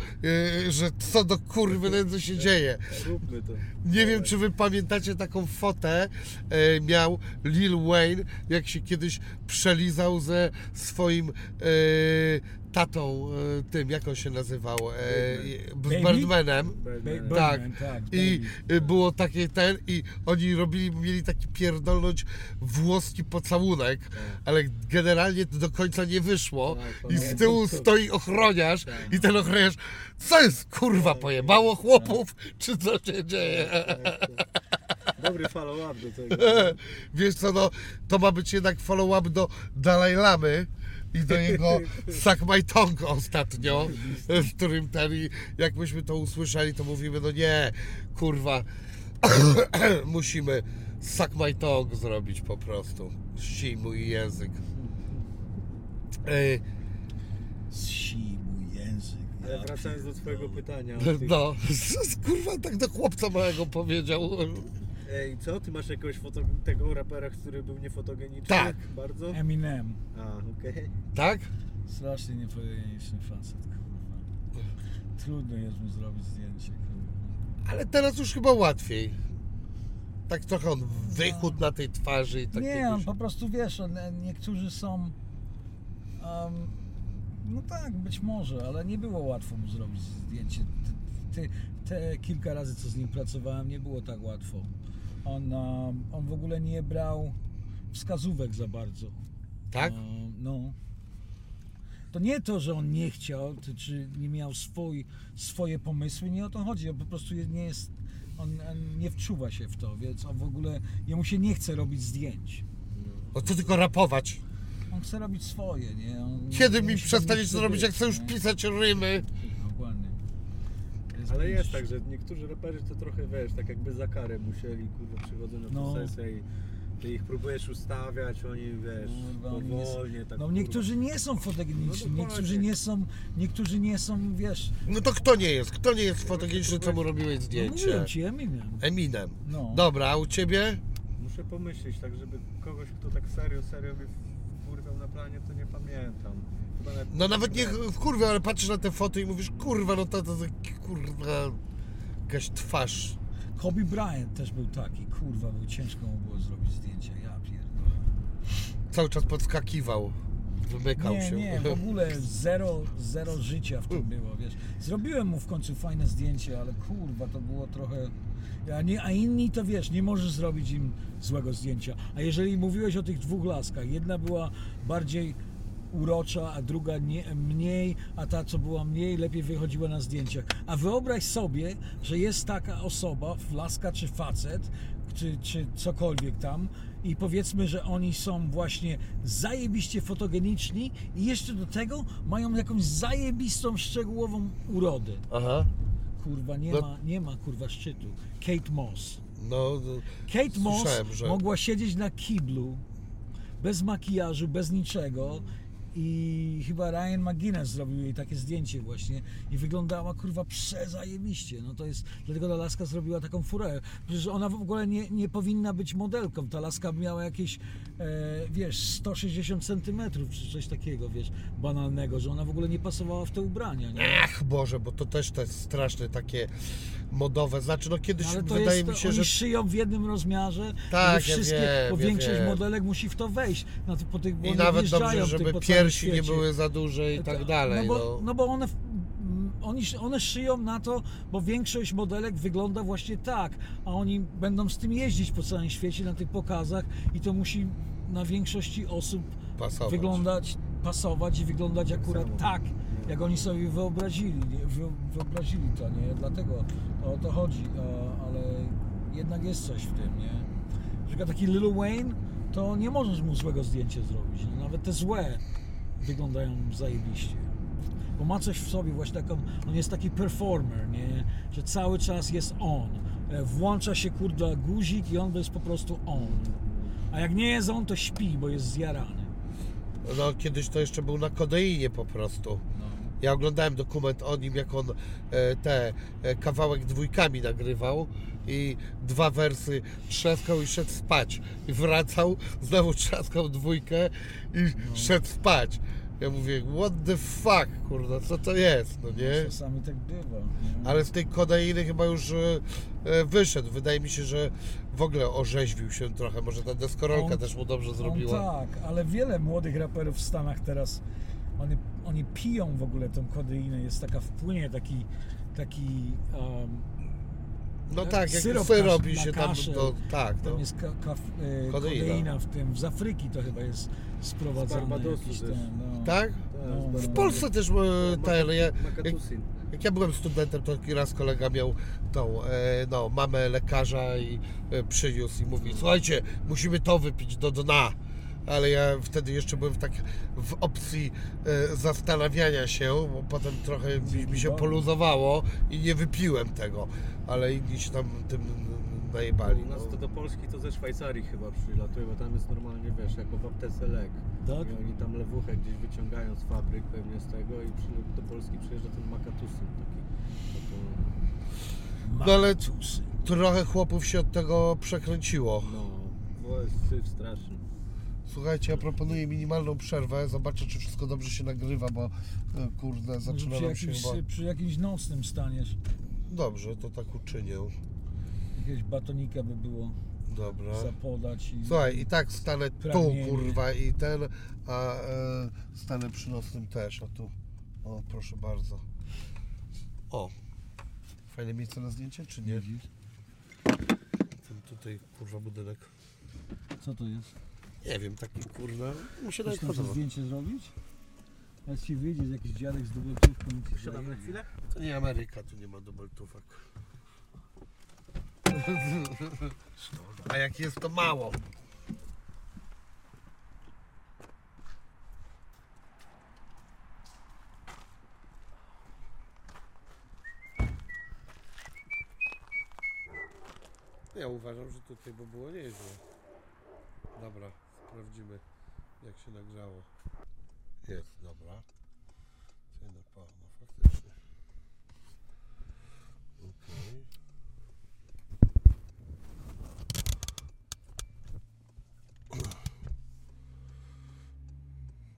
e, że co do kurwy nędzy się dzieje. Róbmy to. Nie wiem, czy wy pamiętacie taką fotę, e, miał Lil Wayne, jak się kiedyś przelizał ze swoim e, tatą, e, tym, jak on się nazywał, e, z Birdmanem. Birdman. Tak. Tak, I e, było takie ten, i oni robili, mieli taki pierdolnąć włoski pocałunek, ale generalnie to do końca nie wyszło. Tak, I z pamiętam tyłu to. stoi ochroniarz Tak. i ten ochroniarz, co jest kurwa, pojebało chłopów, czy co się dzieje? Dobry follow-up do tego. Wiesz co, no, to ma być jednak follow-up do Dalaj Lamy i do jego Suck My Tongue ostatnio, z którym ten, i jak myśmy to usłyszeli, to mówimy, no nie, kurwa, musimy Suck My Tongue zrobić po prostu. Ścij mój język. Ej, Zsi mój język. Ale wracając do twojego pytania. o tych- no, kurwa, tak do chłopca małego powiedział. Ej, co? Ty masz jakiegoś foto... tego rapera, który był niefotogeniczny? Tak. Bardzo? Eminem. A, okej. Tak? Strasznie niepojętny facet, kurwa. Trudno jest mu zrobić zdjęcie, kurwa. Ale teraz już chyba łatwiej. Tak trochę on wychód na tej twarzy i takie nie, on po prostu wiesz, on, niektórzy są. em, no tak, być może, ale nie było łatwo mu zrobić zdjęcie. Ty, ty, te kilka razy, co z nim pracowałem, nie było tak łatwo. On, em, on w ogóle nie brał wskazówek za bardzo. Tak? Em, no. To nie to, że on nie chciał, czy nie miał swój, swoje pomysły, nie o to chodzi. On po prostu nie jest, on, on nie wczuwa się w to, więc on w ogóle, jemu się nie chce robić zdjęć. No to tylko rapować. On chce robić swoje, nie? On, Kiedy mi musi przestaniesz nic robić, jak chcę już nie? pisać rymy? Dokładnie. Ale jest tak, że niektórzy raperzy to trochę wiesz, tak jakby za karę musieli, kurwa, przychodzą na No. no. sesję i ty ich próbujesz ustawiać, oni wiesz, nie są- powolnie, tak No niektórzy nie są fotogeniczni, No niektórzy nie są, niektórzy nie są, wiesz, No to kto nie jest? Kto nie jest fotogeniczny, co mu robiłeś no zdjęcie? mówię ci, Eminem. Eminem. No. Dobra, a u ciebie? Muszę pomyśleć, tak żeby kogoś, kto tak serio, serio mnie wkurwiał na planie, to nie pamiętam. No nawet nie w kurwa, ale patrzysz na te foty i mówisz, kurwa, no to, to, to kurwa, jakaś twarz. Kobe Bryant też był taki, kurwa, był ciężko mu było zrobić zdjęcia, ja pierdolę. Cały czas podskakiwał, wymykał Nie, się. nie, w ogóle zero, zero życia w tym było, wiesz. Zrobiłem mu w końcu fajne zdjęcie, ale kurwa, to było trochę... A, nie, a inni to wiesz, nie możesz zrobić im złego zdjęcia. A jeżeli mówiłeś o tych dwóch laskach, jedna była bardziej urocza, a druga nie, mniej, a ta, co była mniej, lepiej wychodziła na zdjęciach. A wyobraź sobie, że jest taka osoba, laska czy facet, czy, czy cokolwiek tam i powiedzmy, że oni są właśnie zajebiście fotogeniczni i jeszcze do tego mają jakąś zajebistą, szczegółową urodę. Aha, Kurwa, nie, No- ma, nie ma kurwa szczytu. Kate Moss. no, Kate Moss Słyszałem, że- mogła siedzieć na kiblu, bez makijażu, bez niczego i chyba Ryan McGuinness zrobił jej takie zdjęcie właśnie i wyglądała kurwa przezajebiście. No to jest, dlatego ta laska zrobiła taką furę. Przecież ona w ogóle nie, nie powinna być modelką. Ta laska miała jakieś, e, wiesz, 160 centymetrów czy coś takiego, wiesz, banalnego, że ona w ogóle nie pasowała w te ubrania, nie? ach Boże, bo to też to jest straszne takie modowe. Znaczy, no kiedyś ale to wydaje jest, mi się, oni że szyją w jednym rozmiarze, Tak, ja wszystkie, wiem, bo ja większość wiem. modelek musi w to wejść. Na po tych, i nawet dobrze, żeby całym piersi nie były za duże i tak dalej. No No, bo, no bo one, oni, one szyją na to, bo większość modelek wygląda właśnie tak, a oni będą z tym jeździć po całym świecie na tych pokazach i to musi na większości osób Pasować. wyglądać, pasować i wyglądać akurat samo. tak, jak oni sobie wyobrazili, wyobrazili to, nie? Dlatego o to chodzi, ale jednak jest coś w tym, nie? Na przykład taki Lil Wayne, to nie możesz mu złego zdjęcia zrobić, no, nawet te złe wyglądają zajebiście. Bo ma coś w sobie, właśnie taką, on jest taki performer, nie? Że cały czas jest on. E, Włącza się kurde guzik i on jest po prostu on. A jak nie jest on, to śpi, bo jest zjarany. no kiedyś to jeszcze był na kodeinie po prostu. Ja oglądałem dokument o nim, jak on e, te e, kawałek dwójkami nagrywał i dwa wersy trzaskał i szedł spać. I wracał, znowu trzaskał dwójkę i No. szedł spać. Ja mówię, what the fuck, kurde, co to jest, no nie? Czasami tak bywa. Nie? Ale z tej kodeiny chyba już e, e, wyszedł. Wydaje mi się, że w ogóle orzeźwił się trochę. Może ta deskorolka On- też mu dobrze zrobiła. tak, ale wiele młodych raperów w Stanach teraz, oni, oni piją w ogóle tą kodeinę, jest taka wpłynie, taki, taki um, No tak, jak Syrop syrop kasz- i na się tam, to, tak, tam no. jest ka, kaf, e, Kodeina. kodeina w tym, z Afryki to chyba jest sprowadzane. Jakiś ten, no. Tak? No, W no. Polsce też e, ja, jak, jak ja byłem studentem, to raz kolega miał tą, e, no, mamę lekarza i e, przyniósł i mówi, słuchajcie, musimy to wypić do dna. Ale ja wtedy jeszcze byłem w, tak, w opcji e, zastanawiania się, bo potem trochę mi, mi się poluzowało i nie wypiłem tego, ale inni się tam tym najebali. U nas No. to do Polski to ze Szwajcarii chyba przylatuje, bo tam jest normalnie, wiesz, jako w aptece lek. Tak? I oni tam lewuchę gdzieś wyciągają z fabryk pewnie z tego i przy, do Polski przyjeżdża ten makatusin taki. Taką, No ale trochę chłopów się od tego przekręciło. no, to jest straszny. Słuchajcie, ja proponuję minimalną przerwę. Zobaczę, czy wszystko dobrze się nagrywa, bo e, kurde, zaczyna nam się jakimś, chyba... przy jakimś nocnym staniesz. Dobrze, to tak uczynię. Jakiegoś batonika by było. Dobra. zapodać i Słuchaj, i tak stanę tu, Pragnienie. kurwa, i ten, a e, stanę przy nocnym też, a tu. O, proszę bardzo. O. Fajne miejsce na zdjęcie, czy nie? Widzisz? Ten tutaj, kurwa, budynek. Co to jest? Nie wiem, taki kurwa, mi się Chcesz tam zdjęcie zrobić? Jak ci wyjdzie z jakiś dziadek z dubeltówką i ci Siadam na chwilę? To nie Ameryka, tu nie ma dubeltówek. A jak jest, to mało. Ja uważam, że tutaj by było nieźle. Dobra, sprawdzimy jak się nagrzało. Jest, dobra. No faktycznie. Okej.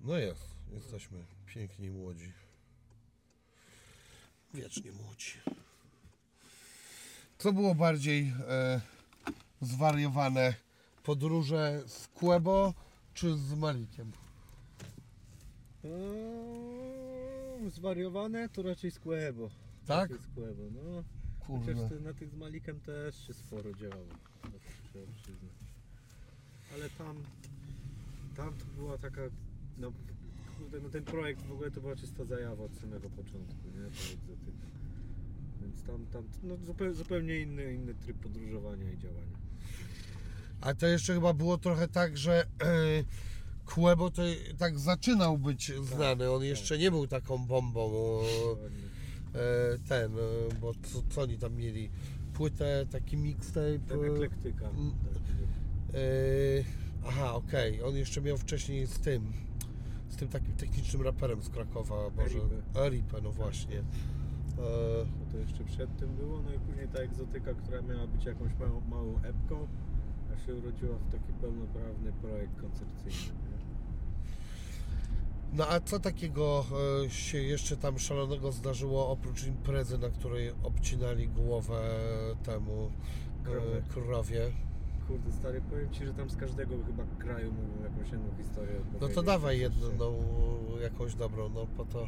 No jest, jesteśmy piękni młodzi. Wiecznie młodzi. Co było bardziej e, zwariowane? Podróże z Kłebo czy z Malikiem? Eee, zwariowane to raczej z Kłebo. Tak? Raczej Z Kłebo, no. Kurde. Chociaż ty, na tych z Malikiem też się sporo działo. trzeba przyznać. Ale tam, tam to była taka, no, kurde, no ten projekt w ogóle to była czysta zajawa od samego początku, nie? Ta egzotyka. Więc tam, tam no, zupełnie, zupełnie inny, inny tryb podróżowania i działania. A to jeszcze chyba było trochę tak, że e, Kłebo to tak zaczynał być znany. On jeszcze nie był taką bombą. Dokładnie. E, ten, e, bo co, co oni tam mieli? Płytę, taki mixtape. Tak e, eklektyka. Tak. e, aha, okej. On jeszcze miał wcześniej z tym. Z tym takim technicznym raperem z Krakowa, Boże. Eripę. No właśnie. E, Bo to jeszcze przed tym było, no i później ta egzotyka, która miała być jakąś małą, małą epką, się urodziła w taki pełnoprawny projekt koncercyjny. No a co takiego e, się jeszcze tam szalonego zdarzyło oprócz imprezy, na której obcinali głowę temu Krowie. e, krowie? Kurde stary, powiem Ci, że tam z każdego chyba kraju mówią jakąś jedną historię. No to dawaj jedną, no, jakąś dobrą, no po to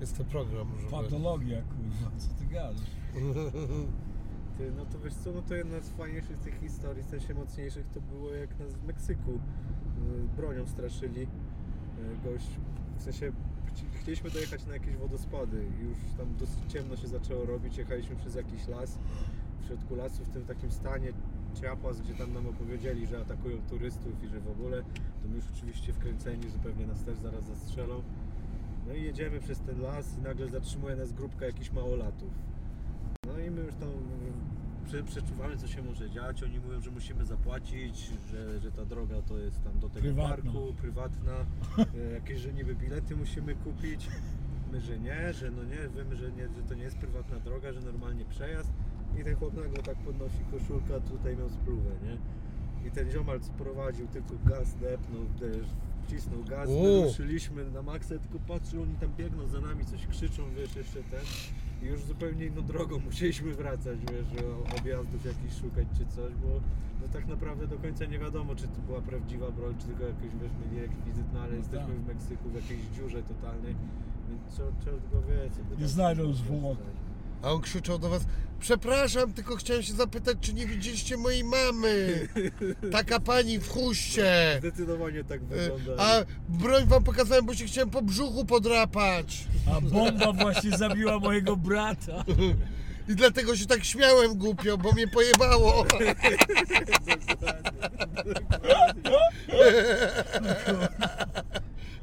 jest ten program, żeby... Patologia, kurwa, co ty gadasz? Ty, no to wiesz co, no to jedna z fajniejszych tych historii, w sensie mocniejszych, to było jak nas w Meksyku y, bronią straszyli. Y, Gość, w sensie chci- chcieliśmy dojechać na jakieś wodospady i już tam dosyć ciemno się zaczęło robić, jechaliśmy przez jakiś las. W środku lasu, w tym takim stanie ciapas, gdzie tam nam opowiedzieli, że atakują turystów i że w ogóle, to my już oczywiście wkręceni, zupełnie nas też zaraz zastrzelą. No i jedziemy przez ten las i nagle zatrzymuje nas grupka jakichś małolatów. No i my już tam Prze, przeczuwamy co się może dziać. Oni mówią, że musimy zapłacić, że, że ta droga to jest tam do tego Prywatna. parku, prywatna. e, jakieś, że niby bilety musimy kupić. My, że nie, że no nie, wiemy, że, nie, że to nie jest prywatna droga, że normalnie przejazd. I ten chłop nagle tak podnosi koszulkę, a tutaj miał spluwę, nie? I ten ziomal sprowadził, tylko gaz depnął, też wcisnął gaz, my ruszyliśmy na maksę, tylko patrzę, oni tam biegną za nami, coś krzyczą, wiesz, jeszcze ten. I już zupełnie inną drogą musieliśmy wracać, wiesz, objazdów jakichś szukać czy coś, bo no tak naprawdę do końca nie wiadomo, czy to była prawdziwa broń, czy tylko jakieś, wiesz, mieli rekwizyt, no ale No jesteśmy tak. w Meksyku w jakiejś dziurze totalnej, więc co, czert go wie, co by Nie tam znajdą się zwłok. A on krzyczał do was, przepraszam, tylko chciałem się zapytać, czy nie widzieliście mojej mamy? Taka pani w chuście. Zdecydowanie tak wygląda. A broń wam pokazałem, bo się chciałem po brzuchu podrapać. A bomba właśnie zabiła mojego brata. I dlatego się tak śmiałem głupio, bo mnie pojebało. A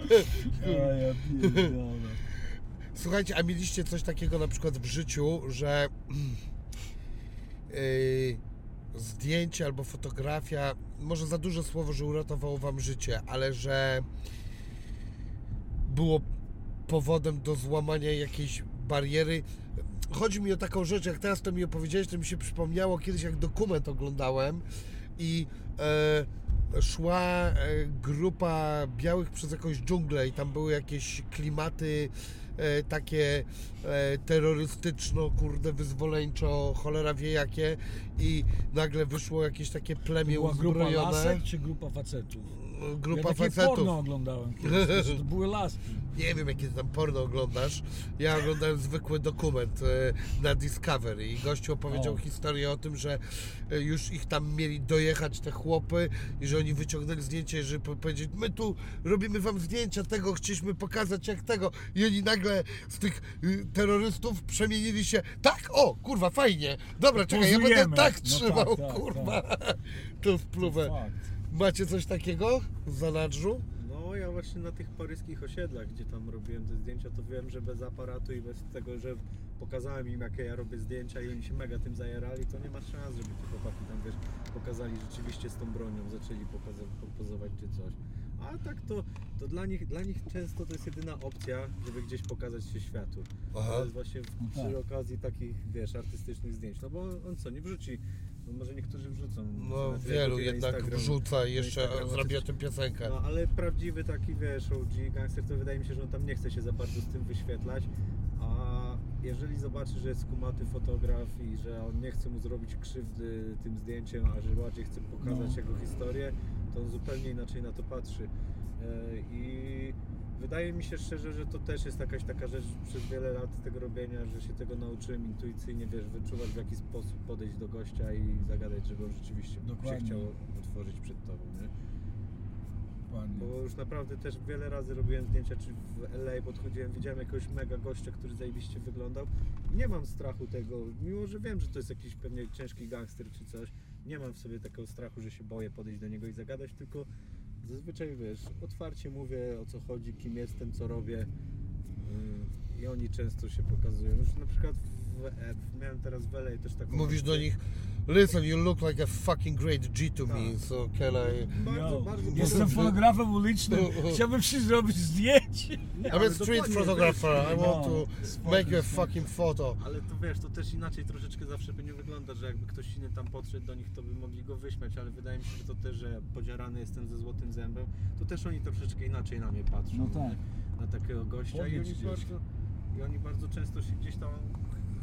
ja pierdolę. Słuchajcie, a mieliście coś takiego na przykład w życiu, że yy, zdjęcie albo fotografia, może za duże słowo, że uratowało wam życie, ale że było powodem do złamania jakiejś bariery. Chodzi mi o taką rzecz, jak teraz to mi opowiedziałeś, to mi się przypomniało kiedyś, jak dokument oglądałem i e, szła e, grupa białych przez jakąś dżunglę i tam były jakieś klimaty e, takie e, terrorystyczno, kurde, wyzwoleńczo, cholera wie jakie i nagle wyszło jakieś takie plemię Była grupa uzbrojone, lasek czy grupa facetów? Grupa ja facetów. porno oglądałem kiedyś, to były laski. Nie wiem, jakie tam porno oglądasz. Ja oglądałem zwykły dokument e, na Discovery i gościu opowiedział O. historię o tym, że e, już ich tam mieli dojechać te chłopy i że oni wyciągnęli zdjęcie, żeby po- powiedzieć, my tu robimy wam zdjęcia tego, chcieliśmy pokazać jak tego i oni nagle z tych y, terrorystów przemienili się, tak, o, kurwa, fajnie, dobra, czekaj, ja będę Pozujemy. tak No trzymał, tak, tak, kurwa, to spluwę. Fakt. Macie coś takiego w zanadrzu? No ja właśnie na tych paryskich osiedlach, gdzie tam robiłem te zdjęcia, to wiem, że bez aparatu i bez tego, że pokazałem im jakie ja robię zdjęcia i oni się mega tym zajarali, to nie ma szans, żeby te chłopaki tam wiesz, pokazali rzeczywiście z tą bronią, zaczęli pokaza- po- pozować czy coś. A tak to, to dla, nich, dla nich często to jest jedyna opcja, żeby gdzieś pokazać się światu. Aha. To jest właśnie w, No przy tak. okazji takich, wiesz, artystycznych zdjęć. No bo on co, nie wrzuci, no może niektórzy wrzucą. No na wielu Facebooku, na jednak Instagram. wrzuca i jeszcze Instagrama, zrobi o tym piosenkę. No ale prawdziwy taki wiesz, OG gangster to wydaje mi się, że on tam nie chce się za bardzo z tym wyświetlać. A jeżeli zobaczy, że jest kumaty fotograf i że on nie chce mu zrobić krzywdy tym zdjęciem, a że bardziej chce pokazać No. jego historię, to on zupełnie inaczej na to patrzy. E, I wydaje mi się szczerze, że to też jest jakaś taka rzecz przez wiele lat tego robienia, że się tego nauczyłem intuicyjnie, wiesz, wyczuwać w jaki sposób podejść do gościa i zagadać, żeby on rzeczywiście Dokładnie. się chciał otworzyć przed tobą, nie? Dokładnie. Bo już naprawdę też wiele razy robiłem zdjęcia, czy w LA podchodziłem, widziałem jakiegoś mega gościa, który zajebiście wyglądał. Nie mam strachu tego, mimo że wiem, że to jest jakiś pewnie ciężki gangster czy coś. Nie mam w sobie takiego strachu, że się boję podejść do niego i zagadać, tylko zazwyczaj wiesz, otwarcie mówię o co chodzi, kim jestem, co robię. Yy, I oni często się pokazują. Już na przykład w, e, miałem teraz w LA też taką. Mówisz do nich, listen, you look like a fucking great G to me, Tak. so can I... Bardzo, bardzo Jestem bardzo- fotografem ulicznym, chciałbym ci zrobić zdjęcie. Nie, I'm ale a street dokładnie, photographer, I want to No, make you a fucking photo. Ale to wiesz, to też inaczej troszeczkę zawsze by nie wygląda, że jakby ktoś inny tam podszedł do nich, to by mogli go wyśmiać, ale wydaje mi się, że to też, że podziarany jestem ze złotym zębem, to też oni troszeczkę inaczej na mnie patrzą. No tak. Na takiego gościa i Powiedz oni, gdzieś. bardzo, i oni bardzo często się gdzieś tam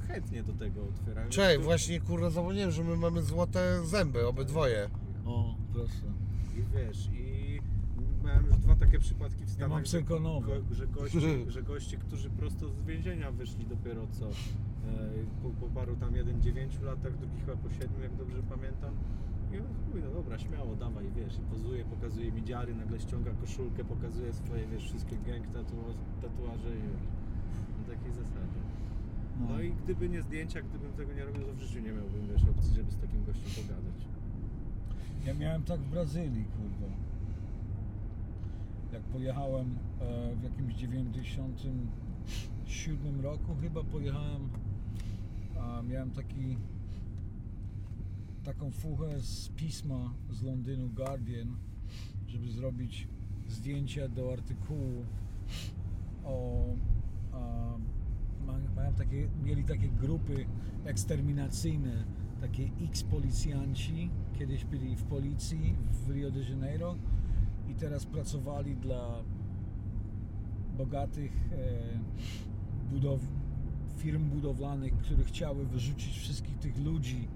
chętnie do tego otwierają. Cześć, To- właśnie kurwa zapomniałem, że my mamy złote zęby, obydwoje. O, proszę. I wiesz, i miałem już dwa takie przypadki w Stanach, mam że, cyrkonowe. go, że, goście, że goście, którzy prosto z więzienia wyszli dopiero co, e, po, po paru tam jeden dziewięciu latach, drugi chyba po siedmiu, jak dobrze pamiętam. I on mówi, no dobra, śmiało, dawaj, wiesz, i pozuje, pokazuje mi dziary, nagle ściąga koszulkę, pokazuje swoje, wiesz, wszystkie gang tatuaże, tatuaże i wiesz. No i gdyby nie zdjęcia, gdybym tego nie robił, to w życiu nie miałbym, wiesz, opcji, żeby z takim gościem pogadać. Ja miałem tak w Brazylii, kurwa. Jak pojechałem e, w jakimś 97 roku, chyba pojechałem, a miałem taki taką fuchę z pisma z Londynu Guardian, żeby zrobić zdjęcia do artykułu o a, mają takie, mieli takie grupy eksterminacyjne, takie X-policjanci, kiedyś byli w policji w Rio de Janeiro i teraz pracowali dla bogatych e, budow, firm budowlanych, które chciały wyrzucić wszystkich tych ludzi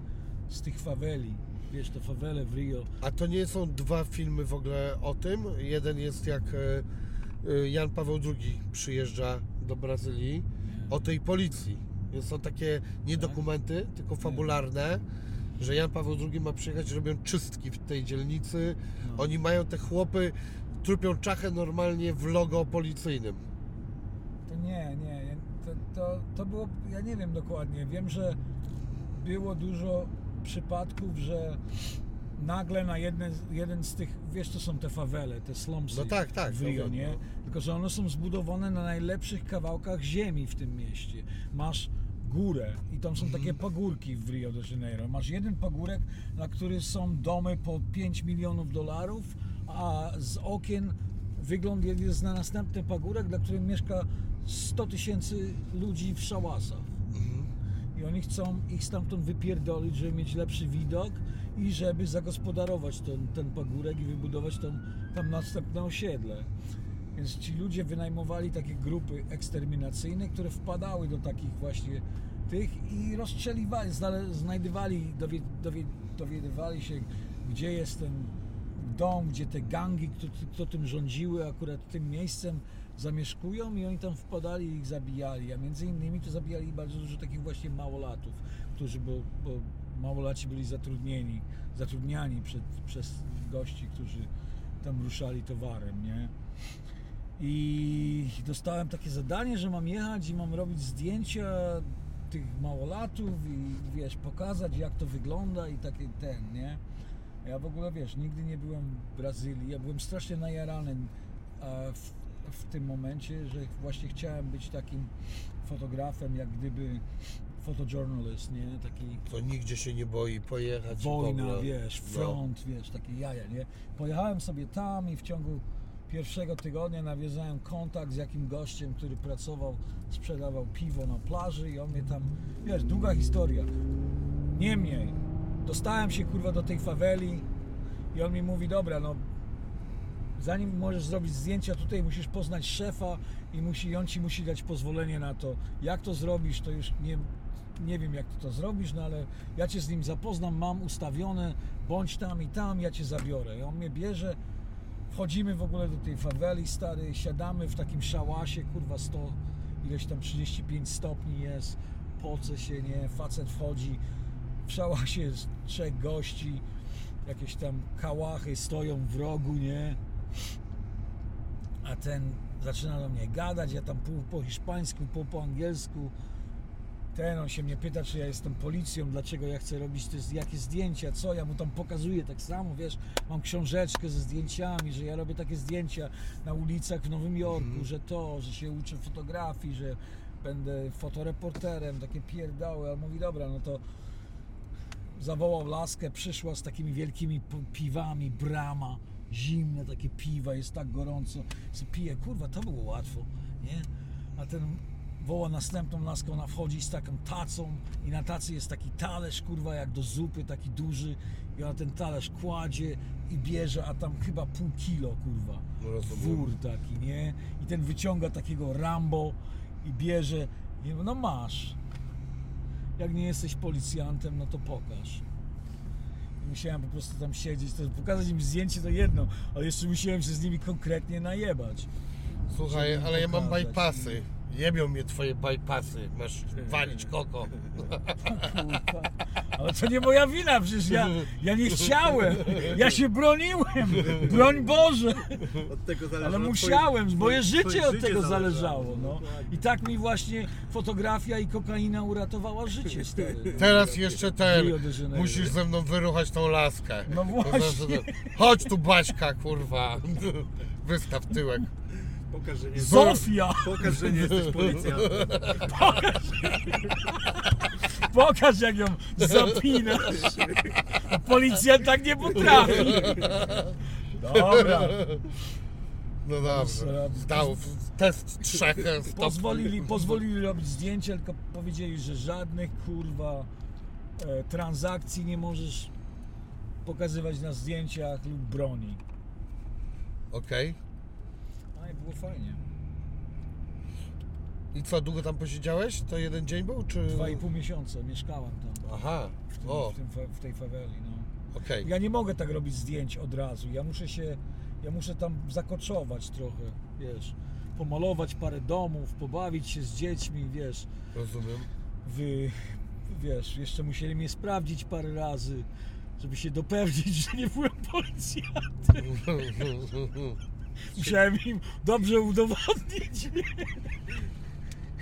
z tych faweli. Wiesz, te fawele w Rio. A to nie są dwa filmy w ogóle o tym? Jeden jest jak e, e, Jan Paweł II przyjeżdża do Brazylii, o tej policji. Są takie nie dokumenty, tylko fabularne, że Jan Paweł II ma przyjechać, robią czystki w tej dzielnicy. No. Oni mają te chłopy, trupią czachę normalnie w logo policyjnym. To nie, nie. To, to, to było, ja nie wiem dokładnie. Wiem, że było dużo przypadków, że nagle na jeden, jeden z tych, wiesz, to są te fawele, te slumsy No tak, tak, w no Rio, no. Tylko, że one są zbudowane na najlepszych kawałkach ziemi w tym mieście. Masz górę i tam są Mhm. takie pagórki w Rio de Janeiro. Masz jeden pagórek, na który są domy po 5 milionów dolarów, a z okien wygląd jest na następny pagórek, dla którego mieszka 100 tysięcy ludzi w szałasach. I oni chcą ich stamtąd wypierdolić, żeby mieć lepszy widok i żeby zagospodarować ten, ten pagórek i wybudować tam, tam następne osiedle. Więc ci ludzie wynajmowali takie grupy eksterminacyjne, które wpadały do takich właśnie tych i rozstrzeliwali, znajdywali, dowie, dowie, dowiadywali się, gdzie jest ten dom, gdzie te gangi, kto, kto tym rządziły, akurat tym miejscem zamieszkują i oni tam wpadali i ich zabijali, a między innymi to zabijali bardzo dużo takich właśnie małolatów, którzy, bo, bo małolaci byli zatrudnieni, zatrudniani przed, przez gości, którzy tam ruszali towarem, nie? I dostałem takie zadanie, że mam jechać i mam robić zdjęcia tych małolatów i wiesz, pokazać jak to wygląda i takie ten, nie? Ja w ogóle wiesz, nigdy nie byłem w Brazylii, ja byłem strasznie najarany w, w tym momencie, że właśnie chciałem być takim fotografem, jak gdyby fotojournalist, nie? Taki To nigdzie się nie boi pojechać. i w wojna, ogóle. wiesz, No. front, wiesz, takie jaja, nie? Pojechałem sobie tam i w ciągu pierwszego tygodnia nawiązałem kontakt z jakim gościem, który pracował, sprzedawał piwo na plaży i on mnie tam, wiesz, długa historia. Niemniej, dostałem się kurwa do tej faweli i on mi mówi, dobra, no zanim możesz zrobić zdjęcia tutaj musisz poznać szefa i musi, on ci musi dać pozwolenie na to. Jak to zrobisz, to już nie, nie wiem jak ty to zrobisz, no ale ja cię z nim zapoznam, mam ustawione, bądź tam i tam, ja cię zabiorę. I on mnie bierze, wchodzimy w ogóle do tej faweli, stary, siadamy w takim szałasie, kurwa 100, ileś tam 35 stopni jest, poce się, nie, facet wchodzi, w szałasie jest trzech gości, jakieś tam kałachy stoją w rogu, nie, a ten zaczyna do mnie gadać, ja tam pół po hiszpańsku, pół po angielsku. Ten on się mnie pyta, czy ja jestem policją, dlaczego ja chcę robić te, jakie zdjęcia, co ja mu tam pokazuję tak samo, wiesz, mam książeczkę ze zdjęciami, że ja robię takie zdjęcia na ulicach w Nowym Jorku, że to, że się uczę fotografii, że będę fotoreporterem, takie pierdały, a on mówi, dobra, no to zawołał laskę, przyszła z takimi wielkimi piwami, brama, zimne takie piwa, jest tak gorąco, pije, kurwa, to było łatwo, nie? A ten woła następną laskę, ona wchodzi z taką tacą i na tacy jest taki talerz, kurwa, jak do zupy, taki duży i ona ten talerz kładzie i bierze, a tam chyba pół kilo, kurwa, No wór taki, nie? I ten wyciąga takiego Rambo i bierze, i no masz, jak nie jesteś policjantem, no to pokaż. Musiałem po prostu tam siedzieć, to pokazać im zdjęcie to jedno, ale jeszcze musiałem się z nimi konkretnie najebać. Słuchaj, ale ja mam bypassy. Jebią mnie twoje bypassy. Masz walić koko. Ale to nie moja wina, przecież ja, ja nie chciałem, ja się broniłem, broń Boże. Od tego Ale musiałem, twoje- moje twoje życie od życie tego zależało. No. Dokładnie. I tak mi właśnie fotografia i kokaina uratowała życie, stary. Teraz jeszcze ten. Musisz ze mną wyruchać tą laskę. No właśnie. Chodź tu Baśka, kurwa. Wystaw tyłek. Pokaż, że nie, Zofia! pokaż, że nie jesteś policjantem. Pokaż jak ją zapinasz. Policjant tak nie potrafi. Dobra. No dobrze. Zdał test trzech stopni. Pozwolili, pozwolili robić zdjęcia, tylko powiedzieli, że żadnych kurwa e, transakcji nie możesz pokazywać na zdjęciach lub broni. Okej. No i było fajnie. I co, długo tam posiedziałeś? To jeden dzień był, czy... Dwa i pół miesiąca mieszkałem tam. Aha, W, tym, o, w, tym, fa- w tej faweli. No. okej. Ja nie mogę tak robić zdjęć od razu. Ja muszę się, ja muszę tam zakoczować trochę, wiesz, pomalować parę domów, pobawić się z dziećmi, wiesz, Rozumiem. wy, wiesz, jeszcze musieli mnie sprawdzić parę razy, żeby się dopewnić, że nie byłem policjantem. Musiałem im dobrze udowodnić.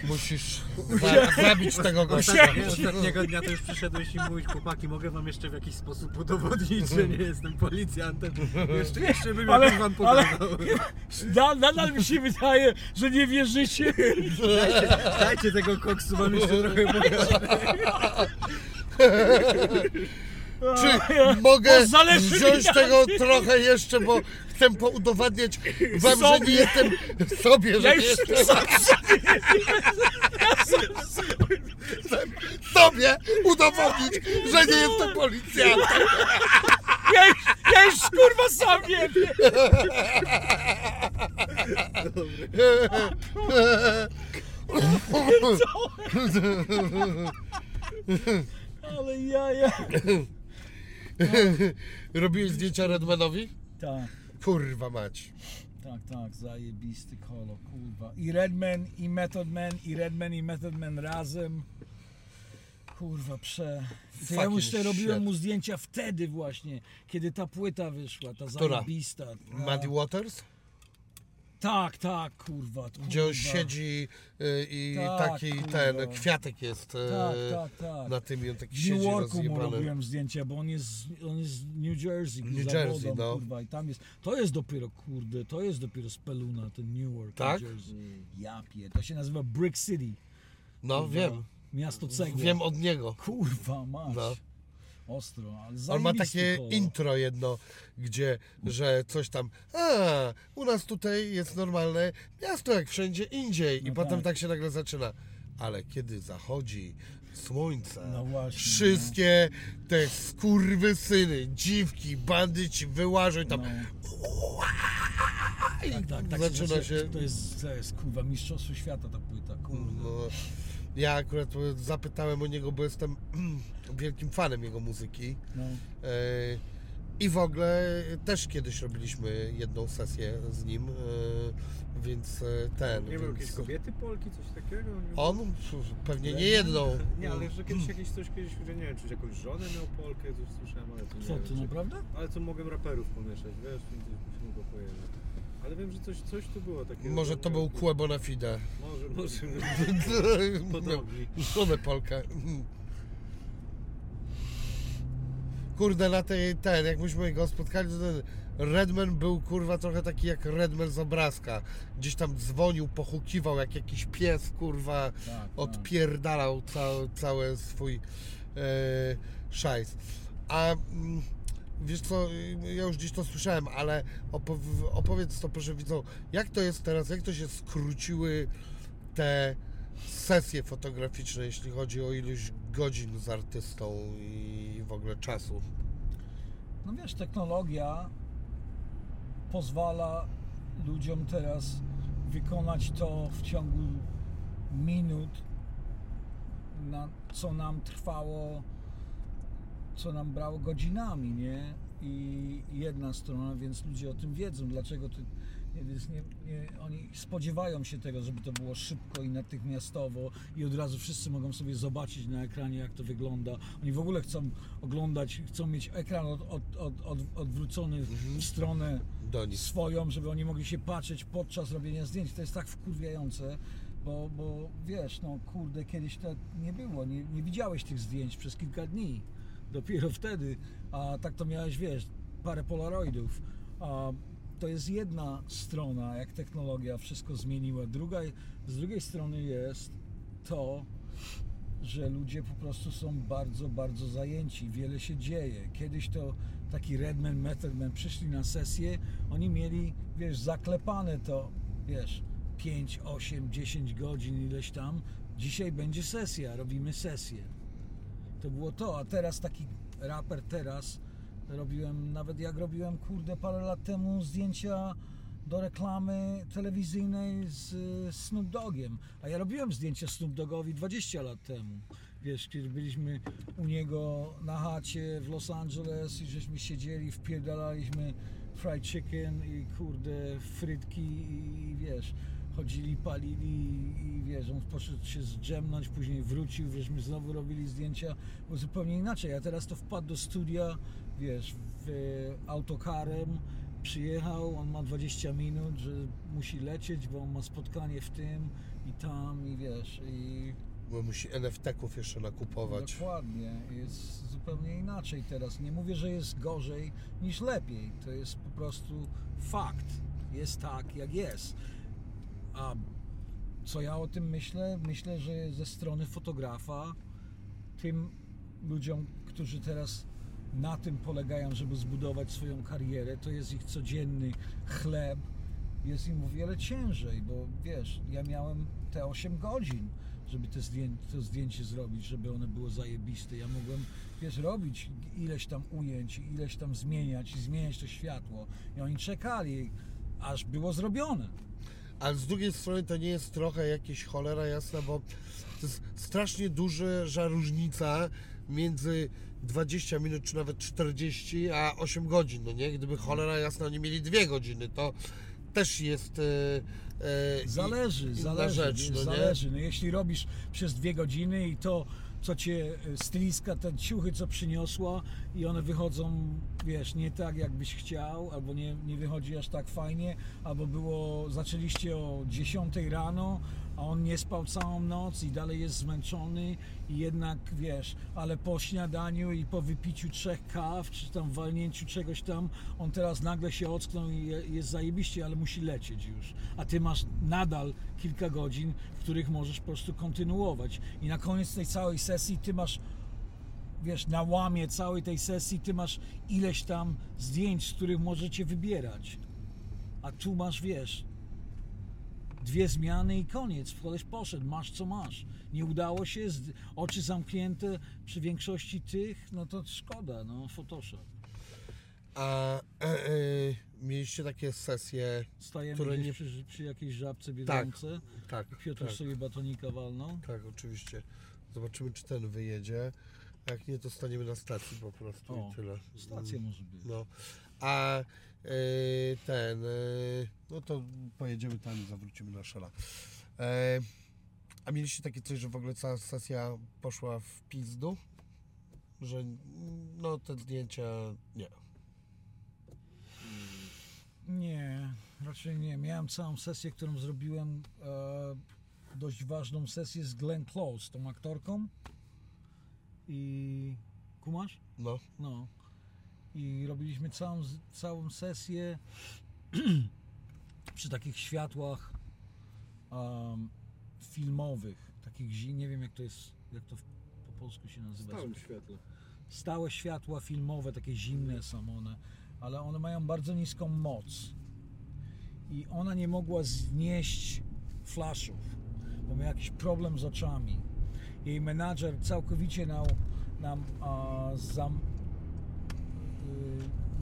Musisz za, zabić tego gościa. Ostatnie, ostatniego dnia to już przyszedłeś i mówić, chłopaki, mogę wam jeszcze w jakiś sposób udowodnić, że nie jestem policjantem. Jeszcze, jeszcze bym Ale- jakoś wam ale- pokazał. Na, nadal mi się wydaje, że nie wierzycie. Dajcie, dajcie tego koksu, mam jeszcze trochę Czy mogę Bo zależy mi wziąć na tego trochę jeszcze, bo chcę poudowadniać wam, że nie jestem sobie, że Ja nie jestem sobie udowodnić, że nie jestem policjantem. Ja już, ja już kurwa sam wiem. Ale jaja. Robiłeś zdjęcia Redmanowi? Tak, Kurwa mać. tak, tak, zajebisty kolo, kurwa. I Redman, i Method Man, i Redman, i Method Man razem. Kurwa, prze... To ja Fucking jeszcze robiłem shit. mu zdjęcia wtedy właśnie, kiedy ta płyta wyszła, ta Która? zajebista. No. Muddy Waters? Tak, tak, kurwa. Gdzie on kurwa. siedzi y, i Tak, taki kurwa. ten kwiatek jest y, Tak, tak, tak. na tym i on taki W siedzi New Yorku mu rozjebany. robiłem zdjęcia, bo on jest, on jest z New Jersey. New Jersey, no. Kurwa, i tam jest, to jest dopiero, kurde, to jest dopiero z Peluna, ten New York, Tak? New Jersey. Ja pier, to się nazywa Brick City. No kurwa. wiem, Miasto cegła. wiem od niego. Kurwa, masz. No. Ostro, ale On ma takie kolo. intro jedno, gdzie, że coś tam, a u nas tutaj jest normalne miasto jak wszędzie indziej i No potem tak. tak się nagle zaczyna. Ale kiedy zachodzi słońce, No właśnie, wszystkie te skurwy syny, dziwki, bandyci wyłażą i tam No. i Tak, tak, tak zaczyna się... To jest, to jest, kurwa, mistrzostwo świata ta płyta, kurwa. No, ja akurat zapytałem o niego, bo jestem wielkim fanem jego muzyki. No. E, I w ogóle też kiedyś robiliśmy jedną sesję z nim, e, więc e, ten. Nie miał więc jakieś kobiety Polki, coś takiego? Nie On pewnie nie jedną. Nie, ale że kiedyś jakieś coś kiedyś, że nie wiem, czy jakąś żonę miał Polkę, coś słyszałem, ale to nie Co, wiem. naprawdę? Ale co mogłem raperów pomieszać, wiesz, więc się mogło. Ale wiem, że coś, coś tu było takiego. Może to był Kłebo na Fide. Może, może. Miał Podobni. Żonę Polkę. Kurde, na tej, ten, jak myśmy go spotkali, to ten Redman był kurwa trochę taki jak Redman z obrazka. Gdzieś tam dzwonił, pochukiwał jak jakiś pies, kurwa, Tak, tak. odpierdalał ca, cały swój e, szajs. A mm, wiesz co, ja już gdzieś to słyszałem, ale opow opowiedz to proszę widzą, jak to jest teraz, jak to się skróciły te sesje fotograficzne, jeśli chodzi o ilość godzin z artystą i w ogóle czasu. No wiesz, technologia pozwala ludziom teraz wykonać to w ciągu minut, na co nam trwało, co nam brało godzinami, nie? I jedna strona, więc ludzie o tym wiedzą, dlaczego to, nie, więc nie, nie, oni spodziewają się tego, żeby to było szybko i natychmiastowo i od razu wszyscy mogą sobie zobaczyć na ekranie, jak to wygląda. Oni w ogóle chcą oglądać, chcą mieć ekran od, od, od, od, odwrócony w stronę swoją, żeby oni mogli się patrzeć podczas robienia zdjęć. To jest tak wkurwiające, bo, bo wiesz, no kurde, kiedyś to nie było, nie, nie widziałeś tych zdjęć przez kilka dni. Dopiero wtedy, a tak to miałeś, wiesz, parę polaroidów. A to jest jedna strona, jak technologia wszystko zmieniła. Druga, z drugiej strony jest to, że ludzie po prostu są bardzo, bardzo zajęci. Wiele się dzieje. Kiedyś to taki Redman, Methodman przyszli na sesję, oni mieli, wiesz, zaklepane to, wiesz, 5, 8, 10 godzin, ileś tam. Dzisiaj będzie sesja, robimy sesję. To było to, a teraz taki raper teraz robiłem, nawet jak robiłem, kurde, parę lat temu zdjęcia do reklamy telewizyjnej z Snoop Dogiem. A ja robiłem zdjęcia Snoop Dogowi 20 lat temu. Wiesz, kiedy byliśmy u niego na chacie w Los Angeles i żeśmy siedzieli, wpierdalaliśmy fried chicken i kurde frytki i wiesz, chodzili, palili i wiesz, on poszedł się zdrzemnąć, później wrócił, żeśmy znowu robili zdjęcia, bo zupełnie inaczej. A teraz to wpadł do studia, wiesz, w, autokarem, przyjechał, on ma 20 minut, że musi lecieć, bo on ma spotkanie w tym i tam i wiesz, i Bo musi NFT-ków jeszcze nakupować. Dokładnie, jest zupełnie inaczej teraz. Nie mówię, że jest gorzej niż lepiej. To jest po prostu fakt. Jest tak, jak jest. A co ja o tym myślę? Myślę, że ze strony fotografa tym ludziom, którzy teraz na tym polegają, żeby zbudować swoją karierę, to jest ich codzienny chleb, jest im o wiele ciężej, bo wiesz, ja miałem te 8 godzin, żeby te to zdjęcie zrobić, żeby one było zajebiste. Ja mogłem, wiesz, robić ileś tam ujęć, ileś tam zmieniać i zmieniać to światło. I oni czekali, aż było zrobione. Ale z drugiej strony to nie jest trochę jakieś cholera jasna, bo to jest strasznie duża różnica między 20 minut czy nawet 40 a 8 godzin, no nie? Gdyby cholera jasna oni mieli 2 godziny, to też jest e, e, Zależy, inna zależy, rzecz, no zależy. No jeśli robisz przez dwie godziny i to, co cię e, stylistka, te ciuchy, co przyniosła i one wychodzą, wiesz, nie tak jakbyś chciał, albo nie, nie wychodzi aż tak fajnie, albo było, zaczęliście o 10 rano, a on nie spał całą noc i dalej jest zmęczony i jednak, wiesz, ale po śniadaniu i po wypiciu trzech kaw, czy tam walnięciu czegoś tam, on teraz nagle się ocknął i je- jest zajebiście, ale musi lecieć już. A ty masz nadal kilka godzin, w których możesz po prostu kontynuować. I na koniec tej całej sesji ty masz wiesz, na łamie całej tej sesji ty masz ileś tam zdjęć, z których możecie wybierać. A tu masz, wiesz, dwie zmiany i koniec. Koleś poszedł, masz co masz. Nie udało się, oczy zamknięte przy większości tych, no to szkoda, no Photoshop. A e, e, mieliście takie sesje, Stajemy Które nie- przy, przy jakiejś żabce biedronce, tak, Piotr tak, sobie batonika walnął. tak, oczywiście. Zobaczymy, czy ten wyjedzie. A Jak nie, to staniemy na stacji po prostu O, i tyle. Stacja może być. No, a ten, e, no to pojedziemy tam i zawrócimy na szela. E, a mieliście takie coś, że w ogóle cała sesja poszła w pizdu? Że no te zdjęcia nie. Nie, raczej nie. Miałem całą sesję, którą zrobiłem, e, dość ważną sesję z Glenn Close, tą aktorką. I kumasz? No, No. I robiliśmy całą, całą sesję przy takich światłach em, filmowych, takich, nie wiem jak to jest, jak to po polsku się nazywa. stałym świetle. stałe światła filmowe, takie zimne są one, ale one mają bardzo niską moc. I ona nie mogła znieść flaszów, bo miała jakiś problem z oczami. Jej menadżer całkowicie nam, nam a, zam,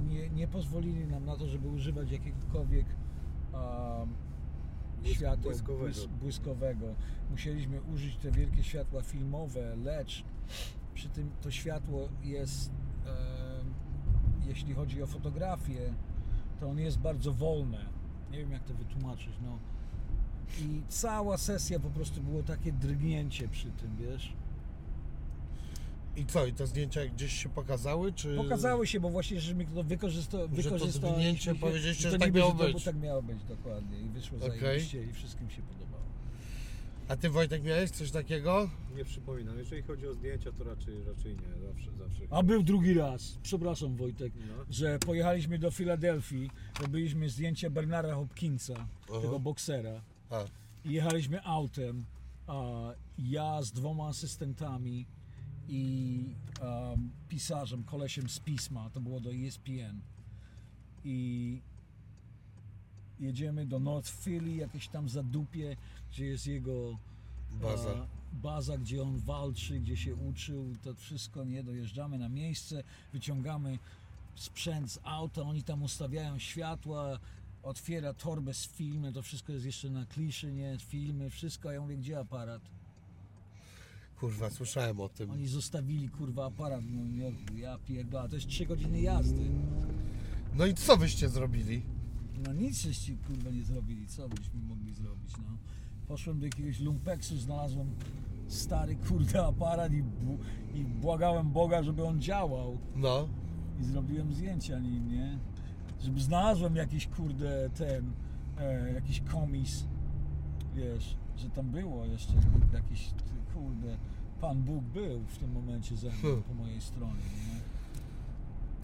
nie, nie pozwolili nam na to, żeby używać jakiegokolwiek Błysk- światła błyskowego. błys- błyskowego. Musieliśmy użyć te wielkie światła filmowe, lecz przy tym to światło jest, e, jeśli chodzi o fotografię, to on jest bardzo wolne. Nie wiem jak to wytłumaczyć, no. I cała sesja po prostu było takie drgnięcie przy tym, wiesz. I co, i te zdjęcia gdzieś się pokazały, czy... Pokazały się, bo właśnie, że my to wykorzysta, to wykorzystaliśmy. drgnięcie, się- powiedzieliście, i to że tak miało to- być. Tak miało być, dokładnie. I wyszło Okej. zajebiście i wszystkim się podobało. A ty Wojtek miałeś coś takiego? Nie przypominam. Jeżeli chodzi o zdjęcia, to raczej, raczej nie. Zawsze, zawsze. A był drugi raz, przepraszam Wojtek, No. że pojechaliśmy do Filadelfii, robiliśmy zdjęcia Bernara Hopkinsa, tego boksera. A, I jechaliśmy autem, a ja z dwoma asystentami i um, pisarzem, kolesiem z pisma, to było do ESPN. I jedziemy do North Philly, jakieś tam zadupie, gdzie jest jego Baza. e, baza, gdzie on walczy, gdzie się uczył, to wszystko, nie, dojeżdżamy na miejsce, wyciągamy sprzęt z auta, oni tam ustawiają światła, otwiera torbę z filmem, to wszystko jest jeszcze na kliszy, nie, filmy, wszystko, ja mówię, gdzie aparat? Kurwa, słyszałem o tym. Oni zostawili, kurwa, aparat w Nowym Jorku, ja pierdolę, to jest 3 godziny jazdy. No i co wyście zrobili? No nic żeście, kurwa, nie zrobili, co byśmy mogli zrobić, no. Poszłem do jakiegoś lumpeksu, znalazłem stary, kurde, aparat i, bu- i błagałem Boga, żeby on działał. No, i zrobiłem zdjęcia nim, nie? Żeby znalazłem jakiś kurde ten, e, jakiś komis, wiesz, że tam było jeszcze jakiś ty, kurde, Pan Bóg był w tym momencie ze mną, Hmm. po mojej stronie, nie?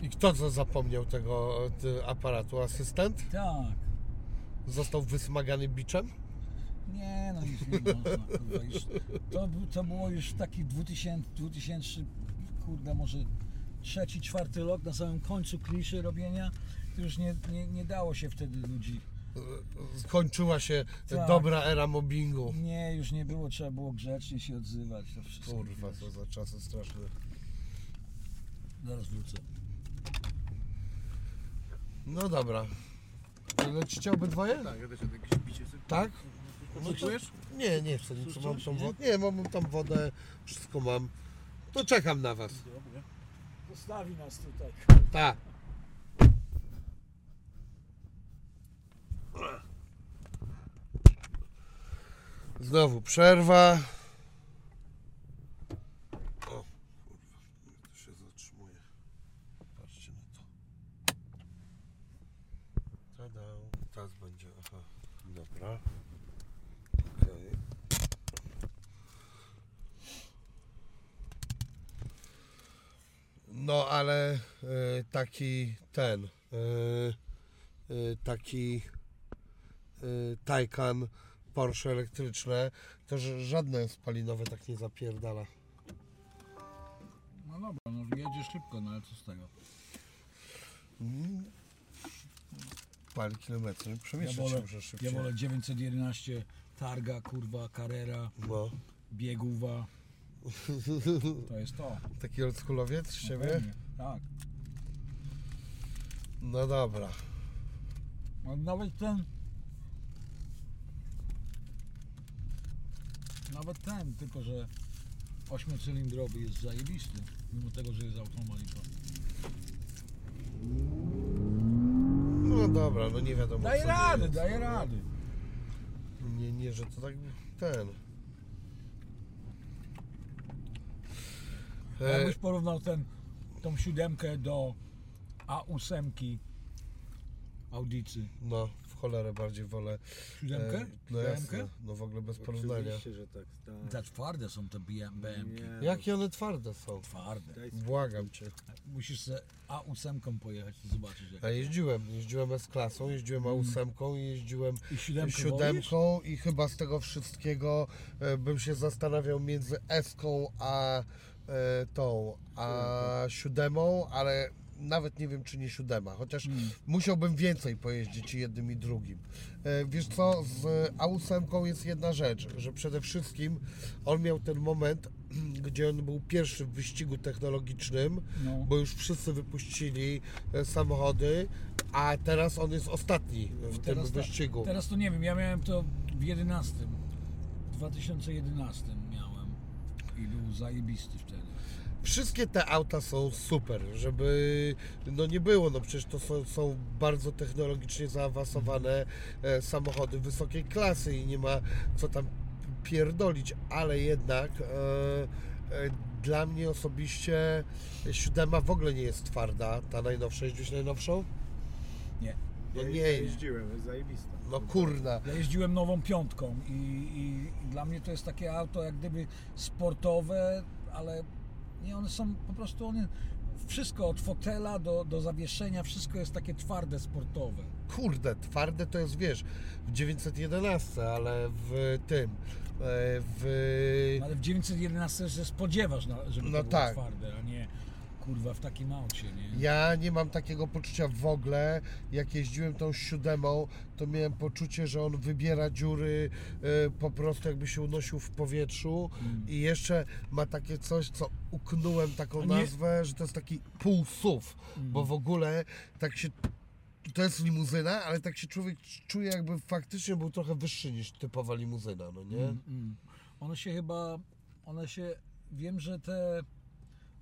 i kto co zapomniał tego ty, aparatu? Asystent? Tak, Został wysmagany biczem? nie no już nie można, kurwa, już, to, to było już taki 2000, 2000, kurde, może trzeci, czwarty rok, na samym końcu kliszy robienia, to już nie, nie, nie dało się wtedy ludzi Skończyła się Tak. dobra era mobbingu. Nie, już nie było, trzeba było grzecznie się odzywać. To wszystko. Kurwa, co za czasy straszne. Zaraz wrócę. No dobra. Lecicie obydwoje? Tak, ja też jakieś bicie sobie Tak? No to, nie, nie chcę nic, mam tą Nie? wodę. Nie, mam tam wodę, wszystko mam. To czekam na was. Dobra. Zostawi nas tutaj. Tak. Znowu przerwa. O, kurwa, to się zatrzymuje. Patrzcie na to. Tada. Teraz będzie, aha. Dobra. Okej. No ale e, taki ten, e, e, taki Taycan, Porsche elektryczne, to żadne spalinowe tak nie zapierdala. No dobra, no jedzie szybko, no ale co z tego? Mm. Pali kilometry, Ja przemieszczać wolę, się szybciej. ja wolę 911 Targa, kurwa, Carrera, No. biegówa. To jest to. Taki oldschoolowiec z No pewnie, Tak. No dobra. No, nawet ten. Nawet ten, tylko że ośmiocylindrowy jest zajebisty, mimo tego, że jest automatika. No dobra, no nie wiadomo Daje co rady, jest. daje rady. Nie, nie, że to tak ten. E, Jakbyś porównał ten, tą siódemkę do A8 Audicy. no, cholerę bardziej wolę. Siódemkę? E, no jasne, no w ogóle bez porównania. Oczywiście, że tak. tak. Za twarde są te BM, BM-ki. Nie, Jakie one twarde są? Twarde. Błagam cię. Musisz se A8 pojechać i zobaczyć jak. Ja jeździłem, jeździłem S-klasą, jeździłem A8 i jeździłem I siódemkę wolisz? siódemką i chyba z tego wszystkiego e, bym się zastanawiał między S-ką a e, tą, a siódemą, ale nawet nie wiem czy nie siódema, chociaż Mm. musiałbym więcej pojeździć jednym i drugim. E, Wiesz co, z A8 jest jedna rzecz, że przede wszystkim on miał ten moment, gdzie on był pierwszy w wyścigu technologicznym, No. bo już wszyscy wypuścili e, samochody, a teraz on jest ostatni w tym Teraz ta- wyścigu. Teraz to nie wiem, ja miałem to w 11. W 2011 miałem i był zajebisty wtedy. Wszystkie te auta są super, żeby no nie było, no przecież to są, są bardzo technologicznie zaawansowane e, samochody wysokiej klasy i nie ma co tam pierdolić, ale jednak e, e, dla mnie osobiście siódema w ogóle nie jest twarda, ta najnowsza, jeździłeś najnowszą? Nie. No Ja nie, jeździłem, jest zajebista. no kurna. Ja jeździłem nową piątką i, i, i dla mnie to jest takie auto jak gdyby sportowe, ale nie, one są po prostu one wszystko od fotela do, do zawieszenia, wszystko jest takie twarde, sportowe. kurde, twarde to jest, wiesz, w 911, ale w tym, e, w... No, ale w 911 się spodziewasz, na- żeby No to było tak. twarde, a nie kurwa w takim aucie, nie? Ja nie mam takiego poczucia w ogóle. Jak jeździłem tą siódemą, to miałem poczucie, że on wybiera dziury e, po prostu jakby się unosił w powietrzu Mm. i jeszcze ma takie coś, co uknąłem taką nazwę, że to jest taki półsuw, Mm. bo w ogóle tak się to jest limuzyna, ale tak się człowiek czuje jakby faktycznie był trochę wyższy niż typowa limuzyna, no nie? Mm, mm. One się chyba, one się, wiem, że te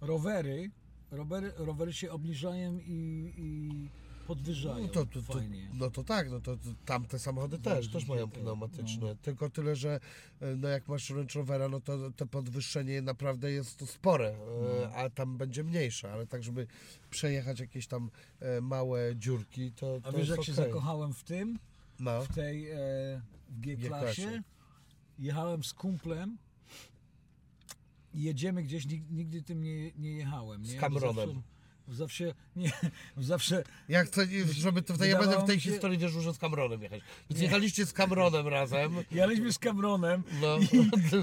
rowery, rowery, rowery się obniżają i, i podwyżają No to, to, to, fajnie. no to tak, no to, to tamte samochody też, też mają pneumatyczne. no. Tylko tyle, że e, no jak masz Range Rovera, no to to podwyższenie naprawdę jest to spore, e, No. a tam będzie mniejsze, ale tak, żeby przejechać jakieś tam e, małe dziurki, to, to A wiesz, jak się okej. zakochałem w tym, No, w tej e, w G-klasie. G-klasie, jechałem z kumplem jedziemy gdzieś, nig- nigdy tym nie, nie jechałem. Nie? Z Cameronem. Zawsze, zawsze, nie, zawsze ja chcę, żeby to, ja będę w tej się- historii że z Cameronem jechać. Więc jechaliście z Cameronem razem, jechaliśmy z Cameronem no,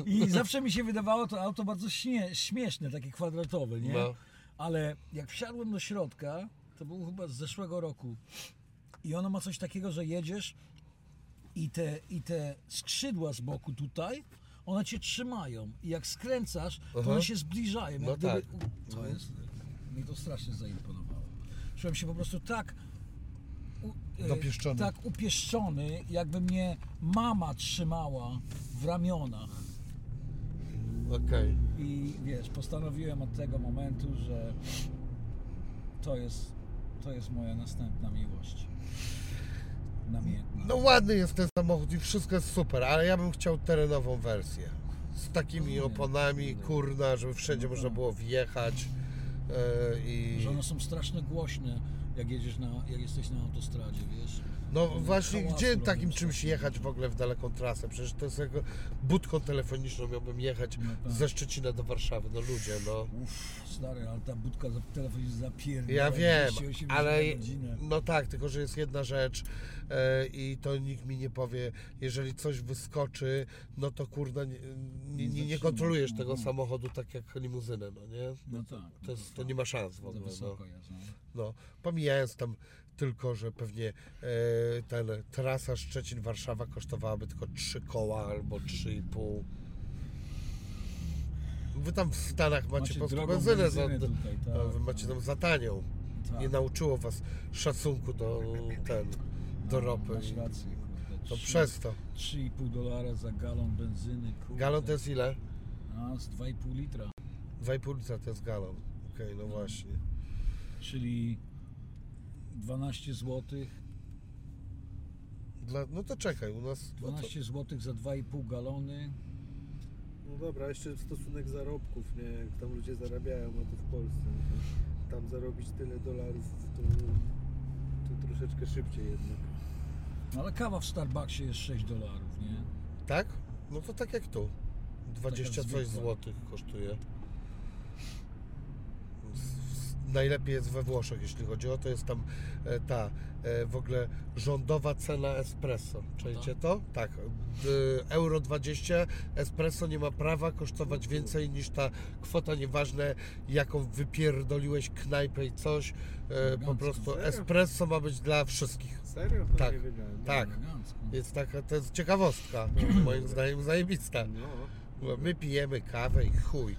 I, I zawsze mi się wydawało to auto bardzo śmie, śmieszne, takie kwadratowe, nie? No. Ale jak wsiadłem do środka, to było chyba z zeszłego roku, i ono ma coś takiego, że jedziesz i te, i te skrzydła z boku tutaj, one cię trzymają. I jak skręcasz, to Aha. one się zbliżają. Jak No gdyby, tak. To jest, mi to strasznie zaimponowało. Czułem się po prostu tak u, e, Dopieszczony. tak upieszczony, jakby mnie mama trzymała w ramionach. Okej. I wiesz, postanowiłem od tego momentu, że to jest, to jest moja następna miłość. Namiętna. No ładny jest ten samochód i wszystko jest super, ale ja bym chciał terenową wersję. Z takimi oponami, kurna, żeby wszędzie No można tak. było wjechać. e, I Że one są strasznie głośne, jak jedziesz na, jak jesteś na autostradzie, wiesz. No właśnie, gdzie takim czymś jechać w ogóle w daleką trasę? Przecież to jest jako budką telefoniczną miałbym jechać No tak. ze Szczecina do Warszawy. No ludzie, no. Uff, stary, ale ta budka za telefon jest. Ja wiem, 280 ale no tak, tylko że jest jedna rzecz e, i to nikt mi nie powie, jeżeli coś wyskoczy, no to kurna nie, nie, nie, nie kontrolujesz no, tego no. samochodu tak jak limuzynę, no nie? No tak. To, jest, to nie ma szans w ogóle. No. no. No, pomijając tam tylko, że pewnie e, ten trasa Szczecin-Warszawa kosztowałaby tylko 3 koła albo 3,5. Wy tam w Stanach macie, po prostu benzynę, za, tutaj, tak, wy macie tam za tanią. tak. Nie nauczyło was szacunku do ten, do No, ropy. Masz rację, kurde. To Trzy- przez to. 3,5 dolara za galon benzyny, kurde. Galon to jest ile? A, z 2,5 litra. 2,5 litra to jest galon. Okej, no właśnie. Czyli 12 zł. Dla, no to czekaj, u nas... No to, 12 zł za 2,5 galony. No dobra, jeszcze stosunek zarobków, nie? Jak tam ludzie zarabiają, a to w Polsce. no Tam zarobić tyle dolarów, to, to troszeczkę szybciej jednak. No ale kawa w Starbucksie jest 6 dolarów, nie? tak? No to tak jak tu. 20 coś zwykła. złotych kosztuje. Najlepiej jest we Włoszech, jeśli chodzi o to. Jest tam e, ta e, w ogóle rządowa cena espresso. Czujecie to? Tak. E, Euro 20 espresso nie ma prawa kosztować więcej niż ta kwota, nieważne jaką wypierdoliłeś knajpę i coś. E, po prostu espresso ma być dla wszystkich. Serio? To Tak, nie wiedziałem. tak. Elegancko. Jest taka, to jest ciekawostka, moim zdaniem zajebista. No. Bo My pijemy kawę i chuj.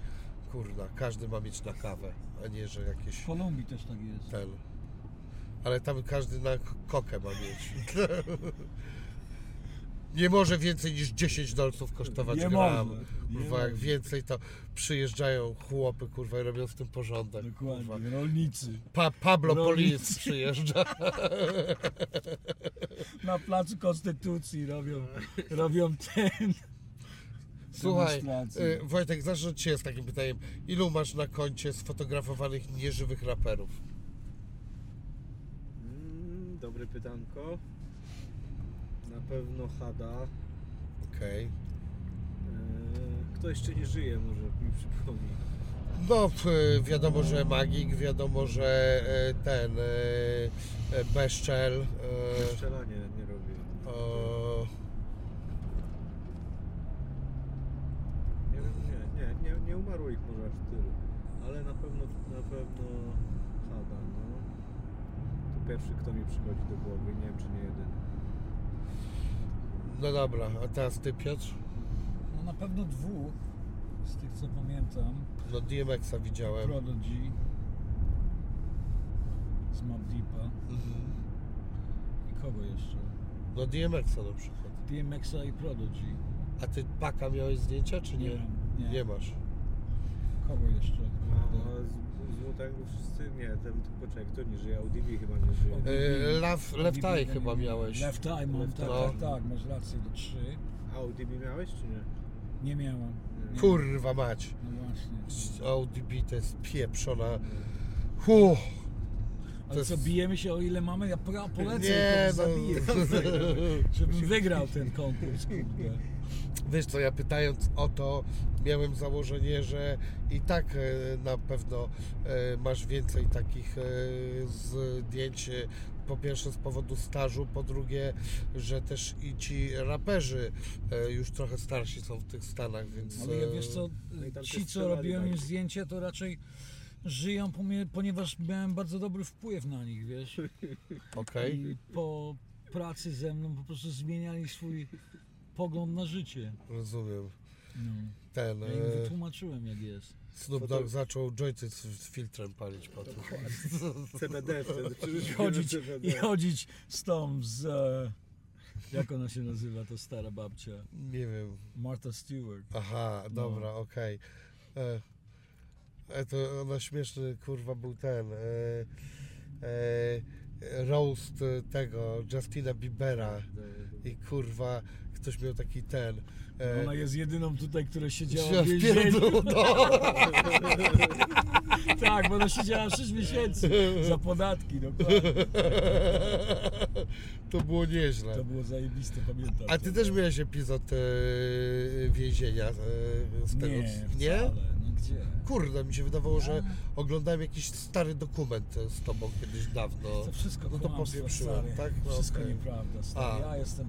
Kurna, każdy ma mieć na kawę, a nie, że jakieś W Kolumbii też tak jest. ten. Ale tam każdy na kokę ma mieć. Nie może więcej niż 10 dolców kosztować Nie gram. może, Kurwa, jak więcej to przyjeżdżają chłopy, kurwa, i robią z tym porządek. Kurwa. Dokładnie, rolnicy. Pa Pablo. Police przyjeżdża. Na placu Konstytucji robią, robią ten. Słuchaj, y, Wojtek, zacznę od Ciebie z takim pytaniem. Ilu masz na koncie sfotografowanych nieżywych raperów? Mm, dobre pytanko. Na pewno Hada. Okej. Eee, kto jeszcze nie żyje, może mi przypomni. No, p- wiadomo, że Magik, wiadomo, że e, ten e, e, Beszczel. e, Strzelanie nie robię. e, Nie wiem, nie, nie, nie, nie umarło ich może aż tylu. Ale na pewno, na pewno Hada, no. To pierwszy, kto mi przychodzi do głowy, nie wiem czy nie jeden. No dobra, a teraz Ty, Piotr? No na pewno dwóch, z tych co pamiętam. No DMX-a widziałem. Prodigy z Mob Deepa Mhm. i kogo jeszcze? No DMX-a na przykład. DMX-a i Prodigy. A Ty Paka miałeś zdjęcia, czy nie? Nie, nie. masz. Kogo jeszcze? No, a z, z Wu-Tangu wszyscy, nie, ten, poczekaj, kto nie żyje? ODB chyba nie żyje. E, Left, left Eye chyba miałeś. Left Eye mam, tak, No. tak, tak, masz rację, do trzy. A ODB miałeś czy nie? Nie miałem. Nie. Kurwa mać. No właśnie. ODB to jest pieprzona. Huh. Ale jest- co, bijemy się o ile mamy? Ja po- polecę, Nie, to no. zabiję. Żebym wygrał ten konkurs, kurde. Wiesz co, ja pytając o to, miałem założenie, że i tak e, na pewno e, masz więcej takich e, zdjęć. Po pierwsze z powodu stażu, po drugie, że też i ci raperzy już trochę starsi są w tych Stanach, więc. Ale ja wiesz co, No ci co robiłem tak. im zdjęcie, to raczej żyją, ponieważ miałem bardzo dobry wpływ na nich, wiesz. Okej. I po pracy ze mną po prostu zmieniali swój pogląd na życie. Rozumiem. No. Ten. Ja im E, wytłumaczyłem jak jest. Snoop to- Dogg zaczął jointy z, z filtrem palić potem. CBD wtedy. I chodzić, CBD. I chodzić z tą, z... E, jak ona się nazywa, ta stara babcia? Nie wiem. Martha Stewart. Aha, dobra, No. okej. E, E, to ona śmieszny, kurwa, był ten. E, e, roast tego Justina Biebera. I kurwa, ktoś miał taki ten. E, Ona jest jedyną tutaj, która siedziała w więzieniu. no. Tak, bo ona siedziała 6 miesięcy za podatki, dokładnie. To było nieźle. To było zajebiste, pamiętam. A ty też miałeś epizod e, więzienia e, z tego. Nie, nie? wcale, gdzie? Kurde, mi się wydawało, że oglądałem jakiś stary dokument z tobą kiedyś dawno. To wszystko No to popieprzyłem, tak? No Wszystko okej. nieprawda, stary. A. Ja jestem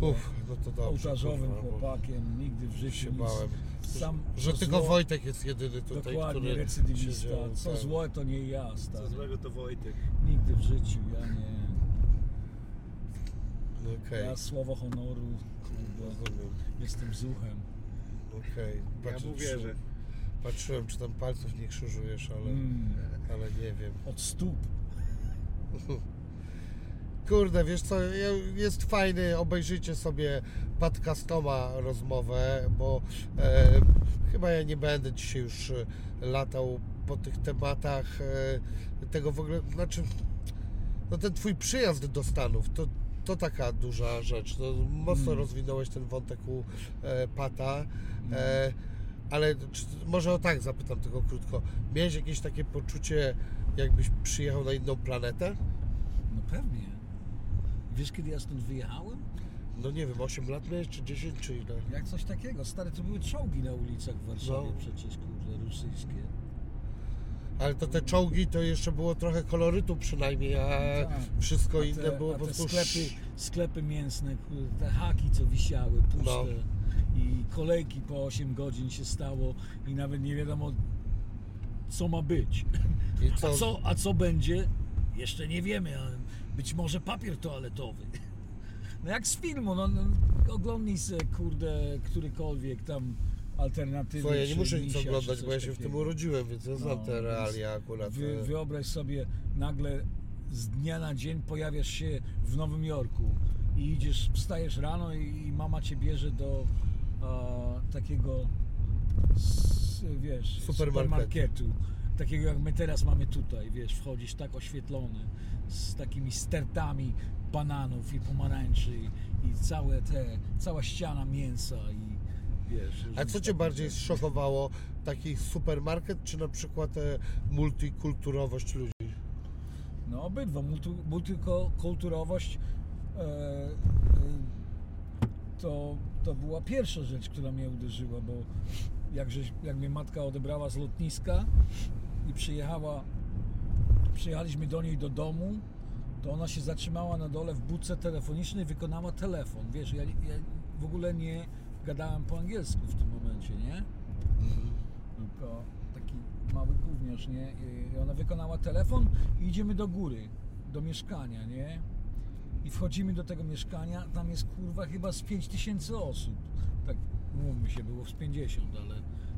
Uff, no to dobrze. ołtarzowym kurwa, bo chłopakiem, nigdy w życiu Się nic. bałem. Sam Że tylko zło- Wojtek jest jedyny tutaj, Dokładnie, który recydywista. siedział, Co tak. złe to nie ja, stary. Co złego to Wojtek. Nigdy w życiu, ja nie. Okej, Ja słowo honoru, rozumiem. jestem zuchem. Okej. Ja Patrzę, mu czy- wierzę. Patrzyłem, czy tam palców nie krzyżujesz, ale, Mm, ale nie wiem. od stóp. Kurde, wiesz co, jest fajny, obejrzyjcie sobie podcastoma rozmowę, bo e, chyba ja nie będę dzisiaj już e, latał po tych tematach e, tego w ogóle, znaczy no ten twój przyjazd do Stanów, to, to taka duża rzecz, no, mocno Mm. rozwinąłeś ten wątek u e, Pata, e, ale czy, może o tak zapytam tylko krótko, miałeś jakieś takie poczucie, jakbyś przyjechał na inną planetę? No pewnie. Wiesz kiedy ja stąd wyjechałem? No nie wiem, 8 lat miałeś, czy 10, czy ile? Jak coś takiego. Stary, to były czołgi na ulicach w Warszawie No. przecież, kurde, rosyjskie. Ale to te czołgi to jeszcze było trochę kolorytu przynajmniej, a Tak. wszystko inne te, było a po te prostu... sklepy, sklepy mięsne, kurde, te haki co wisiały, puste. No. I kolejki po 8 godzin się stało i nawet nie wiadomo co ma być. I A co? co, a co będzie? Jeszcze nie wiemy, ale być może papier toaletowy. No jak z filmu, no, no oglądnij se, kurde, którykolwiek tam alternatywy. Słuchaj, ja nie czy muszę nic misia, czy oglądać, bo ja się w tym takiego. urodziłem, więc ja znam No, te więc realia akurat. Wy, e. wyobraź sobie, nagle z dnia na dzień pojawiasz się w Nowym Jorku i idziesz, wstajesz rano i, i mama cię bierze do a, takiego s, wiesz, Supermarketu. supermarketu. Takiego jak my teraz mamy tutaj, wiesz, wchodzisz tak oświetlony z takimi stertami bananów i pomarańczy i, i całe te, cała ściana mięsa i wiesz. A co Cię takich bardziej zszokowało? Taki supermarket, czy na przykład e, multikulturowość ludzi? No obydwa, multi, multikulturowość e, e, to, to była pierwsza rzecz, która mnie uderzyła, bo jak, żeś, jak mnie matka odebrała z lotniska i przyjechała, przyjechaliśmy do niej do domu, to ona się zatrzymała na dole w budce telefonicznej i wykonała telefon. Wiesz, ja, ja w ogóle nie gadałem po angielsku w tym momencie, nie? tylko taki mały gówniarz, nie? I ona wykonała telefon i idziemy do góry, do mieszkania, nie? I wchodzimy do tego mieszkania, tam jest kurwa chyba z 5000 osób. Tak, mówmy się, było z 50, ale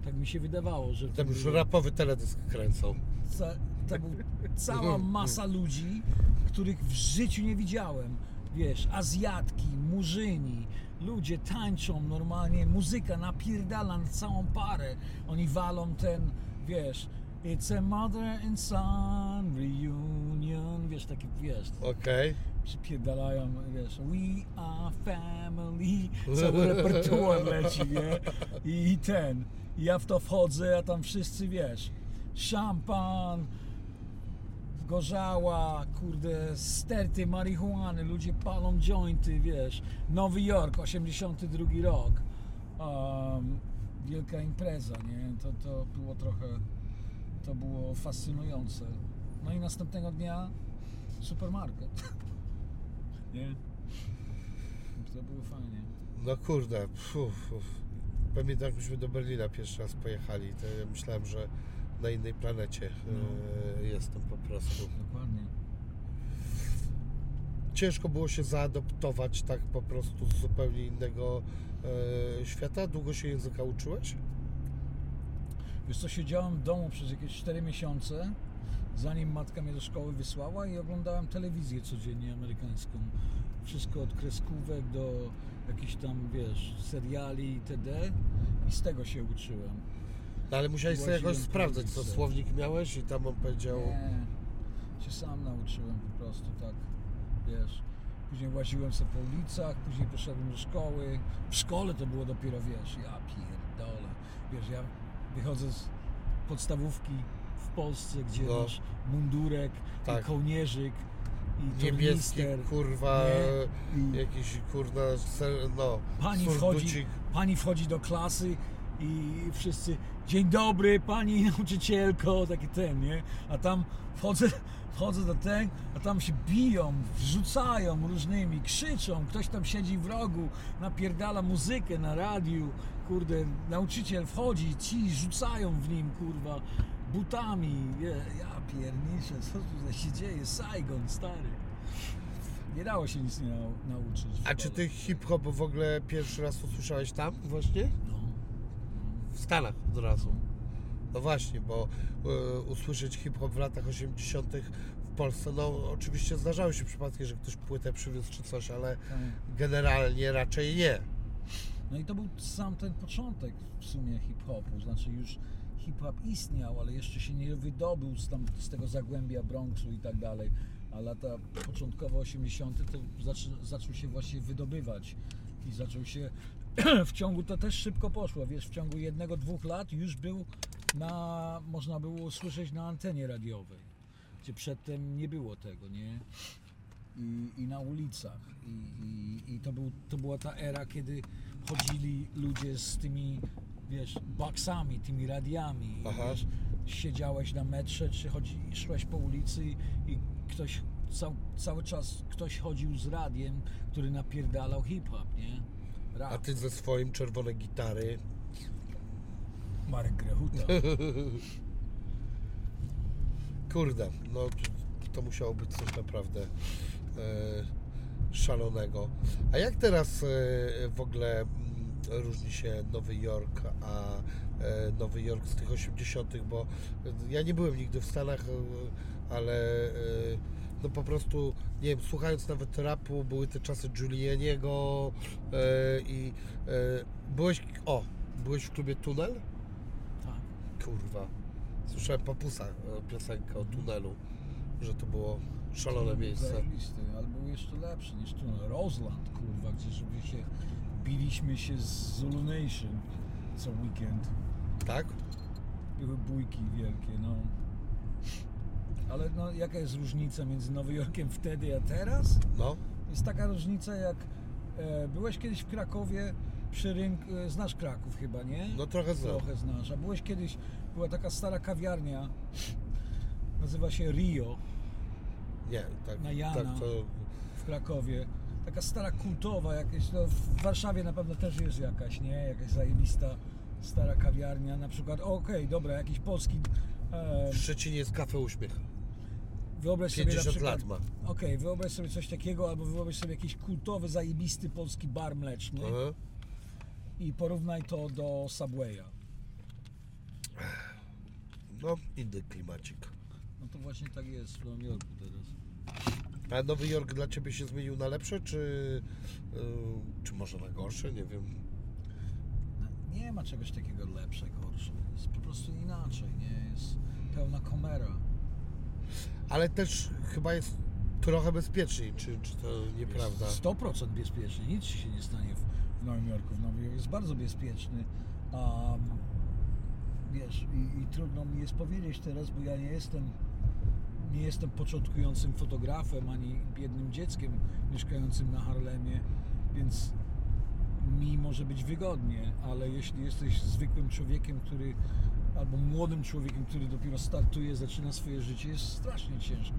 tak mi się wydawało, że... Tam już rapowy teledysk kręcą. ca, to był cała masa ludzi, których w życiu nie widziałem. Wiesz, Azjatki, Murzyni, ludzie tańczą normalnie, muzyka napierdala na całą parę. Oni walą ten, wiesz, It's a mother and son reunion, wiesz, taki, wiesz, Okej. przypierdalają, wiesz, we are family, cały repertuar leci, nie? I, ten, ja w to wchodzę, a tam wszyscy, wiesz, szampan, gorzała, kurde, sterty marihuany, ludzie palą jointy, wiesz, Nowy Jork, 82 rok, um, wielka impreza, nie? To, to było trochę, to było fascynujące. No i następnego dnia supermarket. Nie? To było fajnie. No kurde, pfu, pfu. Pamiętam, jak myśmy do Berlina pierwszy raz pojechali, to ja myślałem, że na innej planecie e, jestem po prostu. Dokładnie. Ciężko było się zaadoptować tak po prostu z zupełnie innego e, świata. Długo się języka uczyłeś? Wiesz co, siedziałem w domu przez jakieś 4 miesiące, zanim matka mnie do szkoły wysłała i oglądałem telewizję codziennie amerykańską. Wszystko od kreskówek do jakichś tam, wiesz, seriali itd. I z tego się uczyłem. No, ale musiałeś sobie jakoś sprawdzać, co słownik miałeś i tam on powiedział... Nie, się sam nauczyłem po prostu tak, wiesz. Później łaziłem sobie po ulicach, później poszedłem do szkoły. W szkole to było dopiero, wiesz, ja pierdolę. Wiesz, ja wychodzę z podstawówki Polsce, gdzie No. masz mundurek, Tak. i kołnierzyk, i Niebieski, kurwa, nie? I jakiś kurna, ser, no, pani wchodzi, pani wchodzi do klasy i wszyscy dzień dobry pani nauczycielko, taki ten, nie? A tam wchodzę, wchodzę do ten, a tam się biją, wrzucają różnymi, krzyczą, ktoś tam siedzi w rogu, napierdala muzykę na radiu, kurde, nauczyciel wchodzi, ci rzucają w nim, kurwa, butami, ja, ja pierniczę, co tu się dzieje, Saigon, stary. Nie dało się nic nie nau- nauczyć. A czy ty hip-hop w ogóle pierwszy raz usłyszałeś tam właśnie? No. W Stanach od razu. No właśnie, bo e, usłyszeć hip-hop w latach 80. w Polsce, no oczywiście zdarzały się przypadki, że ktoś płytę przywiózł czy coś, ale Tak. generalnie raczej nie. No i to był sam ten początek w sumie hip-hopu, znaczy już hip-hop istniał, ale jeszcze się nie wydobył z, tam, z tego zagłębia Bronxu i tak dalej, a lata początkowo 80. to zaczą, zaczął się właśnie wydobywać i zaczął się w ciągu, to też szybko poszło, wiesz, w ciągu jednego, dwóch lat już był na, można było słyszeć na antenie radiowej, gdzie przedtem nie było tego, nie? i, i na ulicach. I, i, i to, był, to była ta era, kiedy chodzili ludzie z tymi, wiesz, boksami, tymi radiami. Aha. Wiesz, siedziałeś na metrze, czy chodzi, szłeś po ulicy i, i ktoś cał, cały czas ktoś chodził z radiem, który napierdalał hip-hop, nie? Rap. A ty ze swoim czerwone gitary. Marek Grechuta. Kurde, no to musiało być coś naprawdę e, szalonego. A jak teraz e, w ogóle różni się Nowy Jork, a e, Nowy Jork z tych 80., bo ja nie byłem nigdy w Stanach, e, ale e, no po prostu, nie wiem, słuchając nawet rapu, były te czasy Giulianiego i byłeś, o, byłeś w klubie Tunel? tak. Kurwa. Słyszałem papusa piosenkę o tunelu, że to było szalone miejsce. Zajebisty, ale był jeszcze lepszy niż tu. Roseland, kurwa, gdzie żeby się biliśmy się z Zulu Nation co weekend. Tak? Były bójki wielkie, no. Ale no, jaka jest różnica między Nowym Jorkiem wtedy a teraz? No. Jest taka różnica jak e, byłeś kiedyś w Krakowie przy rynku, e, znasz Kraków chyba, nie? No trochę znam. Trochę znasz. A byłeś kiedyś, była taka stara kawiarnia, nazywa się Rio Nie, tak, Na Jana. tak to. w Krakowie. Taka stara kultowa jakaś, no w Warszawie na pewno też jest jakaś, nie? Jakaś zajebista stara kawiarnia, na przykład, okej, dobra, jakiś polski, e, W Szczecinie jest kafe uśmiech. wyobraź sobie na 50 przykład, lat ma. Okej, wyobraź sobie coś takiego, albo wyobraź sobie jakiś kultowy, zajebisty polski bar mleczny Aha. i porównaj to do Subwaya. No, inny klimacik. No to właśnie tak jest w Nowym Jorku teraz. A Nowy Jork dla Ciebie się zmienił na lepsze, czy, yy, czy może na gorsze? Nie wiem. Nie ma czegoś takiego lepsze, gorsze. Jest po prostu inaczej, nie? Jest pełna komera. Ale też chyba jest trochę bezpieczniej, czy, czy to nieprawda? Jest 100% bezpieczny, nic ci się nie stanie w, w Nowym Jorku. W Nowym Jorku jest bardzo bezpieczny. Um, wiesz, i, i trudno mi jest powiedzieć teraz, bo ja nie jestem nie jestem początkującym fotografem ani biednym dzieckiem mieszkającym na Harlemie, więc mi może być wygodnie, ale jeśli jesteś zwykłym człowiekiem, który albo młodym człowiekiem, który dopiero startuje, zaczyna swoje życie, jest strasznie ciężko.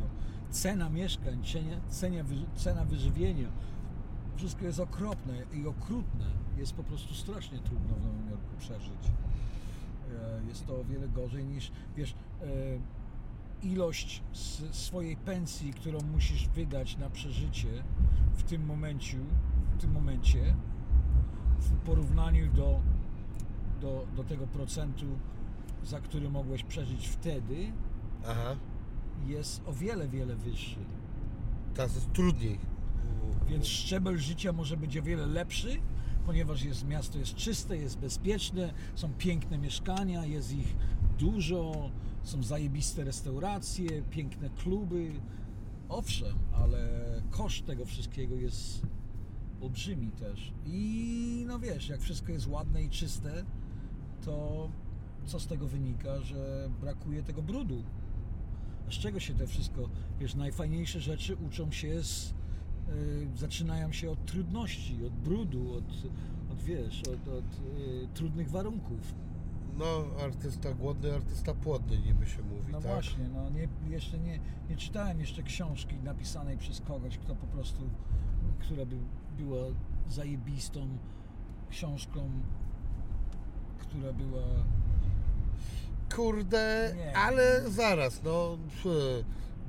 Cena mieszkań, cena, cena, wy- cena wyżywienia, wszystko jest okropne i okrutne. Jest po prostu strasznie trudno w Nowym Jorku przeżyć. E, Jest to o wiele gorzej niż, wiesz, e, ilość swojej pensji, którą musisz wydać na przeżycie w tym momencie, w tym momencie w porównaniu do, do, do tego procentu za który mogłeś przeżyć wtedy, Aha, jest o wiele, wiele wyższy. teraz jest trudniej. Więc szczebel życia może być o wiele lepszy, ponieważ jest, miasto jest czyste, jest bezpieczne, są piękne mieszkania, jest ich dużo, są zajebiste restauracje, piękne kluby. Owszem, ale koszt tego wszystkiego jest olbrzymi też. I no wiesz, jak wszystko jest ładne i czyste, to co z tego wynika, że brakuje tego brudu. A z czego się to wszystko, wiesz, najfajniejsze rzeczy uczą się z, y, zaczynają się od trudności, od brudu, od, od wiesz, od, od y, trudnych warunków. No, artysta głodny, artysta płodny niby się mówi, No tak? właśnie, no nie, jeszcze nie, nie czytałem jeszcze książki napisanej przez kogoś, kto po prostu, która by była zajebistą książką, która była Kurde, Nie. ale zaraz, no pff,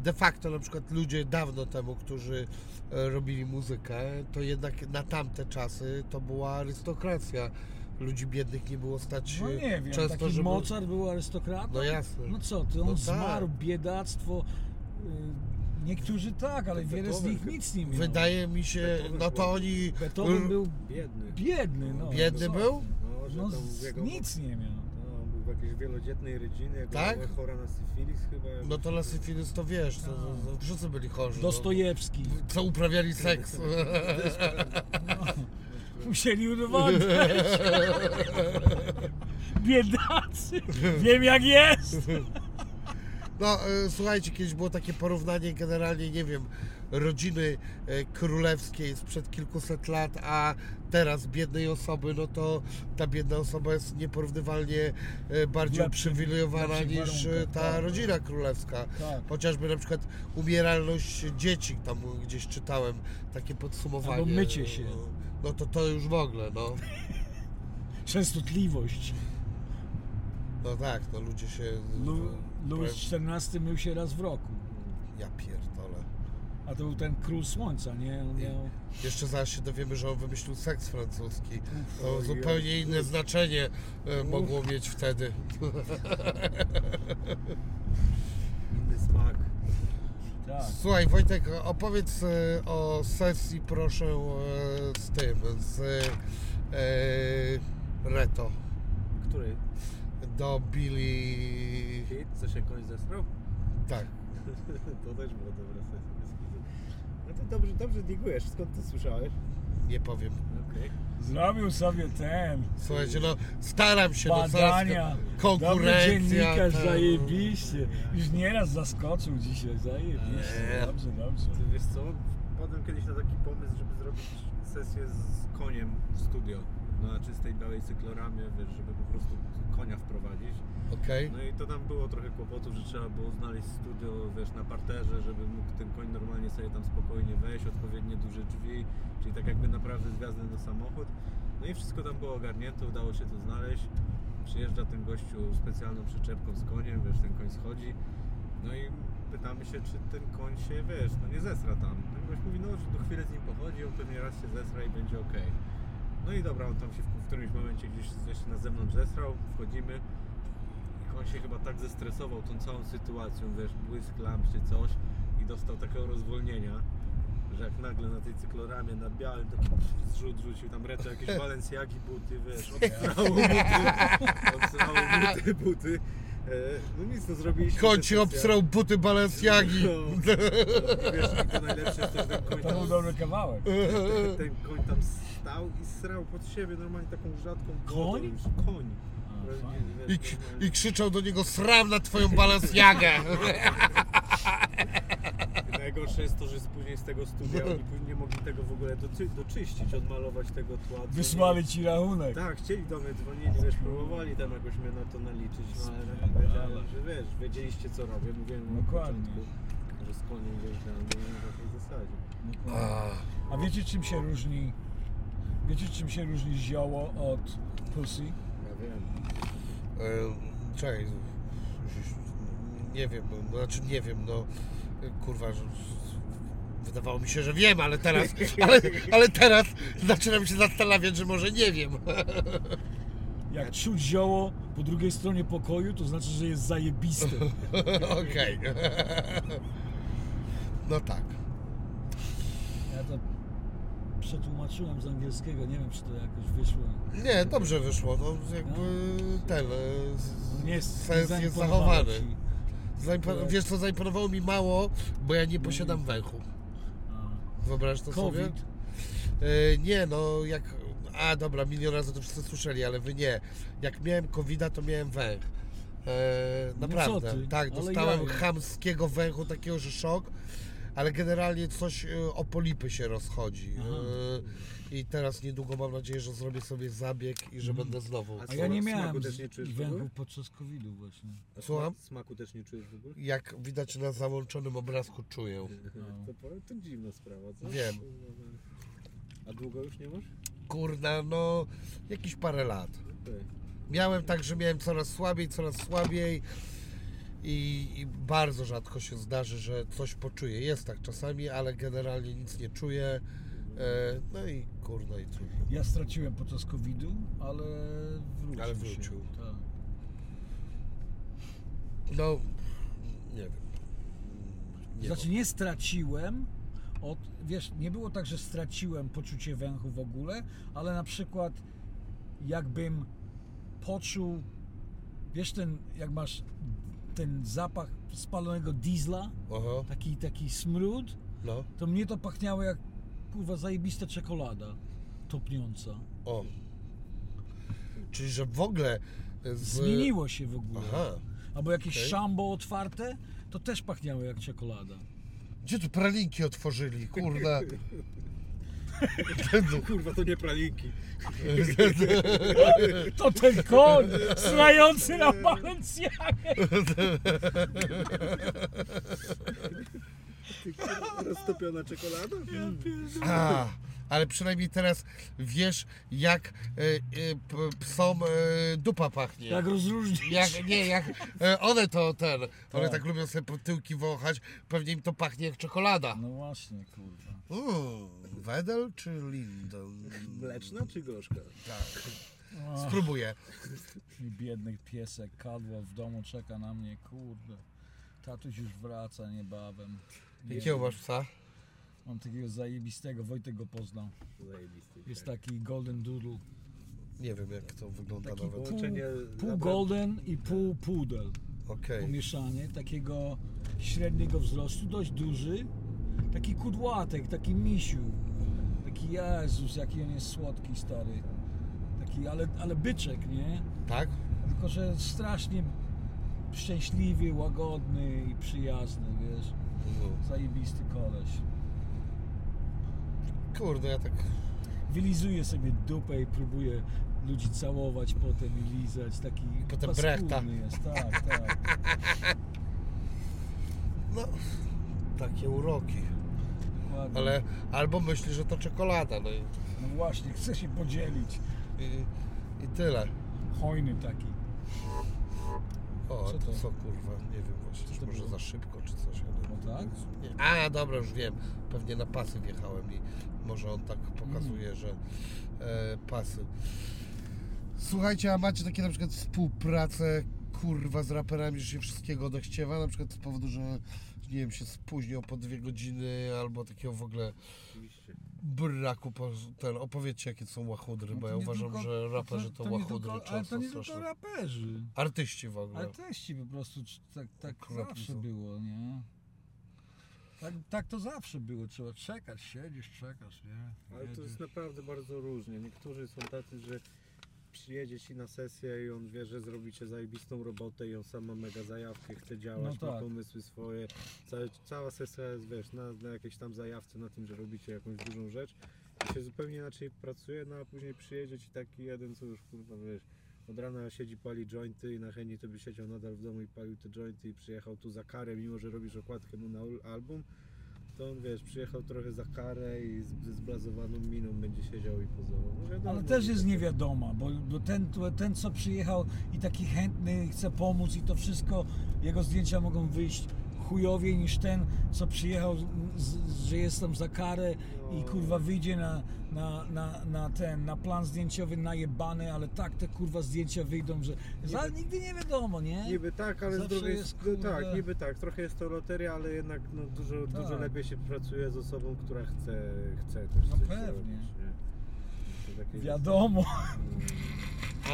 de facto na przykład ludzie dawno temu, którzy e, robili muzykę, to jednak na tamte czasy to była arystokracja. Ludzi biednych nie było stać No e, nie wiem, często, taki żeby... Mozart był arystokratą? No jasne. No co, ty on No tak. zmarł, biedactwo. y, Niektórzy tak, ale wiele z Beethoven nich nic nie miał. Wydaje mi się, Beethoven no to był- oni... Beethoven był Biedny. biedny, no. Biedny co? był? No, że No jego... nic nie miał. No, był w jakiejś wielodzietnej rodzinie, Tak? była chora na syfilis chyba. No to na syfilis to wiesz, to, to, to wszyscy byli chorzy. no. Dostojewski. Co uprawiali seks. Musieli udowodnić. Biedacy. Wiem jak jest. No, e, słuchajcie, kiedyś było takie porównanie generalnie, nie wiem, rodziny e, królewskiej sprzed kilkuset lat, a teraz biednej osoby, no to ta biedna osoba jest nieporównywalnie e, bardziej uprzywilejowana lepszych niż e, warunkach, ta tak. rodzina królewska. Tak. Chociażby na przykład umieralność dzieci, tam gdzieś czytałem takie podsumowanie. Albo mycie się. No, no to to już w ogóle, no. Częstotliwość. No tak, no ludzie się... Lu, Louis XIV mył się raz w roku. Ja pierdolę. A to był ten król słońca, nie? On miał... Jeszcze zaraz się dowiemy, że on wymyślił seks francuski. To Oj, zupełnie oj. inne znaczenie e, mogło mieć wtedy. Inny smak. Tak. Słuchaj Wojtek, opowiedz e, o sesji proszę e, z tym, z e, Reto Który? do Billy... Hit? Co się koń zesrał? Tak. to też była dobra sesja. No to dobrze, dobrze digujesz. Skąd to słyszałeś? Nie powiem. Okej. Zrobił sobie ten. Słuchajcie, no staram się, no Badania. Dobry konkurencja. dziennikarz, tak. zajebiście. Już nieraz zaskoczył dzisiaj, zajebiście. Nie. Dobrze, dobrze. Ty wiesz co? Wpadłem kiedyś na taki pomysł, żeby zrobić sesję z koniem w studio. Na czystej białej cykloramie, wiesz, żeby po prostu konia wprowadzić. Okej. No i to tam było trochę kłopotów, że trzeba było znaleźć studio, wiesz, na parterze, żeby mógł ten koń normalnie sobie tam spokojnie wejść, odpowiednie duże drzwi, czyli tak jakby naprawdę z gwiazdem na samochód. No i wszystko tam było ogarnięte, udało się to znaleźć. Przyjeżdża ten gościu specjalną przyczepką z koniem, wiesz, ten koń schodzi. No i pytamy się, czy ten koń się, wiesz, no nie zesra tam. Ten gość mówi, no, że do chwilę z nim pochodzi, on pewnie raz się zesra i będzie ok. No i dobra, on tam się w, w którymś momencie gdzieś, gdzieś na zewnątrz zesrał, wchodzimy. On się chyba tak zestresował tą całą sytuacją, wiesz, błysk lamp czy coś i dostał takiego rozwolnienia, że jak nagle na tej cykloramie na białym taki zrzut rzucił tam reto jakieś Balenciagi buty, wiesz, obstrało buty, obstrało buty, buty. E, no nic, no zrobiliśmy Koń ci sesję. obsrał buty Balenciagi. No, no, wiesz, i to najlepsze jest to, że ten koń To tam był dobry kawałek. ten, ten koń tam stał i srał pod siebie normalnie taką rzadką wodą Koń? Koń. I, I krzyczał do niego, sram na twoją Balenciagę. I Najgorsze jest to, że później z tego studia oni później nie mogli tego w ogóle doczy, doczyścić, odmalować tego tła. dzwonili- Wysłali ci rachunek. Tak, chcieli do mnie dzwonili, wiesz, próbowali tam jakoś mnie na to naliczyć, no ale tak powiedziałem, że wiesz, wiedzieliście co robię, mówiłem na Dokładnie. początku, że z koniem na tej zasadzie. A, A wiecie czym się różni? Wiecie czym się różni zioło od pussy? E, czekaj. Nie wiem, no, znaczy nie wiem, no kurwa, wydawało mi się, że wiem, ale teraz, ale, ale teraz zaczynam się zastanawiać, że może nie wiem. Jak czuć zioło po drugiej stronie pokoju, to znaczy, że jest zajebiste. Okej. No tak. Ja przetłumaczyłem z angielskiego, nie wiem, czy to jakoś wyszło. Nie, dobrze wyszło. No jakby ten e, No nie jest, sens nie jest zachowany. ci. Wiesz co, zaimponowało mi mało, bo ja nie posiadam węchu. Wyobraź to sobie? COVID. E, nie, no jak. A dobra, milion razy to wszyscy słyszeli, ale wy nie. Jak miałem covid to miałem węch. No naprawdę. Tak, dostałem jaja. chamskiego węchu, takiego, że szok. Ale generalnie coś e, o polipy się rozchodzi. Aha. E, I teraz niedługo mam nadzieję, że zrobię sobie zabieg i że Mhm. będę znowu. A A ja nie Smaku miałem też nie czujesz w węchów ogóle? podczas COVID-u właśnie. A Słucham? sma- Smaku też nie czujesz w ogóle? Jak widać na załączonym obrazku, czuję. No. To, to dziwna sprawa, co? Wiem. A długo już nie masz? Kurna, no jakieś parę lat. Okej. Miałem tak, że miałem coraz słabiej, coraz słabiej i, i bardzo rzadko się zdarzy, że coś poczuję. Jest tak czasami, ale generalnie nic nie czuję. E, no i kurno i trudno. Ja straciłem podczas COVID-u, ale wrócił. Ale się. wrócił. Tak. No, nie wiem. Nie znaczy nie straciłem, od, wiesz, nie było tak, że straciłem poczucie węchu w ogóle, ale na przykład jakbym poczuł, wiesz ten, jak masz ten zapach spalonego diesla, Aha, taki, taki smród, no, to mnie to pachniało jak kurwa zajebista czekolada topniąca. o. Czyli, że w ogóle z... Zmieniło się w ogóle. Aha. Albo jakieś Okej. szambo otwarte, to też pachniało jak czekolada. Gdzie tu pralinki otworzyli? Kurna. Kurwa, to nie pralinki. To ten koń strający na Balenciagę. Roztopiona czekolada? A, ale przynajmniej teraz wiesz, jak e, e, psom e, dupa pachnie. Jak rozróżnić? Jak, nie, jak e, one to ten, one Tak. tak lubią sobie po tyłki wąchać, pewnie im to pachnie jak czekolada. No właśnie, kurwa. Uuu, Wedel czy Lindon? Mleczna czy gorzka? Tak, O, spróbuję. mi biedny piesek kadło w domu czeka na mnie, kurde. Tatuś już wraca niebawem. Jakiego masz psa? Mam takiego zajebistego, Wojtek go poznał. Zajebisty. Jest taki golden doodle. Nie wiem jak to wygląda Taki nawet. pół, Połączenie pół naprawdę- golden i pół pudel. Okej. Pomieszanie takiego średniego wzrostu, dość duży. Taki kudłatek, taki misiu. Taki Jezus, jaki on jest słodki, stary. Taki, ale, ale byczek, nie? Tak? Tylko, że strasznie szczęśliwy, łagodny i przyjazny, wiesz. Mhm. Zajebisty koleś. Kurde, ja tak... Wylizuje sobie dupę i próbuje ludzi całować potem i lizać. Taki potem brechta. jest, tak, tak. No, takie uroki. Dokładnie. Ale albo myśli, że to czekolada, no i, No właśnie, chce się podzielić. i, i tyle. Hojny taki. O, Co to, co kurwa, nie wiem właśnie, to może było? za szybko, czy coś. Ale... No tak? Nie. A, dobra, już wiem. Pewnie na pasy wjechałem i może on tak pokazuje, Mm. że e, pasy. Słuchajcie, a macie takie na przykład współpracę kurwa z raperami, że się wszystkiego odechciewa, na przykład z powodu, że nie wiem, się spóźnią po dwie godziny albo takiego w ogóle Oczywiście. Braku, ten, opowiedzcie jakie to są łachudry, bo No to ja uważam, tylko- że raperzy to, nie łachudry tylko, Ale to często nie tylko raperzy. Artyści w ogóle. Artyści po prostu tak, tak zawsze było, nie? Tak, tak to zawsze było, trzeba czekać, siedzisz, czekasz, nie? Ale to jest naprawdę bardzo różnie. Niektórzy są tacy, że przyjedzie ci na sesję i on wie, że zrobicie zajebistą robotę i on sam ma mega zajawkę, chce działać, No ma tak. pomysły swoje. Całe, cała sesja jest, wiesz, na, na jakiejś tam zajawce, na tym, że robicie jakąś dużą rzecz i się zupełnie inaczej pracuje, no a później przyjedzie ci taki jeden, co już kurwa, wiesz, od rana siedzi, pali jointy i na chęci to by siedział nadal w domu i palił te jointy i przyjechał tu za karę, mimo że robisz okładkę mu na ul- album, on wiesz, przyjechał trochę za karę i z, zblazowaną miną będzie siedział i pozował. No wiadomo, Ale też że jest niewiadoma, bo, bo ten, ten co przyjechał i taki chętny, chce pomóc i to wszystko, jego zdjęcia mogą wyjść chujowiej niż ten, co przyjechał, z, z, że jest tam za karę i kurwa wyjdzie na, na, na, na ten, na plan zdjęciowy najebany, ale tak te kurwa zdjęcia wyjdą, że za, nigdy nie wiadomo, nie? Niby tak, ale z Zawsze drugiej jest, strony tak, kurde. niby tak, trochę jest to loteria, ale jednak no, dużo, Tak. dużo lepiej się pracuje z osobą, która chce, chce też No coś pewnie. takie Wiadomo.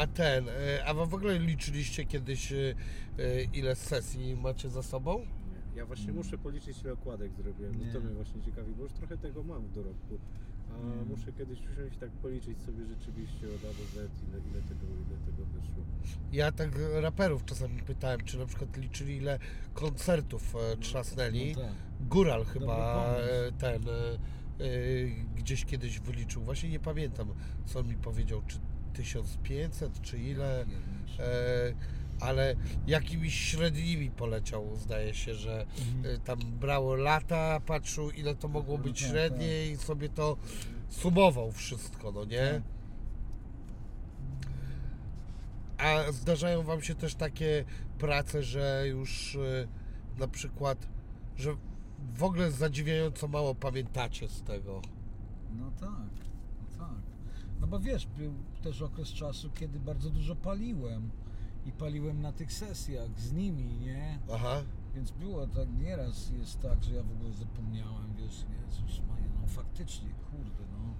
A ten, e, a wy w ogóle liczyliście kiedyś, e, e, ile sesji macie za sobą? Ja właśnie muszę policzyć ile okładek zrobiłem, Nie. no to mnie właśnie ciekawi, bo już trochę tego mam w dorobku. A Nie. muszę kiedyś usiąść i tak policzyć sobie rzeczywiście od A do Z, ile, ile, tego, ile tego wyszło. Ja tak raperów czasami pytałem, czy na przykład liczyli ile koncertów e, trzasnęli. No tak. Góral chyba e, ten e, e, gdzieś kiedyś wyliczył. Właśnie nie pamiętam, co on mi powiedział, czy 1500, czy ile. E, ale jakimiś średnimi poleciał, zdaje się, że Mhm. e, tam brało lata, patrzył ile to mogło No być tak, średnie i sobie to sumował wszystko, no nie? Tak. A zdarzają Wam się też takie prace, że już e, na przykład, że w ogóle zadziwiająco mało pamiętacie z tego. No tak, no tak. No bo wiesz, był też okres czasu, kiedy bardzo dużo paliłem. I paliłem na tych sesjach z nimi, nie? Aha. Więc było tak, nieraz jest tak, że ja w ogóle zapomniałem, wiesz, Jezus Maria, no faktycznie, kurde, no.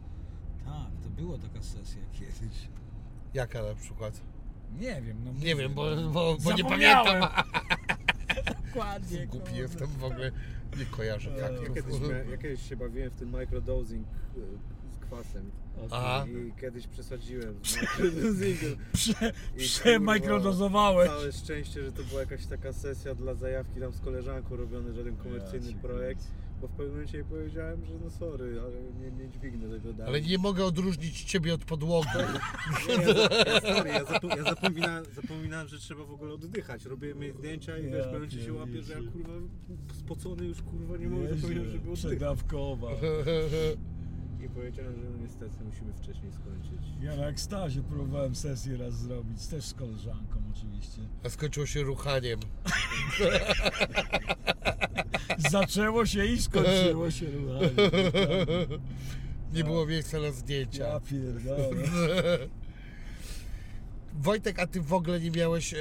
Tak, to była taka sesja kiedyś. Jaka na przykład? Nie wiem, no. Nie mówię, wiem, bo, bo, bo nie pamiętam. Dokładnie, Głupi kurde. jestem w ogóle. Nie kojarzę Eee, Ja faktów. kiedyś, ja kiedyś się bawiłem w ten microdosing e, z kwasem. Aha. I kiedyś przesadziłem z microdosingiem. Prze, I przemikrodozowałeś. Całe szczęście, że to była jakaś taka sesja dla zajawki tam z koleżanką robiony żaden komercyjny Ja cię projekt. Bo w pewnym momencie jej powiedziałem, że no sorry, ale nie, nie dźwignę tego dalej. Ale nie mogę odróżnić ciebie od podłogi. Nie, ja, za- ja, sorry, ja, zapo, ja zapominałem, zapominałem, że trzeba w ogóle oddychać. Robiłem jej zdjęcia i Ja wiesz, w pewnym momencie się łapię, że ja kurwa spocony już kurwa nie mogę zapominać, żeby oddychać. Przedawkowa. I powiedziałem, że no niestety musimy wcześniej skończyć. Ja na ekstazie próbowałem sesję raz zrobić, też z koleżanką oczywiście. A skończyło się ruchaniem. Zaczęło się i skończyło się ruchaniem. Nie było miejsca na Ja zdjęcia. pierdolę. Wojtek, a ty w ogóle nie miałeś e,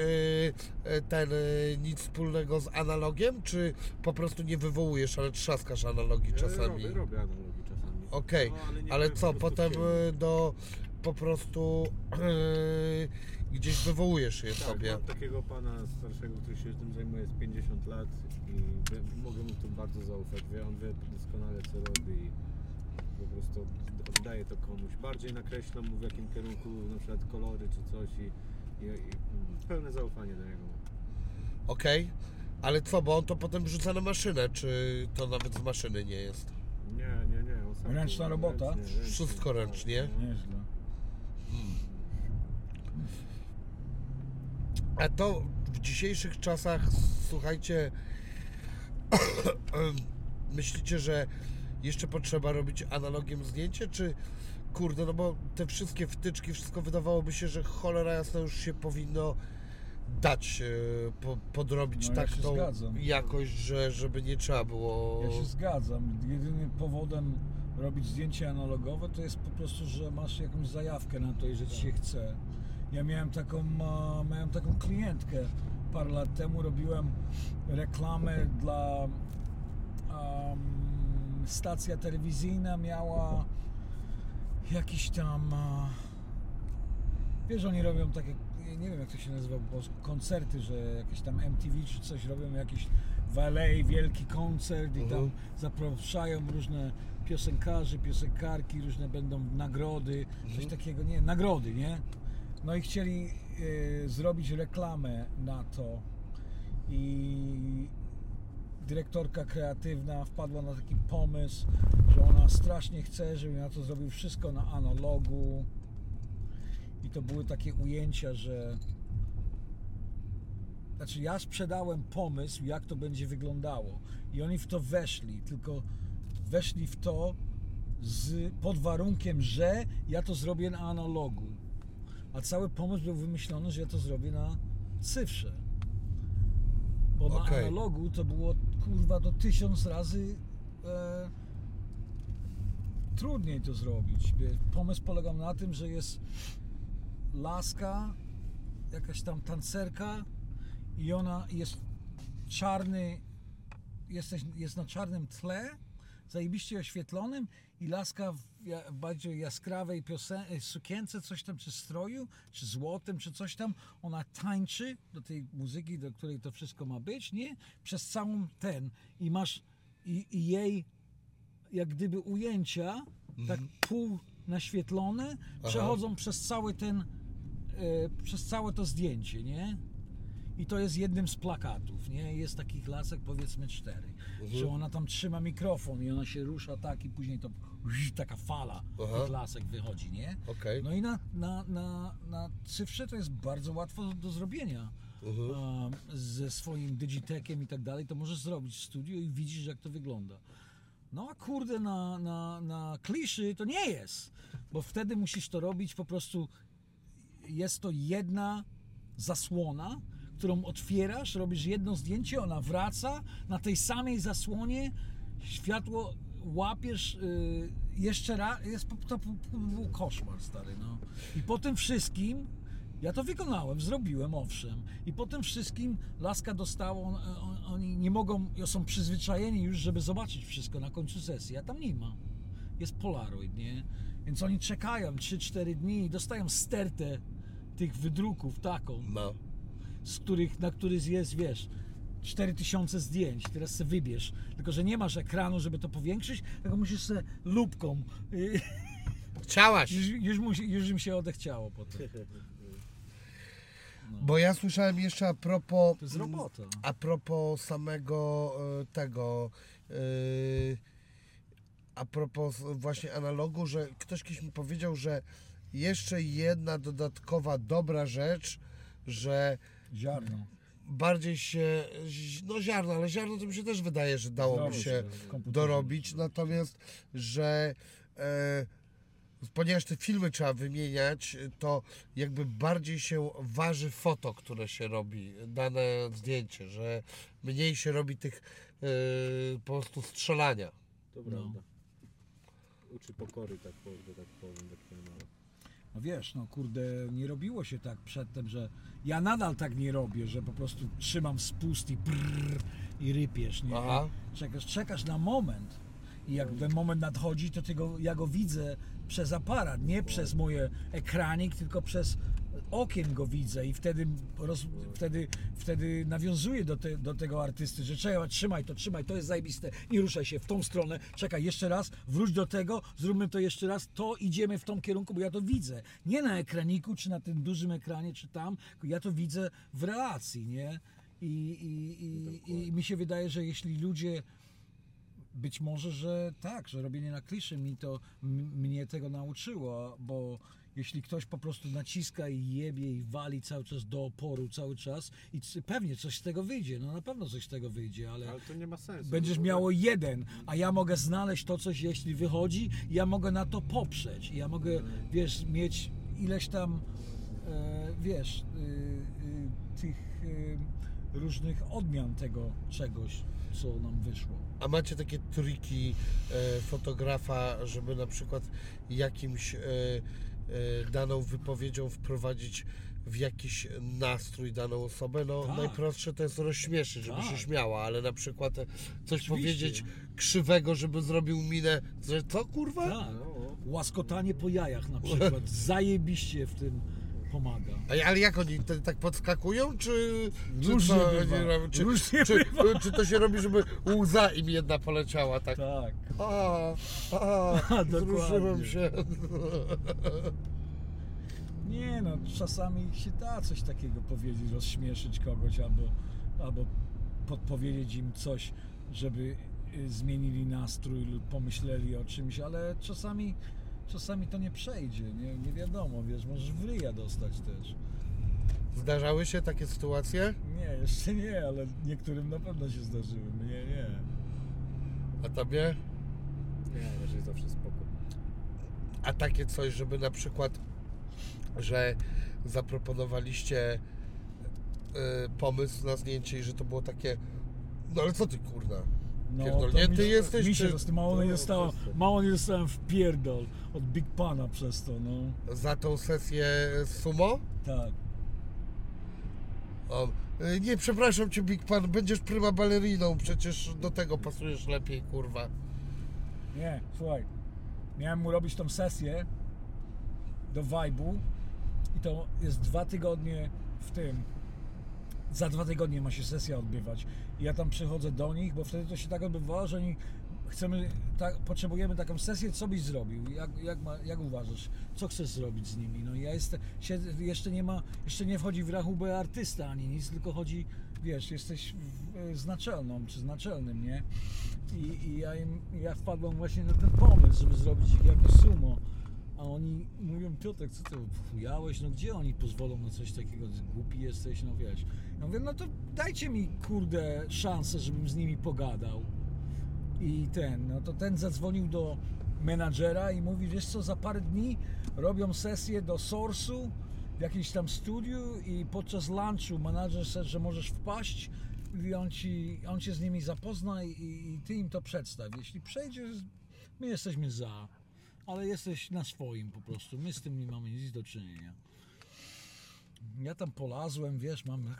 e, ten e, nic wspólnego z analogiem, czy po prostu nie wywołujesz, ale trzaskasz analogii Ja czasami? Robię, robię analogii czasami. Okej, No, nie ale co, potem e, do po prostu e, gdzieś wywołujesz je Tak, sobie. mam takiego pana starszego, który się tym zajmuje z 50 lat i mogę mu tu bardzo zaufać. Wie, on wie doskonale co robi i po prostu oddaje to komuś. Bardziej nakreślam mu w jakim kierunku na przykład kolory czy coś i, i, i pełne zaufanie do niego. Okej, ale co, bo on to potem wrzuca na maszynę, czy to nawet z maszyny nie jest? Nie, nie, Ręczna robota? Wszystko ręcznie? Nieźle. A to w dzisiejszych czasach, słuchajcie, myślicie, że jeszcze potrzeba robić analogiem zdjęcie, czy kurde, no bo te wszystkie wtyczki, wszystko wydawałoby się, że cholera jasna już się powinno dać e, po, podrobić No, ja tak się tą zgadzam. jakość, że, żeby nie trzeba było... Ja się zgadzam. Jedynym powodem robić zdjęcie analogowe to jest po prostu, że masz jakąś zajawkę na to i że ci się chce. Ja miałem taką, miałem taką klientkę parę lat temu, robiłem reklamę dla em, stacja telewizyjna miała jakiś tam wiesz, oni robią takie nie wiem jak to się nazywa po polsku, koncerty, że jakieś tam MTV czy coś robią, jakiś w LA wielki koncert i tam Mhm. zapraszają różne piosenkarzy, piosenkarki, różne będą nagrody, coś takiego, nie, nagrody, nie? No i chcieli e, zrobić reklamę na to i dyrektorka kreatywna wpadła na taki pomysł, że ona strasznie chce, żebym ja to zrobił wszystko na analogu. I to były takie ujęcia, że znaczy ja sprzedałem pomysł, jak to będzie wyglądało. I oni w to weszli, tylko weszli w to z, pod warunkiem, że ja to zrobię na analogu. A cały pomysł był wymyślony, że ja to zrobię na cyfrze. Bo Okej. na analogu to było kurwa do tysiąc razy e, trudniej to zrobić. Pomysł polegał na tym, że jest laska, jakaś tam tancerka i ona jest czarny, jesteś, jest na czarnym tle, zajebiście oświetlonym i laska w ja- bardziej jaskrawej piosen- e, sukience, coś tam, czy stroju, czy złotym, czy coś tam, ona tańczy do tej muzyki, do której to wszystko ma być, nie? Przez całą ten i masz i, i jej jak gdyby ujęcia, tak pół naświetlone, przechodzą przez cały ten, e, przez całe to zdjęcie, nie? I to jest jednym z plakatów, nie? Jest takich lasek powiedzmy cztery, że ona tam trzyma mikrofon i ona się rusza tak i później to taka fala Aha. lasek wychodzi, nie? Okej. No i na, na, na, na cyfrze to jest bardzo łatwo do zrobienia. Mhm. Um, ze swoim digitekiem i tak dalej, to możesz zrobić w studiu i widzisz jak to wygląda. No a kurde na, na, na kliszy to nie jest, bo wtedy musisz to robić po prostu jest to jedna zasłona, którą otwierasz, robisz jedno zdjęcie, ona wraca, na tej samej zasłonie światło łapiesz y, jeszcze raz, jest, to był koszmar stary, no. I po tym wszystkim, ja to wykonałem, zrobiłem, owszem, i po tym wszystkim laska dostała, on, on, oni nie mogą, są przyzwyczajeni już, żeby zobaczyć wszystko na końcu sesji, a tam nie ma. Jest Polaroid, nie? Więc oni czekają 3-4 dni i dostają stertę tych wydruków taką, No. Z których, na których jest, wiesz, 4000 zdjęć, teraz sobie wybierz. Tylko, że nie masz ekranu, żeby to powiększyć, tylko musisz sobie lupką. y, Chciałaś. Już, już, już im się odechciało potem. Bo ja słyszałem jeszcze a propos. To jest robota. A propos samego e, tego. e, A propos właśnie analogu, że ktoś kiedyś mi powiedział, że jeszcze jedna dodatkowa dobra rzecz, że Ziarno. bardziej się. No ziarno, ale ziarno to mi się też wydaje, że dałoby Zdało się dorobić. Natomiast, że e, ponieważ te filmy trzeba wymieniać, to jakby bardziej się waży foto, które się robi, dane zdjęcie, że mniej się robi tych e, po prostu strzelania. To No. prawda. Uczy pokory, tak powiem, tak powiem, No wiesz, no kurde, nie robiło się tak przedtem, że ja nadal tak nie robię, że po prostu trzymam spust i brrr, i rypiesz, nie? Aha. Czekasz, czekasz na moment i jak ten moment nadchodzi, to tego, ja go widzę przez aparat, nie przez moje ekranik, tylko przez okiem go widzę i wtedy, roz, wtedy, wtedy nawiązuję do, te, do tego artysty, że czekaj, trzymaj to, trzymaj, to jest zajebiste, nie ruszaj się w tą stronę, czekaj jeszcze raz, wróć do tego, zróbmy to jeszcze raz, to idziemy w tą kierunku, bo ja to widzę, nie na ekraniku, czy na tym dużym ekranie, czy tam, ja to widzę w relacji, nie? I, i, i, i mi się wydaje, że jeśli ludzie być może, że tak, że robienie na kliszy mi to mnie tego nauczyło, bo jeśli ktoś po prostu naciska i jebie i wali cały czas do oporu cały czas i c- pewnie coś z tego wyjdzie, no na pewno coś z tego wyjdzie, ale Ale to nie ma sensu. będziesz bo- miało jeden, a ja mogę znaleźć to coś, jeśli wychodzi, i ja mogę na to poprzeć. I ja mogę, wiesz, mieć ileś tam, e, wiesz, y, y, tych y, różnych odmian tego czegoś, co nam wyszło. A macie takie triki e, fotografa, żeby na przykład jakimś e, daną wypowiedzią wprowadzić w jakiś nastrój daną osobę? No Tak. najprostsze to jest rozśmieszyć, żeby się Tak. śmiała, ale na przykład e, coś Oczywiście. powiedzieć krzywego, żeby zrobił minę, że co kurwa? Tak. Łaskotanie po jajach na przykład. Zajebiście w tym pomaga. A- Ale jak oni te, tak podskakują, czy, czy Różnie co bywa. robią? Czy, Różnie czy, czy to się robi, żeby łza im jedna poleciała tak? Tak. A, Dokładnie. się. Nie no, czasami się da coś takiego powiedzieć, rozśmieszyć kogoś albo, albo podpowiedzieć im coś, żeby y, zmienili nastrój lub pomyśleli o czymś, ale czasami, czasami to nie przejdzie, nie, nie wiadomo, wiesz, możesz w ryja dostać też. Zdarzały się takie sytuacje? Nie, jeszcze nie, ale niektórym na pewno się zdarzyły, mnie nie. A tobie? nie, raczej zawsze spoko. A takie coś, żeby na przykład, że zaproponowaliście y, pomysł na zdjęcie i że to było takie No ale co ty kurna? No, mi, jesteś, Mi się czy- dostał, mało nie proste. mało nie dostałem w pierdol od Big Pana przez to, no. Za tą sesję sumo? Tak. O, y, nie, przepraszam cię, Big Pan, będziesz prima baleriną, przecież do tego pasujesz lepiej, kurwa. Nie, słuchaj. Miałem mu robić tą sesję do Vibe'u i to jest dwa tygodnie w tym. Za dwa tygodnie ma się sesja odbywać. Ja tam przychodzę do nich, bo wtedy to się tak odbywało, że oni chcemy, tak, potrzebujemy taką sesję, co byś zrobił? Jak, jak, ma, jak uważasz? Co chcesz zrobić z nimi? No ja jestem, jeszcze nie ma, jeszcze nie wchodzi w rachubę artysta ani nic, tylko chodzi, wiesz, jesteś w, z naczelną, czy z naczelnym, nie? I, i ja, im, ja wpadłem właśnie na ten pomysł, żeby zrobić ich jako sumo. A oni mówią, Piotrek, co ty chujałeś? No gdzie oni pozwolą na coś takiego? Głupi jesteś, no wiesz. Ja mówię, no to dajcie mi, kurde, szansę, żebym z nimi pogadał. I ten, no to ten zadzwonił do menadżera i mówi, wiesz co, za parę dni robią sesję do Source'u w jakimś tam studiu i podczas lunchu menadżer said, że możesz wpaść i on, ci, on się z nimi zapozna i, i ty im to przedstaw. Jeśli przejdziesz, my jesteśmy za, ale jesteś na swoim po prostu. My z tym nie mamy nic do czynienia. Ja tam polazłem, wiesz, mam,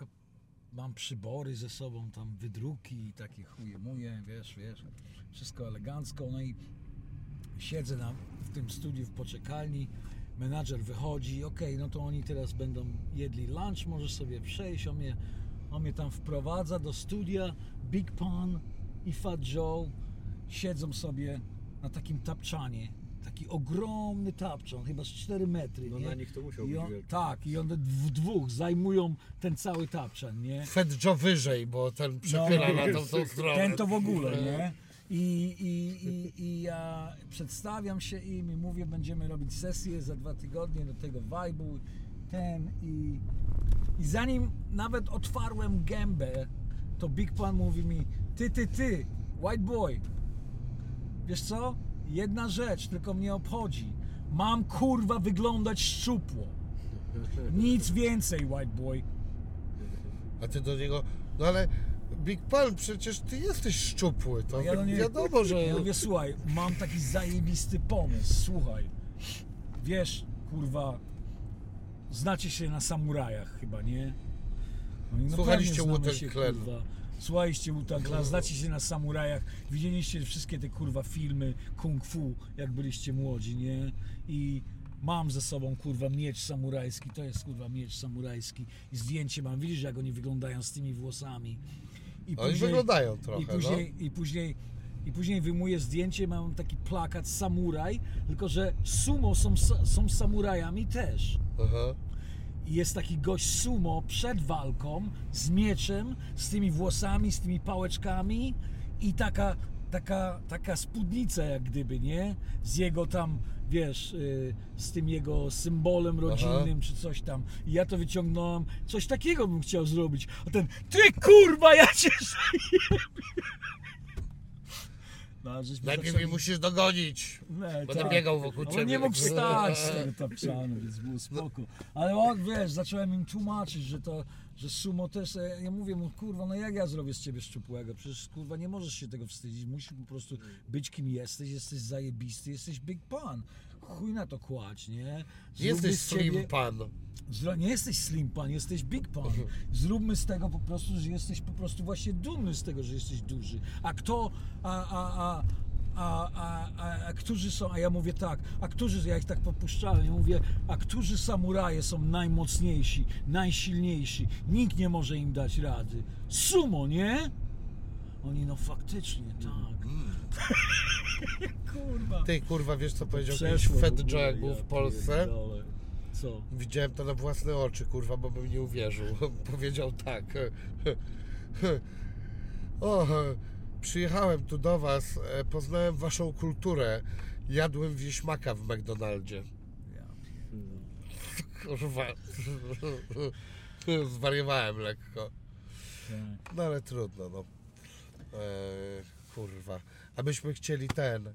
mam przybory ze sobą, tam wydruki i takie chuje muje, wiesz, wiesz, wszystko elegancko, no i siedzę na, w tym studiu w poczekalni, menadżer wychodzi, okej, no to oni teraz będą jedli lunch, możesz sobie przejść, on mnie, on mnie tam wprowadza do studia, Big Pan i Fat Joe siedzą sobie na takim tapczanie, taki ogromny tapczan, chyba z 4 metry, No nie? na nich to musiał I być on, wielki. Tak, i one w dwóch zajmują ten cały tapczan, nie? Fed Joe wyżej, bo ten przechyla No. na tą, tą stronę. Ten to w ogóle, nie? I, i, i, I ja przedstawiam się im i mówię, będziemy robić sesję za dwa tygodnie do tego vibe'u, ten i, i zanim nawet otwarłem gębę, to Big Pan mówi mi, ty, ty, ty, white boy, wiesz co? Jedna rzecz tylko mnie obchodzi. Mam kurwa wyglądać szczupło. Nic więcej, white boy. A ty do niego, no ale Big Pan, przecież ty jesteś szczupły, to Ja do niej- wiadomo, że... Ja mówię, słuchaj, mam taki zajebisty pomysł, słuchaj. Wiesz, kurwa, znacie się na samurajach chyba, nie? No, no Słuchaliście pewnie znamy Wu-Tang się, Clan. kurwa. Słuchaliście Wu-Tang znacie się na samurajach, widzieliście wszystkie te kurwa filmy kung fu, jak byliście młodzi, nie? I mam ze sobą kurwa miecz samurajski, to jest kurwa miecz samurajski i zdjęcie mam, widzisz jak oni wyglądają z tymi włosami. I Oni wyglądają trochę, i później, i później i później wyjmuję zdjęcie, mam taki plakat samuraj, tylko że sumo są, są samurajami też. no. Aha. I jest taki gość sumo przed walką z mieczem, z tymi włosami, z tymi pałeczkami i taka, taka, taka spódnica jak gdyby, nie? Z jego tam, wiesz, y, z tym jego symbolem rodzinnym czy coś tam. I ja to wyciągnąłem, coś takiego bym chciał zrobić. A ten, ty kurwa, ja cię zajebie. No, żeśmy Najpierw zaczęli- mnie musisz dogonić. nie, Będę tak. biegał wokół On ciebie. nie mógł wstać z tego tapczanu, więc było spoko. Ale on, wiesz, zacząłem im tłumaczyć, że to, że sumo też, e, ja mówię mu, kurwa, no jak ja zrobię z ciebie szczupłego? Przecież, kurwa, nie możesz się tego wstydzić, musisz po prostu być kim jesteś, jesteś zajebisty, jesteś big pan. Chuj na to kładź, nie? Zróbmy jesteś z ciebie- slim pan. Zro- nie jesteś slim pan, jesteś big pan. Mhm. Zróbmy z tego po prostu, że jesteś po prostu właśnie dumny z tego, że jesteś duży. A kto, a, a, a, a, a, a, a którzy są, a ja mówię tak, a którzy, ja ich tak popuszczałem, ja mówię, a którzy samuraje są najmocniejsi, najsilniejsi, nikt nie może im dać rady. Sumo, nie? Oni, no faktycznie, tak. Kurwa. Ty kurwa, wiesz co powiedział Przeszło w Fed ogóle, Joe jak był ja w Polsce? pierdolę. Co? Widziałem to na własne oczy, kurwa, bo bym nie uwierzył. Powiedział tak. O, przyjechałem tu do was, e, poznałem waszą kulturę. Jadłem wieśmaka w McDonaldzie. Kurwa. Zwariowałem lekko. pierdolę. No ale trudno, no. E, kurwa. Abyśmy chcieli ten e,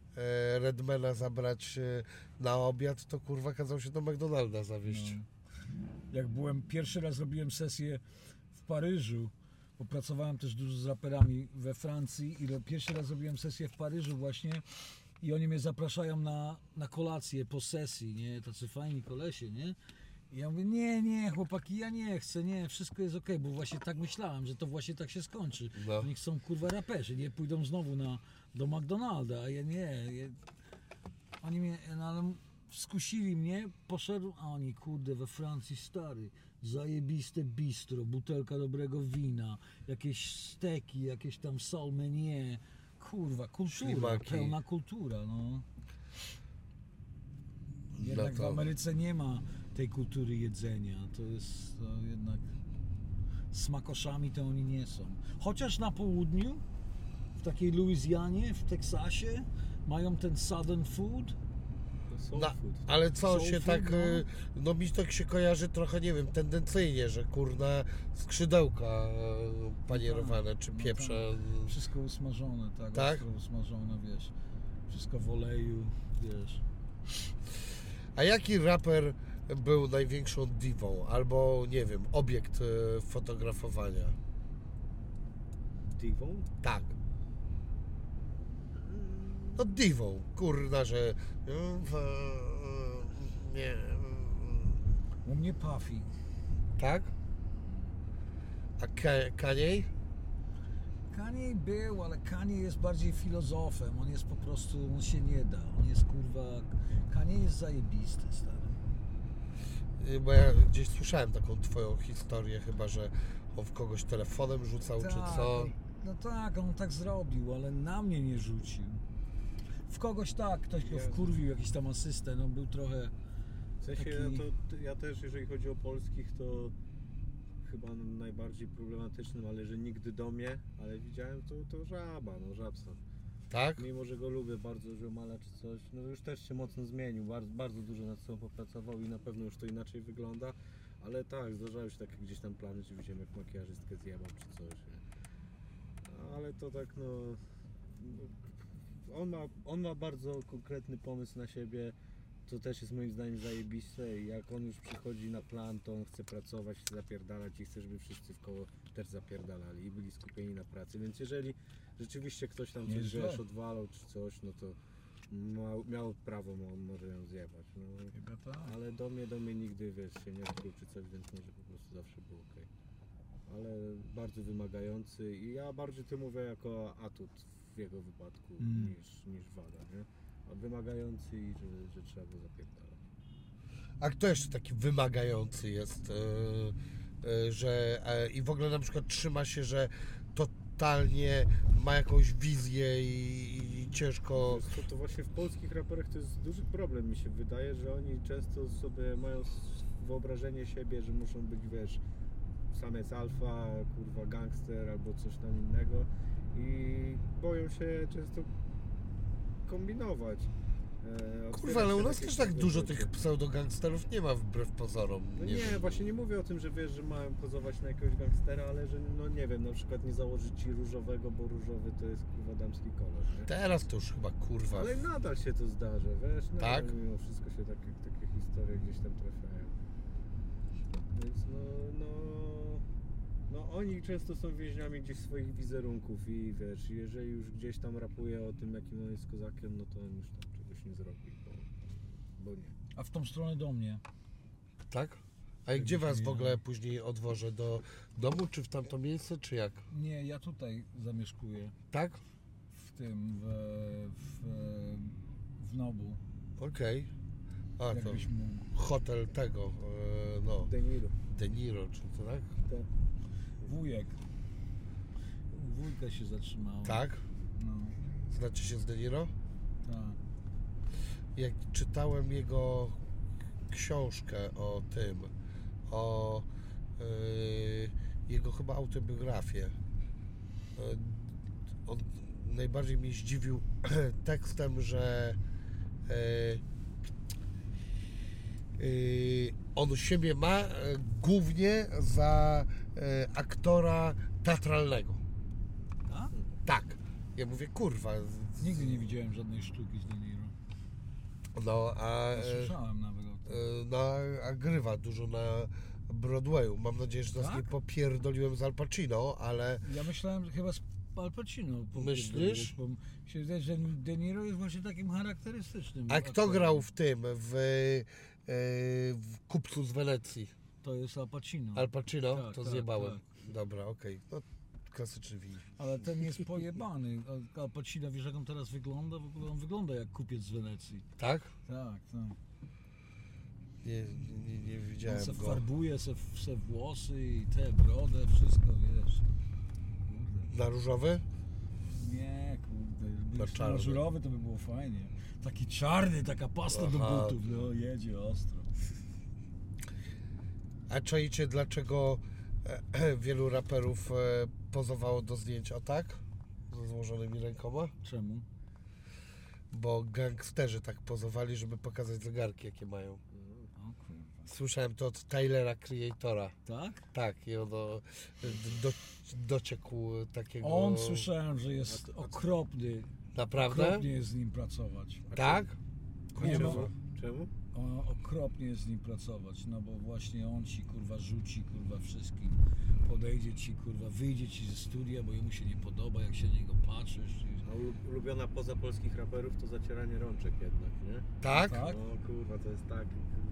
Redmana zabrać e, na obiad, to kurwa kazał się do McDonalda zawieźć. No. Jak byłem, pierwszy raz robiłem sesję w Paryżu, bo pracowałem też dużo z raperami we Francji i pierwszy raz robiłem sesję w Paryżu właśnie i oni mnie zapraszają na, na kolację po sesji, nie, tacy fajni kolesie, nie? I ja mówię, nie, nie, chłopaki, ja nie chcę, nie, wszystko jest okej, bo właśnie tak myślałem, że to właśnie tak się skończy. No. Oni chcą kurwa raperzy, nie pójdą znowu na, do McDonalda, a ja nie. Ja, oni mnie, no ale skusili mnie, poszedł, a oni kurde we Francji stary, zajebiste bistro, butelka dobrego wina, jakieś steki, jakieś tam sol menu, kurwa, kultura, Ślimaki. pełna kultura, no. Jednak w Ameryce nie ma tej kultury jedzenia, to jest to jednak smakoszami to oni nie są. Chociaż na południu, w takiej Luizjanie, w Teksasie, mają ten southern food, To soul Na, food. ale co Soul się food, tak, no. y, no mi tak się kojarzy trochę, nie wiem, tendencyjnie, że kurna skrzydełka y, panierowane, czy no pieprze. wszystko usmażone, tak, Tak? ostro usmażone, wiesz, wszystko w oleju, wiesz. A jaki raper był największą diwą, albo nie wiem, obiekt y, fotografowania? Divą? Tak. No diwą, kurna, że... Nie... U mnie Puffy. Tak? A Ka- Kanye? Kanye był, ale Kanye jest bardziej filozofem, on jest po prostu, on się nie da, on jest kurwa, Kanye jest zajebisty, stary. Y, Bo ja gdzieś słyszałem taką twoją historię chyba, że on w kogoś telefonem rzucał, czy co. No tak, on tak zrobił, ale na mnie nie rzucił. W kogoś tak, ktoś go wkurwił, jakiś tam asystent, on był trochę... W sensie Taki- ja, to, ja też, jeżeli chodzi o polskich, to chyba najbardziej problematycznym, ale że nigdy do mnie, ale widziałem to, to żaba, no żabson. Tak? Mimo, że go lubię bardzo, że mala czy coś, no już też się mocno zmienił, bardzo, bardzo dużo nad sobą popracował i na pewno już to inaczej wygląda, ale tak, zdarzały się takie gdzieś tam plany, że widziałem jak makijażystkę zjebał czy coś, nie? Ale to tak no... On ma, on ma bardzo konkretny pomysł na siebie, to też jest moim zdaniem zajebiste i jak on już przychodzi na plan, to on chce pracować, chce zapierdalać i chce, żeby wszyscy w koło też zapierdalali i byli skupieni na pracy, więc jeżeli rzeczywiście ktoś tam coś Nieźle. wiesz, odwalał czy coś, no to miał, miał prawo, mo, może ją zjebać, no. Chyba tak. Ale do mnie, do mnie nigdy, wiesz, się nie odkrył czy coś, więc może po prostu zawsze było ok. Ale bardzo wymagający i ja bardziej to mówię jako atut jego wypadku Mm. niż, niż wada, nie? A wymagający i że, że trzeba go zapierdalać. A kto jeszcze taki wymagający jest, e, e, że e, i w ogóle na przykład trzyma się, że totalnie ma jakąś wizję i, i ciężko... Co, to właśnie w polskich raperach to jest duży problem mi się wydaje, że oni często sobie mają wyobrażenie siebie, że muszą być, wiesz, samiec alfa, kurwa gangster albo coś tam innego i boją się często kombinować. E, Kurwa, ale u nas też tak dużo tych pseudogangsterów nie ma wbrew pozorom. No nie wiem. właśnie nie mówię o tym, że wiesz, że mają pozować na jakiegoś gangstera, ale że no nie wiem, na przykład nie założyć ci różowego, bo różowy to jest kurwa damski kolor, nie? Teraz to już chyba kurwa. Ale nadal się to zdarza, wiesz? Nadal Tak? Mimo wszystko się takie, takie historie gdzieś tam trafiają. Więc no, no, no oni często są więźniami gdzieś swoich wizerunków i wiesz, jeżeli już gdzieś tam rapuje o tym, jakim on jest kozakiem, no to on już tam czegoś nie zrobi, bo, bo nie. A w tą stronę do mnie. Tak? A gdzie was w ogóle później odwożę? Do domu, czy w tamto miejsce, czy jak? Nie, ja tutaj zamieszkuję, Tak? w tym, w, w, w Nobu, Okej. A to jakbyś mógł. hotel tego, e, no, De Niro. De Niro, czy to tak? Tak. Wujek. U Wujka się zatrzymał. Tak? No, Znacie się z De Niro? tak. jak czytałem jego książkę o tym, o yy, jego chyba autobiografię, yy, on najbardziej mnie zdziwił tekstem, że yy, yy, on siebie ma yy, głównie za aktora teatralnego. A? Tak. Ja mówię, kurwa. Nigdy nie widziałem żadnej sztuki z De Niro. No, a... Ja e, Słyszałem nawet o tym. E, no, a grywa dużo na, Broadwayu. Mam nadzieję, że teraz Tak? nie popierdoliłem z Al Pacino, ale Ja myślałem, że chyba z Al Pacino. Myślisz? Bo się wydaje, że De Niro jest właśnie takim charakterystycznym. a kto aktorem. grał w tym, w, e, w Kupcu z Wenecji? To jest Al Pacino. Al Pacino? Tak, to tak, zjebałem. Dobra, okej. No, klasyczny win. Ale ten jest pojebany. Al- Pacino, wiesz jak on teraz wygląda? W ogóle on wygląda jak kupiec z Wenecji. Tak? Tak, tak. Nie, nie, nie On widziałem se go. farbuje se, se włosy i te brodę, wszystko, wiesz. Kurde. Na różowy? Nie, kurde. Na Gdybyś czarny. na żurowy to by było fajnie. Taki czarny, taka pasta do Aha. butów. No, jedzie ostro. A czajcie, dlaczego e, wielu raperów e, pozowało do zdjęć o tak? Ze złożonymi rękoma? Czemu? Bo gangsterzy tak pozowali, żeby pokazać zegarki, jakie mają. Kurwa. Słyszałem to od Tylera Creatora. Tak? Tak, i ono do, dociekł takiego... On słyszałem, że jest okropny. Naprawdę? Okropnie jest z nim pracować. Tak? Nie Czemu? no, Czemu? O, okropnie jest z nim pracować, no bo właśnie on ci kurwa rzuci kurwa wszystkim. Podejdzie ci kurwa, wyjdzie ci ze studia, bo jemu się nie podoba, jak się na niego patrzysz. A ulu- ulubiona poza polskich raperów to zacieranie rączek jednak, nie? Tak? Tak? No kurwa, to jest tak,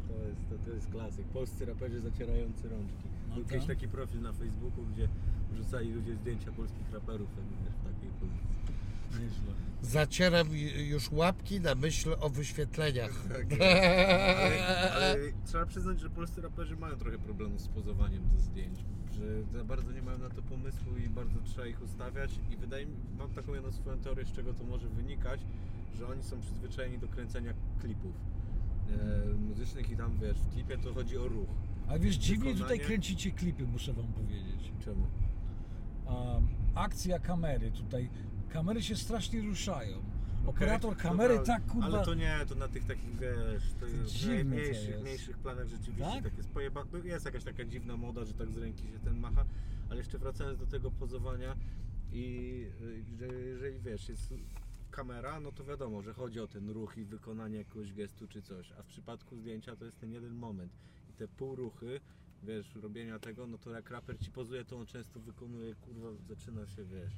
to jest, to, to jest klasyk. Polscy raperzy zacierający rączki. No Był tak. kiedyś taki profil na Facebooku, gdzie wrzucali ludzie zdjęcia polskich raperów jak w takiej pozycji. Nieźle. Zacieram ju- już łapki na myśl o wyświetleniach. Ale, ale trzeba przyznać, że polscy raperzy mają trochę problemów z pozowaniem do zdjęć, że za bardzo nie mają na to pomysłu i bardzo trzeba ich ustawiać i wydaje mi, mam taką jedną swoją teorię, z czego to może wynikać, że oni są przyzwyczajeni do kręcenia klipów e, muzycznych i tam wiesz, w klipie to chodzi o ruch. A wiesz, dziwnie tutaj kręcicie klipy, muszę wam powiedzieć. Czemu? A, akcja kamery tutaj, kamery się strasznie ruszają. Operator Okej, kamery dobra, tak kurwa... Ale to nie, to na tych takich wiesz, to jest dziwne to mniejszych, jest. mniejszych planach rzeczywiście Tak? tak, jest pojeba... no jest jakaś taka dziwna moda, że tak z ręki się ten macha, ale jeszcze wracając do tego pozowania i y, że jeżeli wiesz, jest kamera, no to wiadomo, że chodzi o ten ruch i wykonanie jakiegoś gestu czy coś, a w przypadku zdjęcia to jest ten jeden moment i te półruchy, wiesz, robienia tego, no to jak raper ci pozuje, to on często wykonuje, kurwa, zaczyna się, wiesz,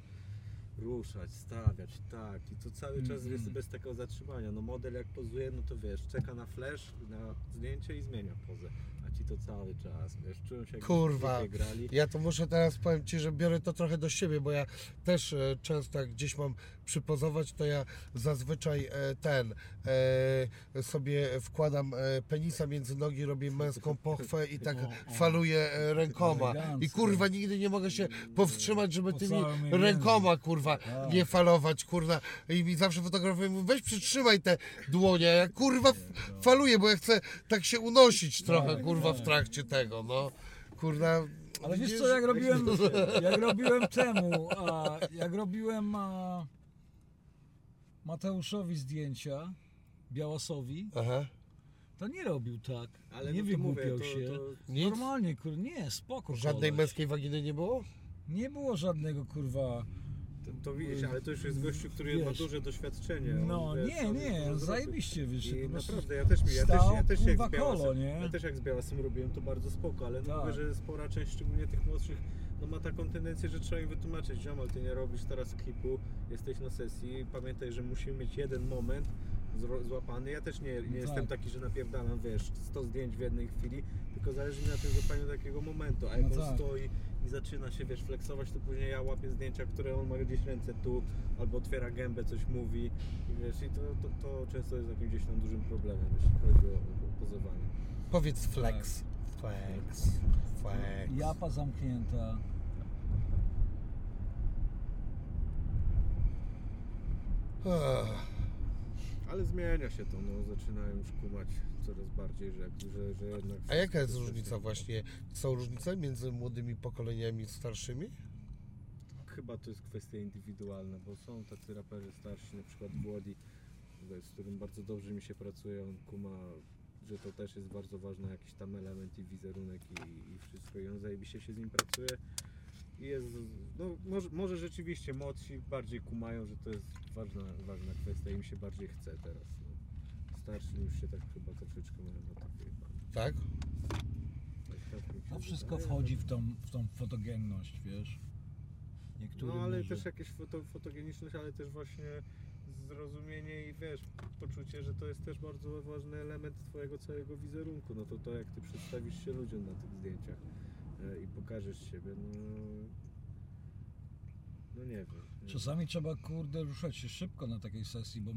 ruszać, stawiać, tak i to cały czas Mhm. jest bez takiego zatrzymania. No model jak pozuje, no to wiesz, czeka na flash, na zdjęcie i zmienia pozę, a ci to cały czas, wiesz, czują się jak Kurwa. grali. Ja to muszę teraz powiem Ci, że biorę to trochę do siebie, bo ja też e, często jak gdzieś mam przypozować, to ja zazwyczaj e, ten e, sobie wkładam e, penisa między nogi, robię męską pochwę i tak faluję rękoma. I kurwa nigdy nie mogę się powstrzymać, żeby tymi rękoma kurwa Tak. nie falować, kurwa. I mi zawsze fotografują, mówią, weź przytrzymaj te dłonie, ja kurwa faluję, bo ja chcę tak się unosić trochę, Tak, kurwa, w tak. trakcie tego, no. Kurwa, Ale wiesz co, jak robiłem, jak robiłem temu, a, jak robiłem a, Mateuszowi zdjęcia, Białasowi, Aha. to nie robił tak, Ale nie no to mówię, wygłupiał to, się. to, Nic? Normalnie, kur, nie, spoko. Żadnej koleś. męskiej waginy nie było? Nie było żadnego kurwa. to, to widzisz, ale to już jest gościu, który ma Wiesz. duże doświadczenie. No wiesz, nie, on- nie, zajebiście wyszedł. I po prostu naprawdę, ja też, ja też, stał, ja też jak kurwa, z Białasem, kolo, nie? ja też jak z Białasem robiłem to bardzo spoko, ale no Tak. mówię, że spora część, szczególnie tych młodszych, no ma taką tendencję, że trzeba im wytłumaczyć, ziomal, ty nie robisz teraz klipu, jesteś na sesji, pamiętaj, że musimy mieć jeden moment złapany. Ja też nie, nie Tak. jestem taki, że napierdalam, wiesz, 100 zdjęć w jednej chwili, tylko zależy mi na tym złapaniu takiego momentu, a jak No on tak. stoi i zaczyna się, wiesz, flexować, to później ja łapię zdjęcia, które on ma gdzieś ręce tu, albo otwiera gębę, coś mówi i wiesz, i to, to, to często jest jakimś gdzieś tam dużym problemem, jeśli chodzi o, o pozowanie. Powiedz flex. Flex. Flex. Japa zamknięta. Ale zmienia się to, no, zaczynają już kumać coraz bardziej, że, że, że jednak... A jaka jest różnica właśnie? Są różnice między młodymi pokoleniami i starszymi? Chyba to jest kwestia indywidualna, bo są tacy raperzy starsi, na przykład Włodi, z którym bardzo dobrze mi się pracuje, on kuma, że to też jest bardzo ważny jakiś tam element i wizerunek i, i wszystko i on zajebiście się z nim pracuje i jest, no może, może rzeczywiście młodsi bardziej kumają, że to jest ważna, ważna kwestia i im się bardziej chce teraz. No. Starsi już się tak chyba troszeczkę mają na to wyjebane. Tak? tak się To wszystko wchodzi w tą, w tą fotogenność, wiesz. Niektórym No ale może... też jakieś foto, fotogeniczność, ale też właśnie zrozumienie i wiesz, poczucie, że to jest też bardzo ważny element twojego całego wizerunku. No to to jak ty przedstawisz się ludziom na tych zdjęciach e, i pokażesz siebie, no, no nie wiem. nie Czasami trzeba, kurde, ruszać się szybko na takiej sesji, bo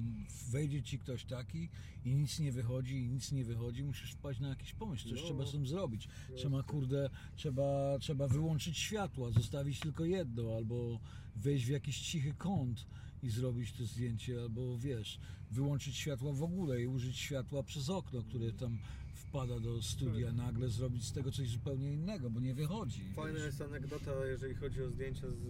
wejdzie ci ktoś taki i nic nie wychodzi, i nic nie wychodzi, musisz wpaść na jakiś pomysł, coś No. trzeba z tym zrobić. Trzeba, kurde, trzeba, trzeba wyłączyć światła, zostawić tylko jedno, albo wejść w jakiś cichy kąt i zrobić to zdjęcie, albo wiesz, wyłączyć światła w ogóle i użyć światła przez okno, które tam wpada do studia, nagle zrobić z tego coś zupełnie innego, bo nie wychodzi. Fajna wiesz. jest anegdota, jeżeli chodzi o zdjęcia z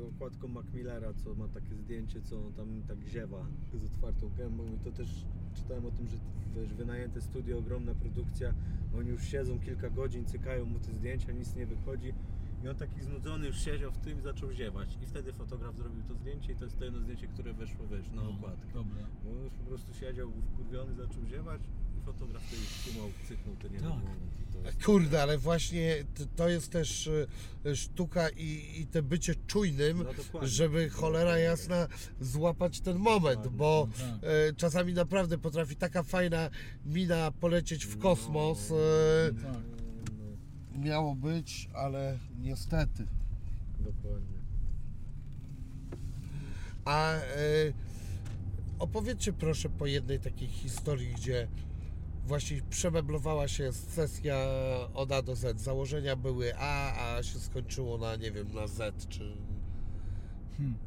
e, okładką Mac Millera, co ma takie zdjęcie, co on tam tak ziewa z otwartą gębą i to też czytałem o tym, że wiesz, wynajęte studio, ogromna produkcja, oni już siedzą kilka godzin, cykają mu te zdjęcia, nic nie wychodzi i on taki znudzony już siedział w tym i zaczął ziewać i wtedy fotograf zrobił to zdjęcie i to jest to jedno zdjęcie, które weszło, wiesz, na No, okładkę. Dobra. Bo on już po prostu siedział wkurwiony, zaczął ziewać i fotograf wtedy skumał, cyknął ten jeden Tak. moment i to jest... Kurde, ale właśnie t- to jest też e, sztuka i, i te bycie czujnym, No dokładnie. żeby cholera jasna złapać ten moment, Dokładnie. bo Tak. e, czasami naprawdę potrafi taka fajna mina polecieć w kosmos. E, No, Tak. Miało być, ale niestety. dokładnie. A e, opowiedzcie proszę po jednej takiej historii, gdzie właśnie przemeblowała się sesja od A do Z. Założenia były A, a się skończyło na, nie wiem, na Z, czy... Hmm.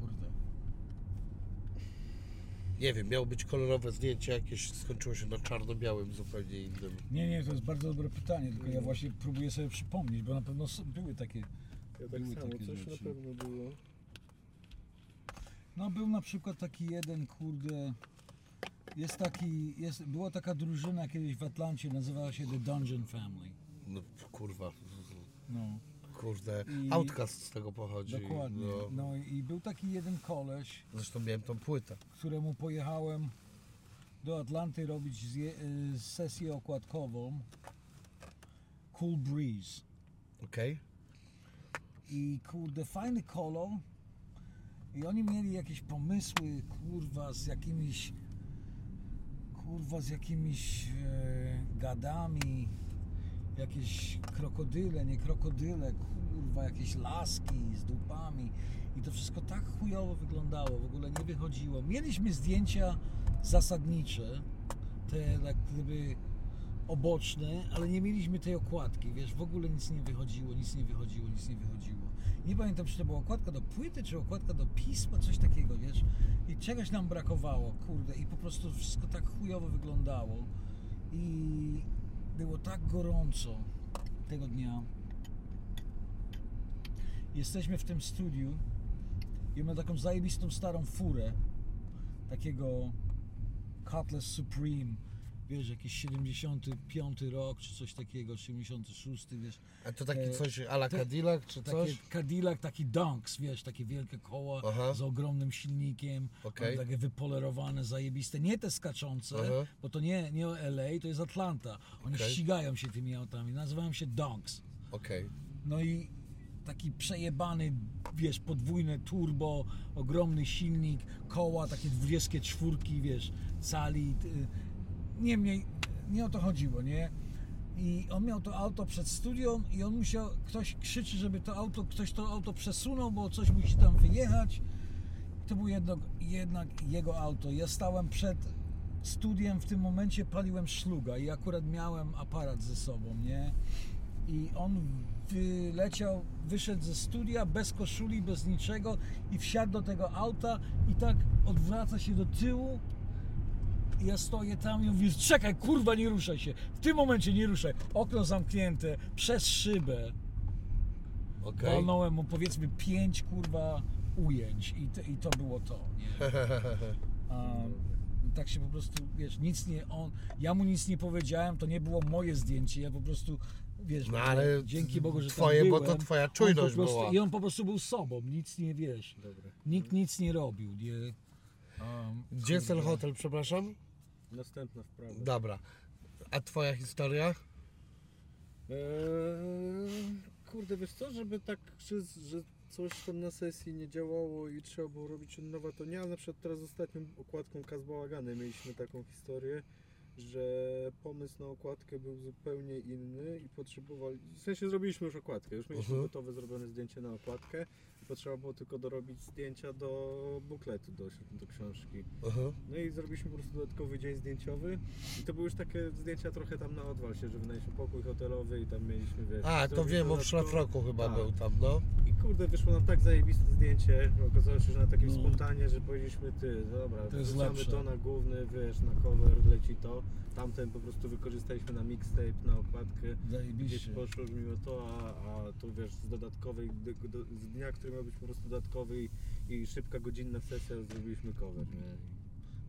Kurde. Nie wiem, miało być kolorowe zdjęcie, jakieś skończyło się na czarno-białym zupełnie innym. Nie, nie, to jest bardzo dobre pytanie, tylko ja właśnie próbuję sobie przypomnieć, bo na pewno były takie. Ja tak Były samo, takie coś rzeczy. na pewno było. No był na przykład taki jeden, kurde. Jest taki, jest, była taka drużyna kiedyś w Atlancie, nazywała się The Dungeon Family. No kurwa, No, kurde, I- Outcast z tego pochodzi. dokładnie. No. No i był taki jeden koleś, Zresztą miałem tą płytę. któremu pojechałem do Atlanty robić zje, y, sesję okładkową. Cool Breeze. Okej? I kurde, fajny kolor. I oni mieli jakieś pomysły, kurwa, z jakimiś kurwa, z jakimiś e, gadami, jakieś krokodyle, nie krokodyle, kurwa, jakieś laski z dupami. I to wszystko tak chujowo wyglądało, w ogóle nie wychodziło. Mieliśmy zdjęcia zasadnicze, te jak gdyby oboczne, ale nie mieliśmy tej okładki, wiesz, w ogóle nic nie wychodziło, nic nie wychodziło, nic nie wychodziło. Nie pamiętam, czy to była okładka do płyty, czy okładka do pisma, coś takiego, wiesz. I czegoś nam brakowało, kurde, i po prostu wszystko tak chujowo wyglądało. I było tak gorąco tego dnia. Jesteśmy w tym studiu i mamy taką zajebistą starą furę, takiego Cutlass Supreme, wiesz, jakiś 75 rok, czy coś takiego, 76, wiesz. A to taki E, coś ala Cadillac, czy Takie coś? Cadillac, taki Dunks, wiesz, takie wielkie koła Aha. z ogromnym silnikiem, Okej. takie wypolerowane, zajebiste, nie te skaczące, Aha. bo to nie, nie LA, to jest Atlanta. Oni Okej. ścigają się tymi autami, nazywają się Dunks. Okej. No i taki przejebany, wiesz, podwójne turbo, ogromny silnik, koła, takie 24, wiesz, cali. Niemniej, nie o to chodziło, nie? I on miał to auto przed studią i on musiał, ktoś krzyczy, żeby to auto, ktoś to auto przesunął, bo coś musi tam wyjechać. To było jedno, jednak jego auto. Ja stałem przed studiem, w tym momencie paliłem szluga i akurat miałem aparat ze sobą, nie? I on wyleciał, wyszedł ze studia bez koszuli, bez niczego i wsiadł do tego auta i tak odwraca się do tyłu i ja stoję tam i mówię, czekaj, kurwa, nie ruszaj się. W tym momencie nie ruszaj. Okno zamknięte, przez szybę. Okej. Walnąłem mu powiedzmy pięć, kurwa, ujęć i to, i to było to, nie? Tak się po prostu, wiesz, nic nie, on, ja mu nic nie powiedziałem, to nie było moje zdjęcie, ja po prostu, wiesz, No ale dzięki Bogu, że twoje, tam bo byłem, to twoja czujność prostu, była. I on po prostu był sobą, nic nie, wiesz, Dobra. nikt nic nie robił, nie? Um, Gdzie jest ten hotel, przepraszam? Następna wprawa. Dobra. A twoja historia? Eee, kurde, wiesz co, żeby tak, że, że coś tam na sesji nie działało i trzeba było robić od nowa, to nie, ale na przykład teraz z ostatnią okładką Kazbałagany mieliśmy taką historię, że pomysł na okładkę był zupełnie inny i potrzebowali, w sensie zrobiliśmy już okładkę, już mieliśmy Mhm. gotowe zrobione zdjęcie na okładkę potrzeba było tylko dorobić zdjęcia do bukletu, do, do książki. Aha. No i zrobiliśmy po prostu dodatkowy dzień zdjęciowy i to były już takie zdjęcia trochę tam na odwal się, że wynajęliśmy pokój hotelowy i tam mieliśmy, wiesz... A, to wiem, o dodatkowo- szlafroku chyba Tak. był tam, no. I kurde, wyszło nam tak zajebiste zdjęcie, okazało się, że na takim No. spontanie, że powiedzieliśmy, ty, dobra, To jest wrzucamy to na główny, wiesz, na cover leci to, tamten po prostu wykorzystaliśmy na mixtape, na okładkę, gdzieś Zajebiście. poszło mimo to, a, a tu wiesz, z dodatkowej, do, do, z dnia, który miał być po prostu dodatkowy i, i szybka, godzinna sesja, zrobiliśmy cover, nie?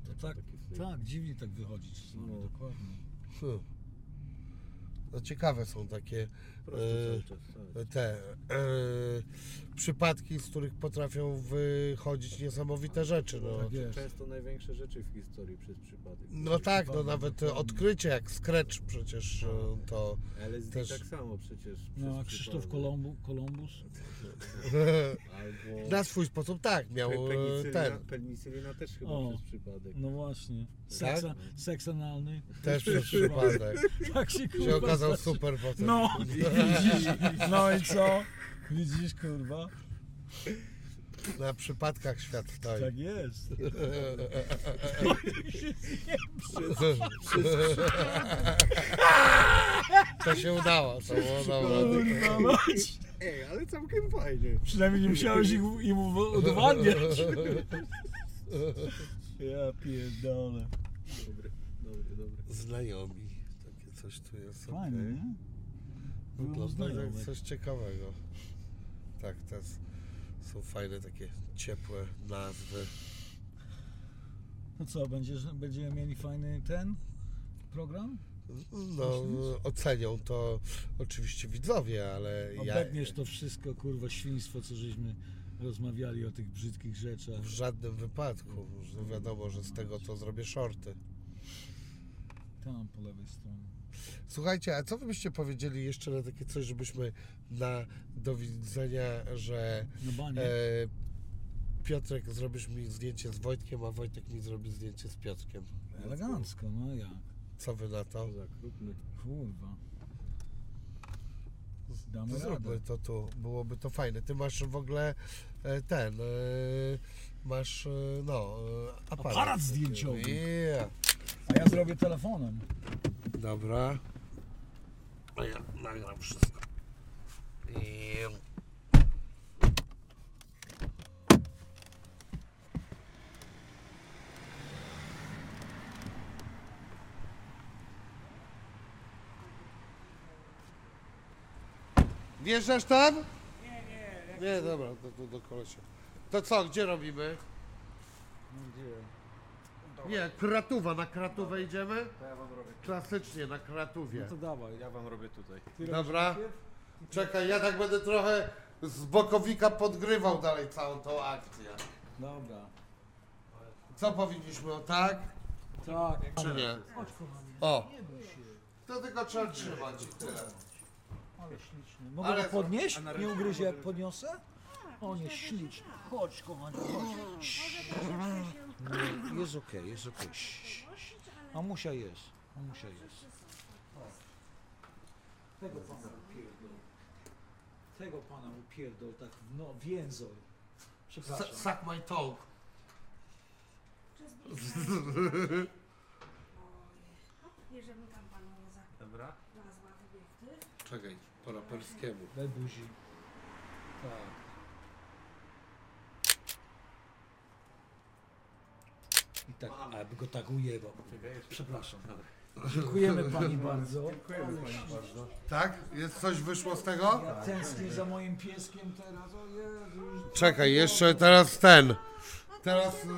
I To tak, tak, dziwnie tak wychodzi czasami, No. dokładnie. Hmm. No ciekawe są takie Czas. te e, przypadki, z których potrafią wychodzić niesamowite rzeczy, no. Tak jest. Często największe rzeczy w historii przez przypadek. No tak, no nawet odkrycie jak Scratch przecież e, to LSD też- tak samo przecież. No, a Krzysztof. Kolumbu, Kolumbus? Albo na swój sposób tak miał e, penicylina, ten, penicylina też chyba O. przez przypadek. No właśnie. Tak? Seks, seks analny. też przez przypadek. Tak się kurwa Się okazał super potem. No, widzisz. No i co? Widzisz, kurwa? Na przypadkach świat stoi. Tak jest. To się udało, to było dobre. Kurwa, mać. Ej, ale całkiem fajnie. Przynajmniej nie musiałeś ich, im udowadniać. Ja pierdolę. Dobry, dobry, dobry. Znajomi, takie coś tu jest. Fajnie, okej. nie? Jak znajomych. coś ciekawego. Tak, to jest, są fajne takie ciepłe nazwy. No co, będziesz, będziemy mieli fajny ten program? No, ocenią to oczywiście widzowie, ale ja Obetniesz to wszystko, kurwa, świństwo, co żeśmy rozmawiali o tych brzydkich rzeczach. w żadnym wypadku. Wiadomo, że z tego to zrobię shorty. Tam po lewej stronie. Słuchajcie, a co wy byście powiedzieli jeszcze na takie coś, żebyśmy na do widzenia, że banie. e, Piotrek zrobisz mi zdjęcie z Wojtkiem, a Wojtek mi zrobi zdjęcie z Piotrkiem. Elegancko, no jak? Co wy na to? Kurwa. Damy To radę. zróbmy to tu, byłoby to fajne. Ty masz w ogóle e, ten, e, masz e, no, aparat. Aparat zdjęciowy. Yeah. A ja zrobię telefonem. Dobra. A ja nagram wszystko. Yeah. Wjeżdżasz tam? Nie, nie. Nie, dobra, to, to do kolesia. To co, gdzie robimy? Nie, Kratuwa, na Kratówę idziemy? To ja wam robię. Klasycznie, na Kratówie. No to dawaj. Ja wam robię tutaj. Ty Dobra. najpierw? Czekaj, ja tak będę trochę z bokowika podgrywał dalej całą tą akcję. Dobra. Co powinniśmy, o tak? Tak. Czy nie? Chodź kochanie. O, Nie bój się. to tylko trzeba trzymać i tyle. Ale śliczny. Mogę Ale go podnieść? Nie ugryzie jak podniosę? On jest śliczny. Chodź kochanie, chodź. Nie, Jest okej, jest okej. Mamusia jest. Mamusia jest. Tego pana upierdol. Tego pana upierdol, tak no, więzol. Przepraszam. S- Suck my tongue. Jeżeli tam panu Dobra. Czekaj, po raperskiemu. Daj buzi. Tak. I tak, aby go tak ujebał. Przepraszam. Dziękujemy pani bardzo. Dziękujemy pani bardzo. Tak? Jest coś wyszło z tego? Ja tęsknię za moim pieskiem teraz. O Jezu. już- Czekaj, jeszcze teraz ten. Teraz yy,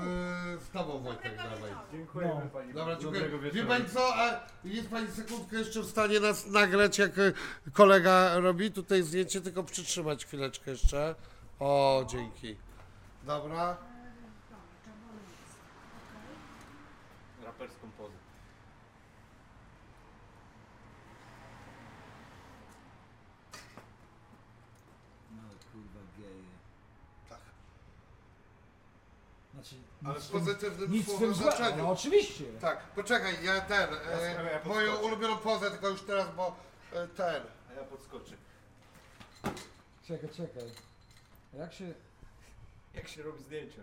z tobą Wojtek dawaj. Dziękujemy No. pani Dobra, dziękuję. Dobrego Wie wieczoru. pani co, a jest pani sekundkę jeszcze w stanie nas nagrać, jak y, kolega robi tutaj zdjęcie, tylko przytrzymać chwileczkę jeszcze. O, dzięki. Dobra. Dobra, czerwony jest. Raperską pozę. No kurwa geje. Tak. Znaczy, Ale nic w tym- pozytywnym nic w złego, znaczeniu. ale oczywiście. Tak, poczekaj, ja ten, e, sprawę, ja moją podskoczę. ulubioną pozę, tylko już teraz, bo e, ten. A ja podskoczę. Czekaj, czekaj. A Jak się... Jak się robi zdjęcia?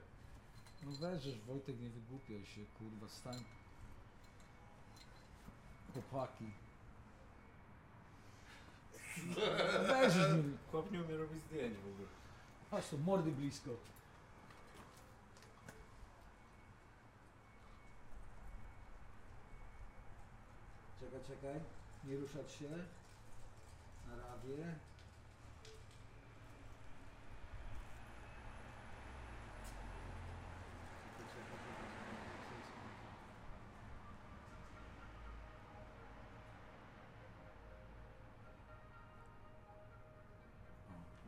No weźesz Wojtek, nie wygłupiaj się, kurwa, stań. Chłopaki. Weźesz mi. Chłop nie umie robić zdjęć w ogóle. Patrz tu, mordy blisko. Czekaj, czekaj. Nie ruszać się. Na razie.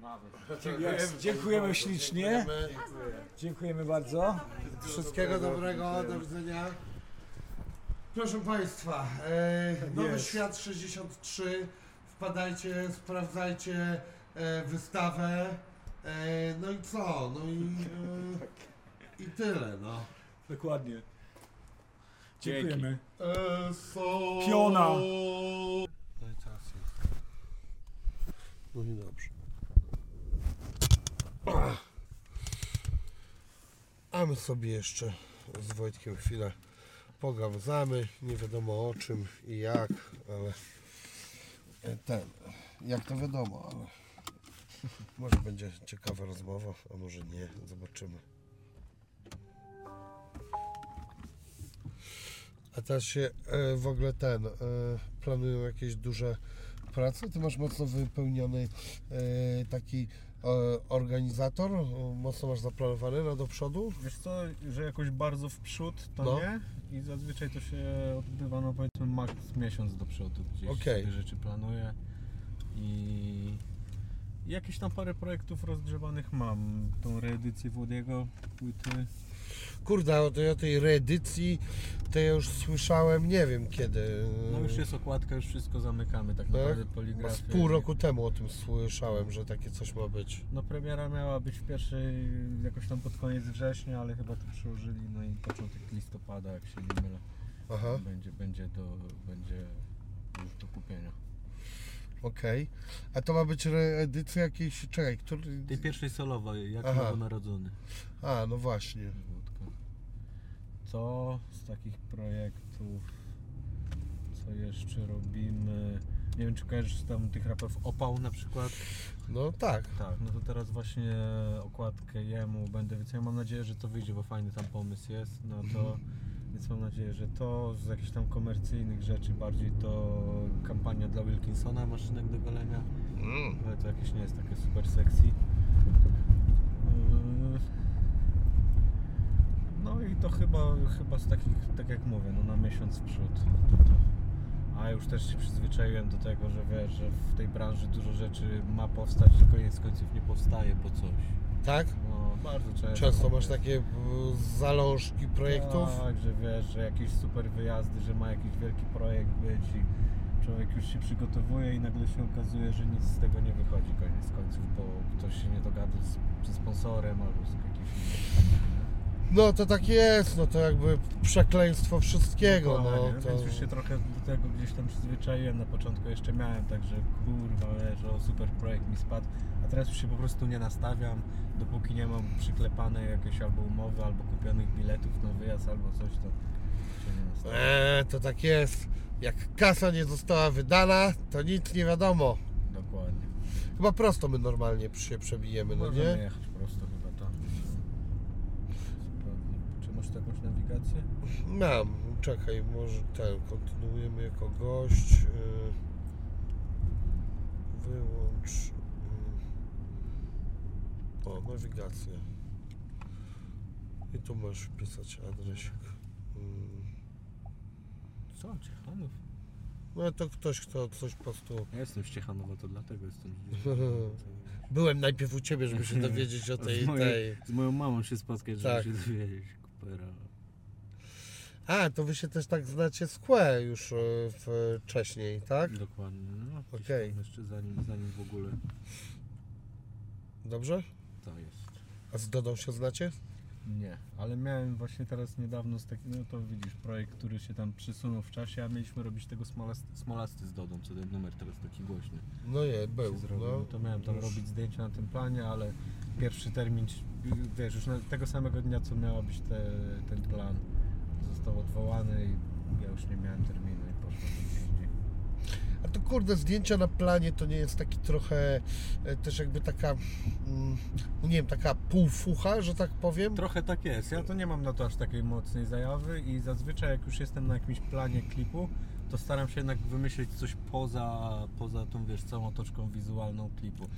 Nawet. Dziękujemy ślicznie. Dziękujemy. Dziękujemy bardzo. Wszystkiego dobrego, do widzenia. Proszę Państwa, e, Nowy Jest. Świat 63, wpadajcie, sprawdzajcie e, wystawę. E, no i co? No i, e, i tyle, no. Dokładnie. Dziękujemy. E, so... Piona. No i teraz jest. No i dobrze. A my sobie jeszcze z Wojtkiem chwilę pogawzamy. Nie wiadomo o czym i jak, ale ten, jak to wiadomo, ale może będzie ciekawa rozmowa, a może nie, zobaczymy. A teraz się e, w ogóle ten, e, planują jakieś duże prace? Ty masz mocno wypełniony e, taki organizator, mocno masz zaplanowany na do przodu? Wiesz co, że jakoś bardzo w przód to No. nie i zazwyczaj to się odbywa no powiedzmy max miesiąc do przodu gdzieś Okej. sobie rzeczy planuję i jakieś tam parę projektów rozgrzebanych mam. Tą reedycję Włodiego, płyty. Kurde, o tej, o tej reedycji to ja już słyszałem, nie wiem kiedy. No już jest okładka, już wszystko zamykamy tak Tak? naprawdę Bo poligrafię. Z pół roku temu o tym słyszałem, że takie coś ma być. No premiera miała być w pierwszej, jakoś tam pod koniec września, ale chyba to przełożyli, no i początek listopada, jak się nie mylę. Aha, Będzie, będzie, do, będzie już do kupienia. okej. A to ma być reedycja jakiejś, czekaj, który... Tej pierwszej solowej, jak Aha. nowonarodzony. A, no właśnie. Co z takich projektów, co jeszcze robimy? Nie wiem, czy kojarzysz tam tych raperów Opał na przykład? No tak. Tak, no to teraz właśnie okładkę jemu będę, więc ja mam nadzieję, że to wyjdzie, bo fajny tam pomysł jest, no to więc mam nadzieję, że to z jakichś tam komercyjnych rzeczy bardziej to kampania dla Wilkinsona maszynek do golenia, Mm. ale to jakieś nie jest takie super sexy. No i to chyba, chyba z takich, tak jak mówię, no na miesiąc w przód. A już też się przyzwyczaiłem do tego, że wiesz, że w tej branży dużo rzeczy ma powstać i koniec końców nie powstaje po coś. Tak? No, bardzo często. Często masz jest. takie mm, zalążki projektów? Tak, że wiesz, że jakieś super wyjazdy, że ma jakiś wielki projekt być i człowiek już się przygotowuje i nagle się okazuje, że nic z tego nie wychodzi koniec końców, bo ktoś się nie dogada z, ze sponsorem albo z jakimś. No to tak jest, no to jakby przekleństwo wszystkiego, no Dokładnie, to... Więc już się trochę do tego gdzieś tam przyzwyczaiłem. Na początku jeszcze miałem tak, że kurwa, wiesz, o super projekt mi spadł, a teraz już się po prostu nie nastawiam, dopóki nie mam przyklepanej jakiejś albo umowy, albo kupionych biletów na wyjazd, albo coś, to się nie nastawiam. Eee, to tak jest. Jak kasa nie została wydana, to nic nie wiadomo. Dokładnie. Chyba prosto my normalnie się przebijemy, no Możemy nie? jechać prosto chyba tam. Sprawdzę. Czy masz tu jakąś nawigację? Mam, czekaj, może ten, kontynuujemy jako gość. Yy, Wyłącz. yy. O, nawigację. I tu możesz wpisać adresik. Yy. Co? Ciechanów? No to ktoś, kto coś po prostu... Ja jestem z Ciechanowa, to dlatego jestem Byłem najpierw u Ciebie, żeby się dowiedzieć o tej... z, mojej, tej. z moją mamą się spotkać, żeby Tak. się dowiedzieć. A, to wy się też tak znacie z Kłe już e, w, wcześniej, tak? Dokładnie. No, gdzieś Okej. tam Jeszcze zanim, zanim w ogóle Dobrze? to jest. A z Dodą się znacie? Nie, ale miałem właśnie teraz niedawno z takim, no to widzisz, projekt, który się tam przysunął w czasie, a mieliśmy robić tego smolasty. Smolasty z Dodą, co ten numer teraz taki głośny No nie, był. się zrobił. No, No, to miałem tam już. robić zdjęcia na tym planie, ale pierwszy termin, wiesz, już tego samego dnia, co miała być te, ten plan, został odwołany i ja już nie miałem terminu i gdzieś indziej. A to kurde, zdjęcia na planie to nie jest taki trochę e, też jakby taka, mm, nie wiem, taka półfucha, że tak powiem? Trochę tak jest. Ja to nie mam na to aż takiej mocnej zajawy i zazwyczaj jak już jestem na jakimś planie klipu, to staram się jednak wymyślić coś poza, poza tą, wiesz, całą otoczką wizualną klipu.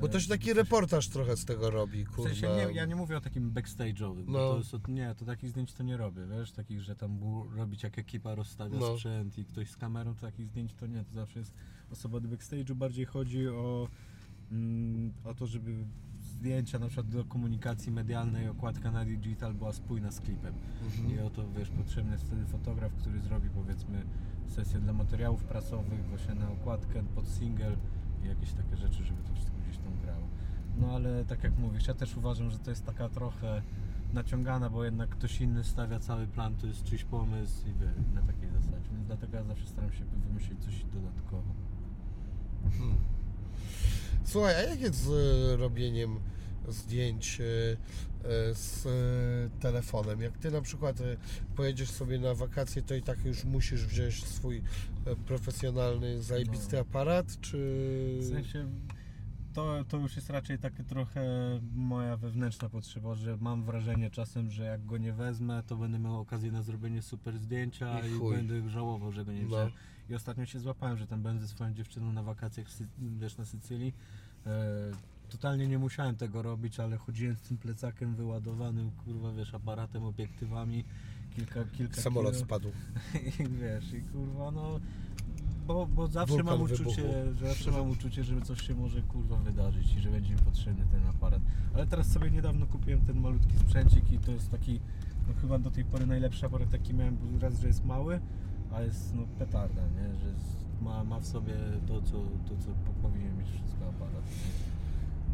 Bo to się taki reportaż trochę z tego robi, W kurde. sensie nie, ja nie mówię o takim backstage'owym, No. to nie, to takich zdjęć to nie robię, wiesz, takich, że tam robić jak ekipa rozstawia No. sprzęt i ktoś z kamerą, to takich zdjęć to nie, to zawsze jest osoba od backstage'u, bardziej chodzi o, mm, o to, żeby zdjęcia na przykład do komunikacji medialnej, okładka na digital była spójna z klipem. Mhm. I o to wiesz, potrzebny jest wtedy fotograf, który zrobi powiedzmy sesję dla materiałów prasowych, właśnie na okładkę, pod single i jakieś takie rzeczy, żeby to wszystko. No ale tak jak mówisz, ja też uważam, że to jest taka trochę naciągana, bo jednak ktoś inny stawia cały plan, to jest czyjś pomysł i wie, na takiej zasadzie. Więc dlatego ja zawsze staram się wymyślić coś dodatkowo. Słuchaj, a jak jest z e, robieniem zdjęć e, e, z telefonem? Jak ty na przykład pojedziesz sobie na wakacje, to i tak już musisz wziąć swój profesjonalny, zajebisty No. aparat, czy... W sensie to, to już jest raczej takie trochę moja wewnętrzna potrzeba, że mam wrażenie czasem, że jak go nie wezmę, to będę miał okazję na zrobienie super zdjęcia I i, będę żałował, że go nie No. wziąłem. I ostatnio się złapałem, że tam będę ze swoją dziewczyną na wakacjach wiesz, na Sycylii. E, totalnie nie musiałem tego robić, ale chodziłem z tym plecakiem wyładowanym, kurwa, wiesz, aparatem, obiektywami, kilka, kilka Samolot kilo. spadł. I wiesz, i kurwa, no. Bo, bo zawsze Wulkan mam uczucie, wybuchł. że zawsze mam uczucie, że coś się może kurwa wydarzyć i że będzie mi potrzebny ten aparat. Ale teraz sobie niedawno kupiłem ten malutki sprzęcik i to jest taki, no chyba do tej pory najlepszy aparat jaki miałem, bo raz, że jest mały, a jest no petarda, nie? Że jest, ma, ma w sobie to, co, to, co po- powinien mieć wszystko aparat. nie?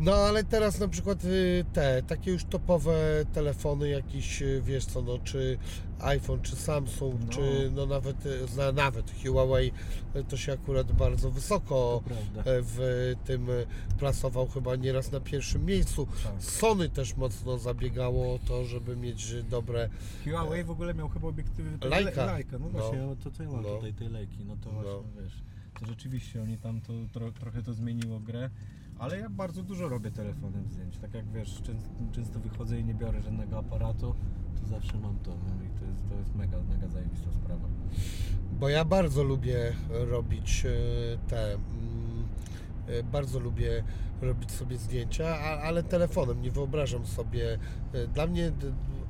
No ale teraz na przykład y, te takie już topowe telefony, jakiś y, wiesz co, no czy iPhone, czy Samsung, No. czy no nawet, zna- nawet Huawei, y, to się akurat bardzo wysoko e, w tym plasował chyba nieraz na pierwszym miejscu. Tak. Sony też mocno zabiegało o to, żeby mieć dobre. Huawei w ogóle miał chyba obiektywy Leica. Leica, no właśnie, no. to co ja mam No. tutaj tej lejki, no to No. właśnie wiesz, to rzeczywiście oni tam to tro, trochę to zmieniło grę, ale ja bardzo dużo robię telefonem zdjęć, tak jak wiesz, często, często wychodzę i nie biorę żadnego aparatu, to zawsze mam to, no i to jest, to jest mega, mega zajebista sprawa. Bo ja bardzo lubię robić e, te. mm, e, Bardzo lubię robić sobie zdjęcia, ale telefonem. Nie wyobrażam sobie. e, Dla mnie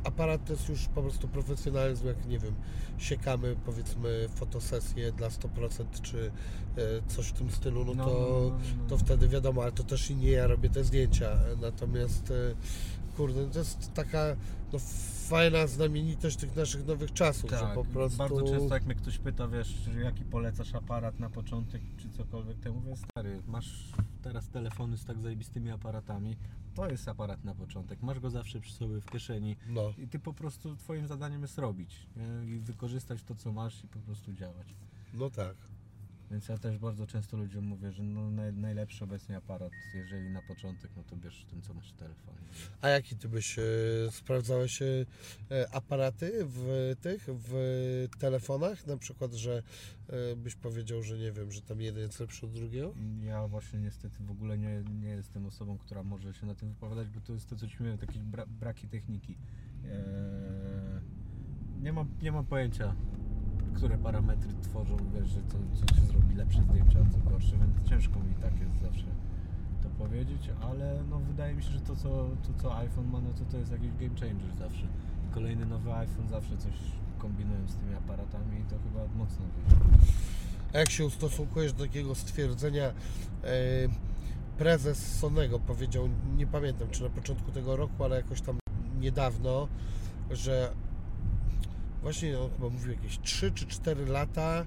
aparat to jest już po prostu profesjonalizm, jak nie wiem, siekamy powiedzmy fotosesję dla 100% czy e, coś w tym stylu, no, to, to wtedy wiadomo, ale to też i nie ja robię te zdjęcia. Natomiast e, kurde, to jest taka no, fajna znamienitość tych naszych nowych czasów, że Tak, po prostu. bardzo często jak mnie ktoś pyta, wiesz, jaki polecasz aparat na początek, czy cokolwiek, to ja mówię, stary, masz teraz telefony z tak zajebistymi aparatami, to jest aparat na początek, masz go zawsze przy sobie w kieszeni No. i ty po prostu, twoim zadaniem jest robić nie? i wykorzystać to, co masz i po prostu działać. No tak. Więc ja też bardzo często ludziom mówię, że no naj, najlepszy obecnie aparat, jeżeli na początek, no to bierz ten, co masz w telefonie. A jaki ty byś e, sprawdzałeś e, e, aparaty w tych, w telefonach? Na przykład, że e, byś powiedział, że nie wiem, że tam jeden jest lepszy od drugiego? Ja właśnie niestety w ogóle nie, nie jestem osobą, która może się na tym wypowiadać, bo to jest to, co ci mówiłem, jakieś bra braki techniki. Eee, nie, mam, nie mam pojęcia, które parametry tworzą, wiesz, że to, co się zrobi lepsze zdjęcia, a co gorsze, więc ciężko mi tak jest zawsze to powiedzieć, ale no wydaje mi się, że to, co, to, co iPhone ma, no to to jest jakiś game changer zawsze. Kolejny nowy iPhone zawsze coś kombinują z tymi aparatami i to chyba mocno wyjdzie. A jak się ustosunkujesz do takiego stwierdzenia e, prezes Sonego powiedział, nie pamiętam czy na początku tego roku, ale jakoś tam niedawno, że właśnie on chyba mówił jakieś 3 czy 4 lata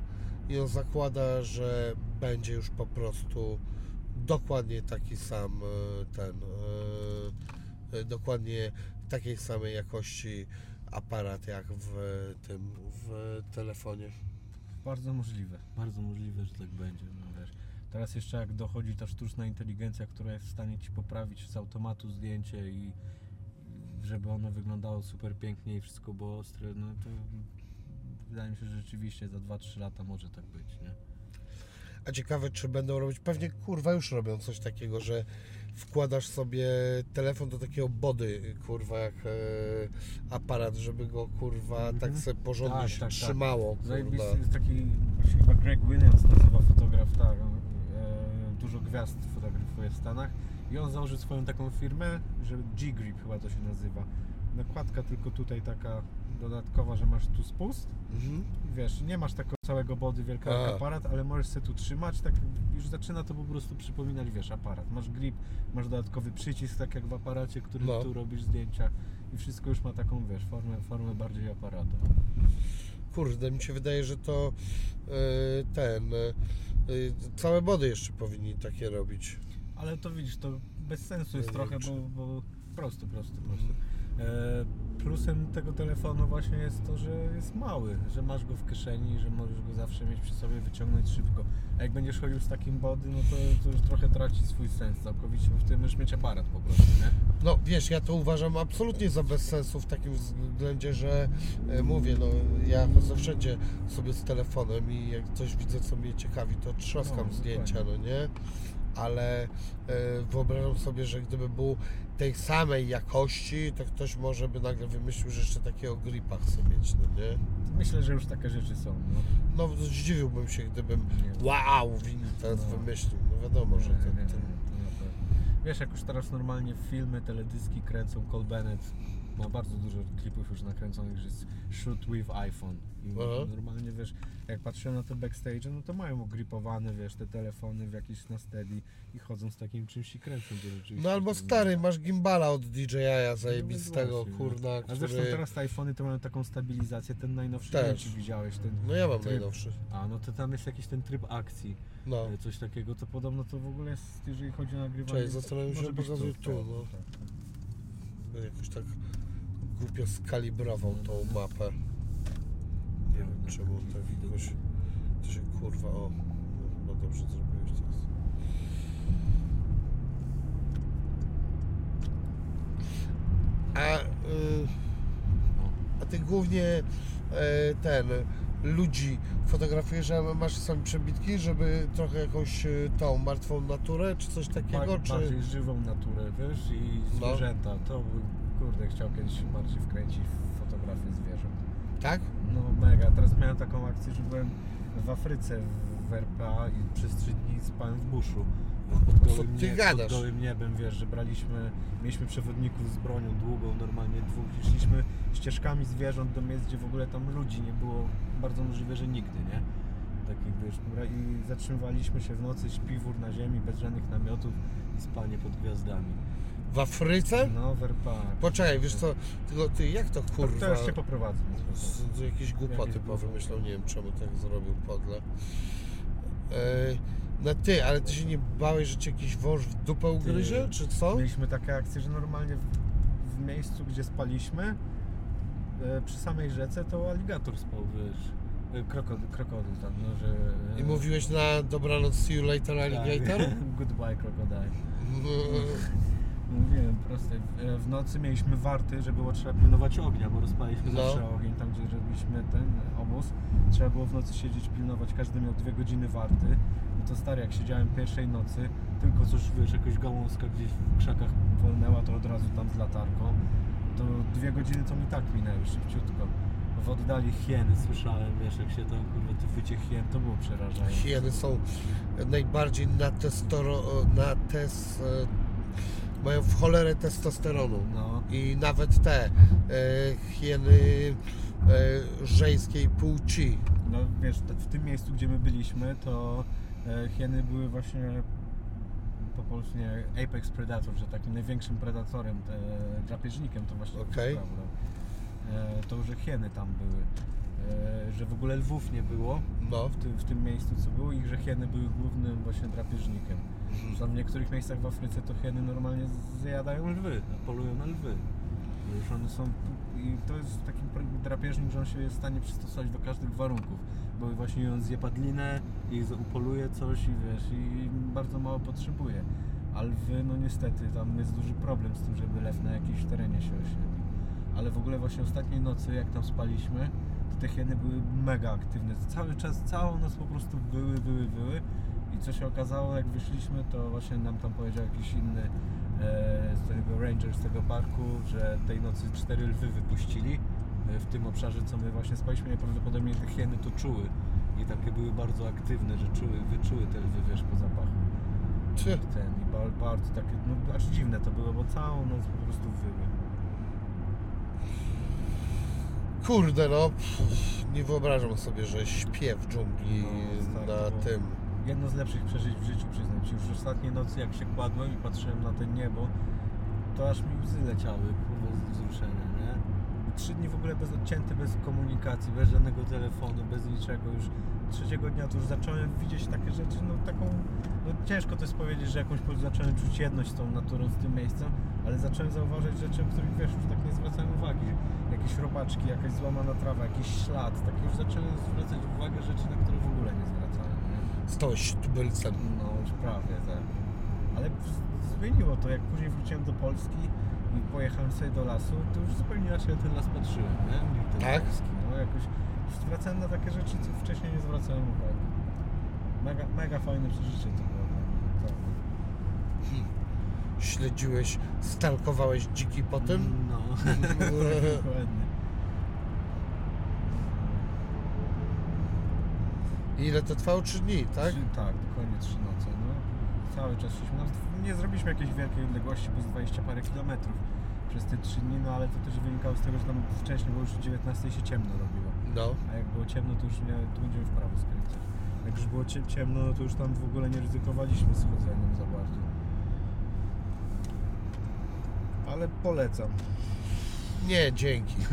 i on zakłada, że będzie już po prostu dokładnie taki sam e, ten, e, e, dokładnie takiej samej jakości aparat jak w tym, w telefonie. Bardzo możliwe, bardzo możliwe, że tak będzie. No wiesz. Teraz jeszcze jak dochodzi ta sztuczna inteligencja, która jest w stanie ci poprawić z automatu zdjęcie i i żeby ono wyglądało super pięknie i wszystko było ostre, no to wydaje mi się, że rzeczywiście za 2-3 lata może tak być, nie? A ciekawe, czy będą robić, pewnie kurwa już robią coś takiego, że wkładasz sobie telefon do takiego body, kurwa, jak e, aparat, żeby go kurwa Mhm. tak sobie porządnie Tak, się tak, tak. trzymało. Zajebisty jest taki, chyba Greg Williams nazywa fotograf, tak, e, dużo gwiazd fotografuje w Stanach i on założył swoją taką firmę, że G-Grip chyba to się nazywa. Nakładka tylko tutaj taka dodatkowa, że masz tu spust Mhm. wiesz, nie masz takiego całego body wielki jak A. aparat, ale możesz sobie tu trzymać, tak już zaczyna to po prostu przypominać, wiesz, aparat. Masz grip, masz dodatkowy przycisk, tak jak w aparacie, którym No. tu robisz zdjęcia i wszystko już ma taką, wiesz, formę, formę bardziej aparatu. Kurde, mi się wydaje, że to e, ten, e, e, całe body jeszcze powinni takie robić. Ale to widzisz, to bez sensu jest trochę, bo, bo prosto, prosto, prosto. E, plusem tego telefonu właśnie jest to, że jest mały, że masz go w kieszeni, że możesz go zawsze mieć przy sobie, wyciągnąć szybko. A jak będziesz chodził z takim body, no to, to już trochę traci swój sens całkowicie, bo w tym możesz mieć aparat po prostu, nie? No wiesz, ja to uważam absolutnie za bez sensu w takim względzie, że e, mówię, no ja chodzę wszędzie sobie z telefonem i jak coś widzę, co mnie ciekawi, to trzaskam No, zdjęcia, no nie? Ale e, wyobrażam sobie, że gdyby był tej samej jakości, to ktoś może by nagle wymyślił, że jeszcze takiego gripa chce mieć, no nie? Myślę, że już takie rzeczy są, no. No zdziwiłbym się, gdybym Nie. wow, win teraz No. wymyślił. No wiadomo, że ten, ten. Wiesz, jak już teraz normalnie filmy, teledyski kręcą, Cole Bennett ma bardzo dużo klipów już nakręconych, że jest shoot with iPhone. I Aha. normalnie, wiesz, jak patrzyłem na te backstage, no to mają ogripowane, wiesz, te telefony w jakieś na steady i chodzą z takim czymś i kręcą to rzeczywiście. No albo stary, masz gimbala od DJI zajebistego, No właśnie, kurna, A który... zresztą teraz te iPhony to mają taką stabilizację, ten najnowszy, Też. nie wiem, widziałeś ten... No ja mam tryb- najnowszy. A, no to tam jest jakiś ten tryb akcji. No. E, coś takiego, to podobno to w ogóle jest, jeżeli chodzi o nagrywanie. Cześć, zastanawiam się, być pokazuję tu, no. tak. Jakoś tak głupio skalibrował tą mapę. Nie wiem czemu widok. jakoś... To się kurwa, o. No, dobrze zrobiłeś teraz. A, y, a ty głównie e, ten ludzi fotografujesz, a masz same przebitki, żeby trochę jakąś e, tą martwą naturę, czy coś takiego, Bar- czy... Bardziej żywą naturę, wiesz, i No. zwierzęta. To kurde, chciał kiedyś się bardziej wkręcić w fotografię zwierząt. Tak? No mega, teraz miałem taką akcję, że byłem w Afryce w RPA i przez trzy dni spałem w buszu. Pod Co gołym, ty nie, gadasz? pod gołym niebem, wiesz, że braliśmy, mieliśmy przewodników z bronią długą, normalnie dwóch i szliśmy ścieżkami zwierząt do miejsc, gdzie w ogóle tam ludzi nie było, bardzo możliwe, że nigdy, nie? Takich, wiesz, i zatrzymywaliśmy się w nocy, śpiwór na ziemi, bez żadnych namiotów i spanie pod gwiazdami. W Afryce? No, w RPA. Poczekaj, wiesz co, tylko ty, jak to kurwa... To już się poprowadzę. Z, z jakieś głupoty powymyślał, nie wiem czemu tak zrobił podle. E, no ty, ale ty się nie bałeś, że cię jakiś wąż w dupę ugryzie, czy co? Mieliśmy takie akcje, że normalnie w, w miejscu, gdzie spaliśmy, e, przy samej rzece, to aligator spał, wiesz. e, Krokodyl, krokodyl tam, no, że... I mówiłeś na dobranoc see you later alligator? Tak. Goodbye crocodile. Mówiłem proste. W- W nocy mieliśmy warty, że było trzeba pilnować ognia, bo rozpaliśmy No. zawsze ogień tam, gdzie robiliśmy ten obóz. Trzeba było w nocy siedzieć, pilnować, każdy miał dwie godziny warty. No to stary, jak siedziałem pierwszej nocy, tylko coś, wiesz, jakaś gałązka gdzieś w krzakach wolnęła, to od razu tam z latarką. To dwie godziny to mi tak minęły szybciutko. W oddali hieny słyszałem, wiesz, jak się tam kurwa ty wycie hien, to było przerażające. Hieny są najbardziej na testoro, na tes, e, mają w cholerę testosteronu. No. I nawet te e, hieny e, żeńskiej płci. No wiesz, te- w tym miejscu, gdzie my byliśmy, to e, hieny były właśnie po polsku nie, apex predator, że takim największym predatorem, te, drapieżnikiem to właśnie Okej. prawda. e, to że hieny tam były. E, że w ogóle lwów nie było No. w tym, w tym miejscu co było i że hieny były głównym właśnie drapieżnikiem. Tam w niektórych miejscach w Afryce to hieny normalnie zjadają lwy, polują na lwy. Już one są i to jest taki drapieżnik, że on się jest w stanie przystosować do każdych warunków. Bo właśnie on zje padlinę i upoluje coś i wiesz, i bardzo mało potrzebuje. A lwy, no niestety, tam jest duży problem z tym, żeby lew na jakimś terenie się osiedlił. Ale w ogóle właśnie ostatniej nocy, jak tam spaliśmy, te hieny były mega aktywne. Cały czas, całą noc po prostu były, były, były. I co się okazało, jak wyszliśmy, to właśnie nam tam powiedział jakiś inny e, z tego ranger z tego parku, że tej nocy cztery lwy wypuścili e, w tym obszarze, co my właśnie spaliśmy. Najprawdopodobniej te hieny to czuły. I takie były bardzo aktywne, że czuły, wyczuły te lwy, wiesz, po zapachu. Czy, ten, i ba- bardzo takie, no aż dziwne to było, bo całą noc po prostu wyły. Kurde no, pff, nie wyobrażam sobie, że śpię w dżungli No, tak, na to tym. Jedno z lepszych przeżyć w życiu, przyznam Ci. Już ostatniej nocy, jak się kładłem i patrzyłem na to niebo, to aż mi łzy leciały, kurwa, z wzruszenia, nie? Trzy dni w ogóle bez odcięty, bez komunikacji, bez żadnego telefonu, bez niczego. Już trzeciego dnia to już zacząłem widzieć takie rzeczy, no taką, no ciężko to jest powiedzieć, że jakąś zacząłem czuć jedność z tą naturą, z tym miejscem, ale zacząłem zauważać rzeczy, o których wiesz, już tak nie zwracałem uwagi. Jakieś robaczki, jakaś złamana trawa, jakiś ślad, takie już zacząłem zwracać uwagę rzeczy, na które w ogóle nie zwracałem, nie? Stałeś tubylcem. No już prawie, tak. Ale zmieniło to, jak później wróciłem do Polski i pojechałem sobie do lasu, to już zupełnie inaczej na ten las patrzyłem, nie? Ten Tak? polski. No jakoś zwracałem na takie rzeczy, co wcześniej nie zwracałem uwagi. Mega, mega fajne przeżycie to było. dla mnie, naprawdę. Śledziłeś, stalkowałeś dziki po tym? No, dokładnie. Ile to trwało? Trzy dni, tak? Trzy, tak, dokładnie trzy noce. No. Cały czas szliśmy. Nawet nie zrobiliśmy jakiejś wielkiej odległości, bo z 20 parę kilometrów przez te trzy dni, no ale to też wynikało z tego, że tam wcześniej, bo już o 19 się ciemno robiło. No. A jak było ciemno, to już nie, będziemy w prawo skręcać. Jak już było cie- ciemno, no to już tam w ogóle nie ryzykowaliśmy schodzeniem za bardzo. Ale polecam. Nie, dzięki.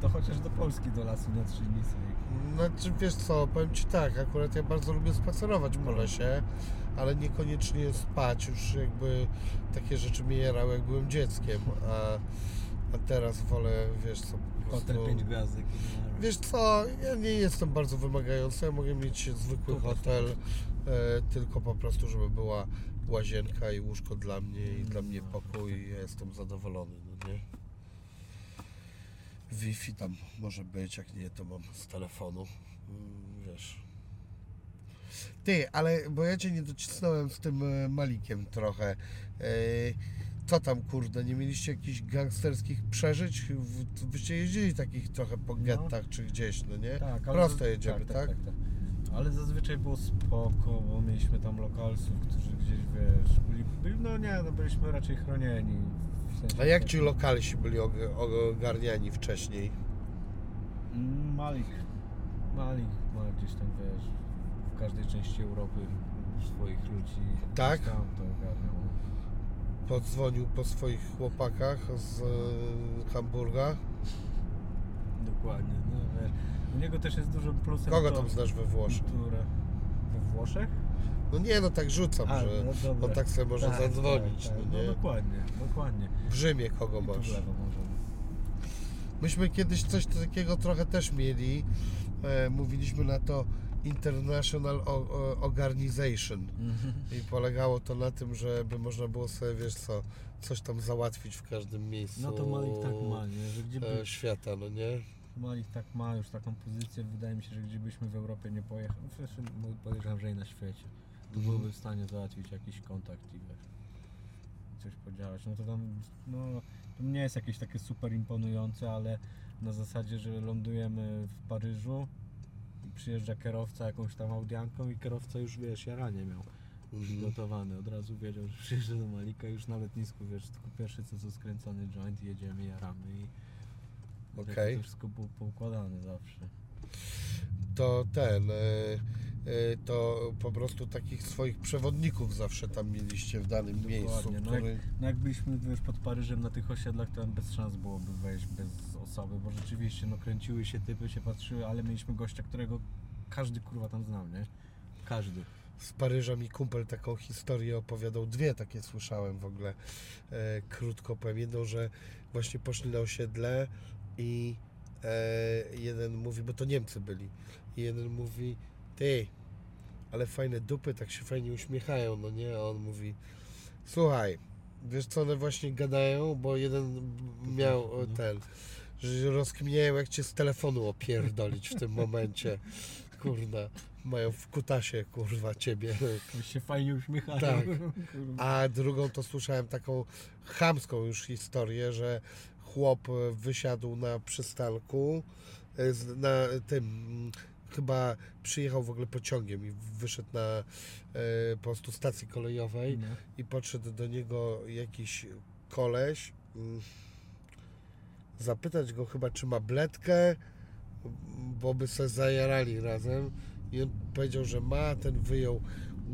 To chociaż do Polski, do lasu na trzy dni sobie. Znaczy wiesz co, powiem Ci tak, akurat ja bardzo lubię spacerować po lesie, ale niekoniecznie spać, już jakby takie rzeczy mnie jarały jak byłem dzieckiem, a, a teraz wolę, wiesz co, po prostu... Hotel 5 gwiazdek. Wiesz co, ja nie jestem bardzo wymagający, ja mogę mieć zwykły hotel, e, tylko po prostu, żeby była łazienka i łóżko dla mnie i dla mnie pokój i ja jestem zadowolony, no nie? Wi-Fi tam może być, jak nie to mam z telefonu, Mm, wiesz. Ty, ale bo ja Cię nie docisnąłem z tym e, Malikiem trochę. E, Co tam kurde, nie mieliście jakichś gangsterskich przeżyć? W- Byście jeździli takich trochę po No. gettach czy gdzieś, no nie? Tak, Prosto jedziemy, tak? tak, tak, tak. Ale zazwyczaj było spoko, bo mieliśmy tam lokalsów, którzy gdzieś, wiesz, byli, no nie, no byliśmy raczej chronieni. W sensie A jak takim- ci lokalsi byli og- ogarniani wcześniej? Mm, Malik. Malik ma gdzieś tam, wiesz, w każdej części Europy swoich ludzi. Tak? Tam to ogarniał. Podzwonił po swoich chłopakach z e, Hamburga. Dokładnie, no wiesz. U niego też jest dużym plusem Kogo to, tam znasz we Włoszech? Kulturę. We Włoszech? No nie, no tak rzucam, A, że no on tak sobie może Tak, zadzwonić, tak, tak. no No nie? dokładnie, dokładnie. W Rzymie kogo I masz? lewo możemy. Myśmy kiedyś coś takiego trochę też mieli. E, mówiliśmy na to International Organization. I polegało to na tym, żeby można było sobie, wiesz co, coś tam załatwić w każdym miejscu No to Malik tak ma, nie? Że gdzie by, e, świata, no nie? Malik tak ma już taką pozycję, wydaje mi się, że gdzie byśmy w Europie nie pojechali, no podejrzewam, że i na świecie, to Mhm. byłby w stanie załatwić jakiś kontakt i wiesz, coś podziałać. No to tam, no, to nie jest jakieś takie super imponujące, ale na zasadzie, że lądujemy w Paryżu i przyjeżdża kierowca jakąś tam audianką i kierowca już, wiesz, jaranie miał Mhm. przygotowany, od razu wiedział, że przyjeżdża do Malika już na lotnisku, wiesz, tylko pierwszy co to skręcony joint, jedziemy, jaramy i Okej. to wszystko było poukładane zawsze. To ten, e, to po prostu takich swoich przewodników zawsze tam mieliście w danym miejscu, no, który... jak, no jak byliśmy wiesz, pod Paryżem na tych osiedlach, to bez szans byłoby wejść bez osoby, bo rzeczywiście no kręciły się typy, się patrzyły, ale mieliśmy gościa, którego każdy kurwa tam znał, nie? Każdy. Z Paryża mi kumpel taką historię opowiadał, dwie takie słyszałem w ogóle. E, krótko powiem jedną, że właśnie poszli na osiedle i e, jeden mówi, bo to Niemcy byli, i jeden mówi, ty, ale fajne dupy, tak się fajnie uśmiechają, no nie? A on mówi, słuchaj, wiesz co one właśnie gadają, bo jeden miał e, ten, że rozkminiają jak cię z telefonu opierdolić w tym momencie. Kurna, mają w kutasie, kurwa, ciebie. Już się fajnie uśmiechają. Tak. A drugą to słyszałem taką chamską już historię, że chłop e, wysiadł na przystanku, e, na tym, mm, chyba przyjechał w ogóle pociągiem i wyszedł na e, po prostu stacji kolejowej No. i podszedł do niego jakiś koleś, mm, zapytać go chyba, czy ma bledkę, bo by se zajarali razem. I on powiedział, że ma, ten wyjął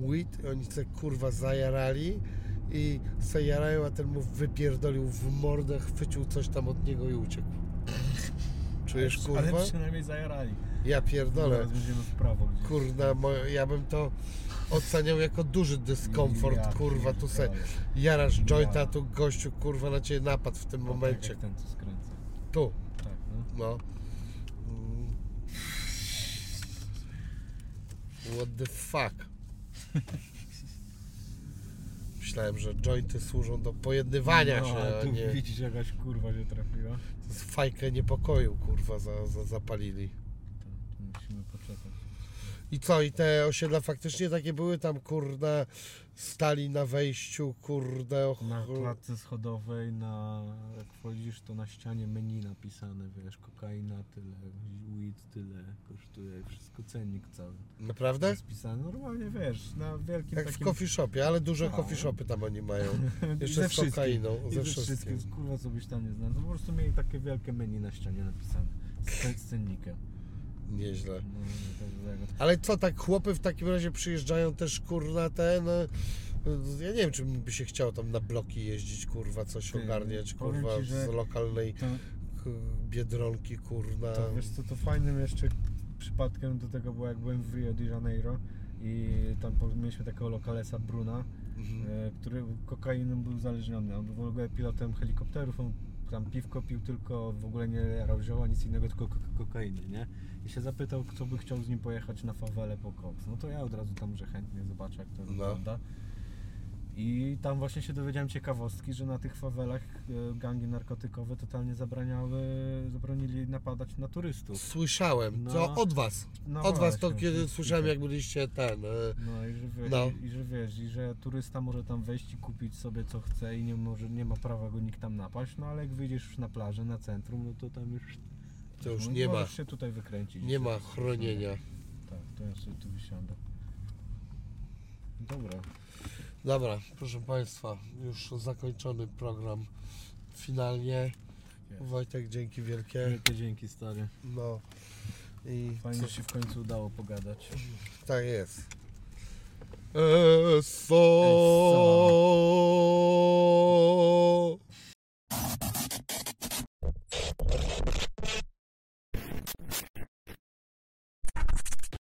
weed, i oni se kurwa zajarali i se jarają, a ten mu wypierdolił w mordę, chwycił coś tam od niego i uciekł. Czujesz kurwa? Ale przynajmniej zajarali. Ja pierdolę. Teraz będziemy w prawo gdzieś. Kurna, mo- ja bym to oceniał jako duży dyskomfort, Ja kurwa, tu se pierdolę. jarasz jointa, Ja. tu gościu, kurwa, na ciebie napadł w tym O, momencie. Tak jak ten co skręca. Tu, Tak, no. no. Mm. What the fuck? Myślałem, że jointy służą do pojednywania no, się, a tu nie widzisz jakaś kurwa się trafiła. z fajkę niepokoju, kurwa, za, za, zapalili. To, to musimy poczekać. I co, i te osiedla faktycznie takie były tam, kurna, stali na wejściu, kurde, och, Na klatce schodowej, na, jak wchodzisz, to na ścianie menu napisane, wiesz, kokaina tyle, weed tyle kosztuje, wszystko cennik cały. naprawdę? Jest pisane normalnie, wiesz, na wielkim Jak w takim... coffee shopie, ale duże No. coffee shopy tam oni mają. Jeszcze ze z kokainą, I ze ze wszystkim. wszystkim, kurwa co byś tam nie znał. No po prostu mieli takie wielkie menu na ścianie napisane. Z cennikiem. Nieźle. No, no. Ale co, tak chłopy w takim razie przyjeżdżają też, kurna, ten... e, Ja nie wiem, czy by się chciało tam na bloki jeździć, kurwa, coś Ty, ogarniać, kurwa, ci, z lokalnej To, biedronki, kurna. to wiesz co, to fajnym jeszcze przypadkiem do tego było jak byłem w Rio de Janeiro i tam mieliśmy takiego lokalesa Bruna, Mhm. e, który kokainą był uzależniony. On był w ogóle pilotem helikopterów, on tam piwko pił tylko, w ogóle nie jarał zioła, nic innego, tylko ko- kokainy, nie? I się zapytał, kto by chciał z nim pojechać na fawelę po koks. No to ja od razu tam, że chętnie zobaczę, jak to wygląda. I tam właśnie się dowiedziałem ciekawostki, że na tych fawelach e, gangi narkotykowe totalnie zabraniały, zabronili napadać na turystów. Słyszałem, No. to od was. No Od was to właśnie, kiedy słyszałem, jak byliście ten... e, No i że, wie, No. i, i że wiesz, i że turysta może tam wejść i kupić sobie co chce i nie, może, nie ma prawa go nikt tam napaść, no ale jak wyjdziesz już na plażę, na centrum, no to tam już... To już no, nie ma, możesz się tutaj wykręcić. nie ma chronienia. Tak, to ja sobie tu wysiądę. Dobra. Dobra, proszę Państwa, już zakończony program finalnie. Jest. Wojtek, dzięki wielkie. Wielkie dzięki stary. No i Fajnie co, się w końcu udało pogadać. tak jest. Eso.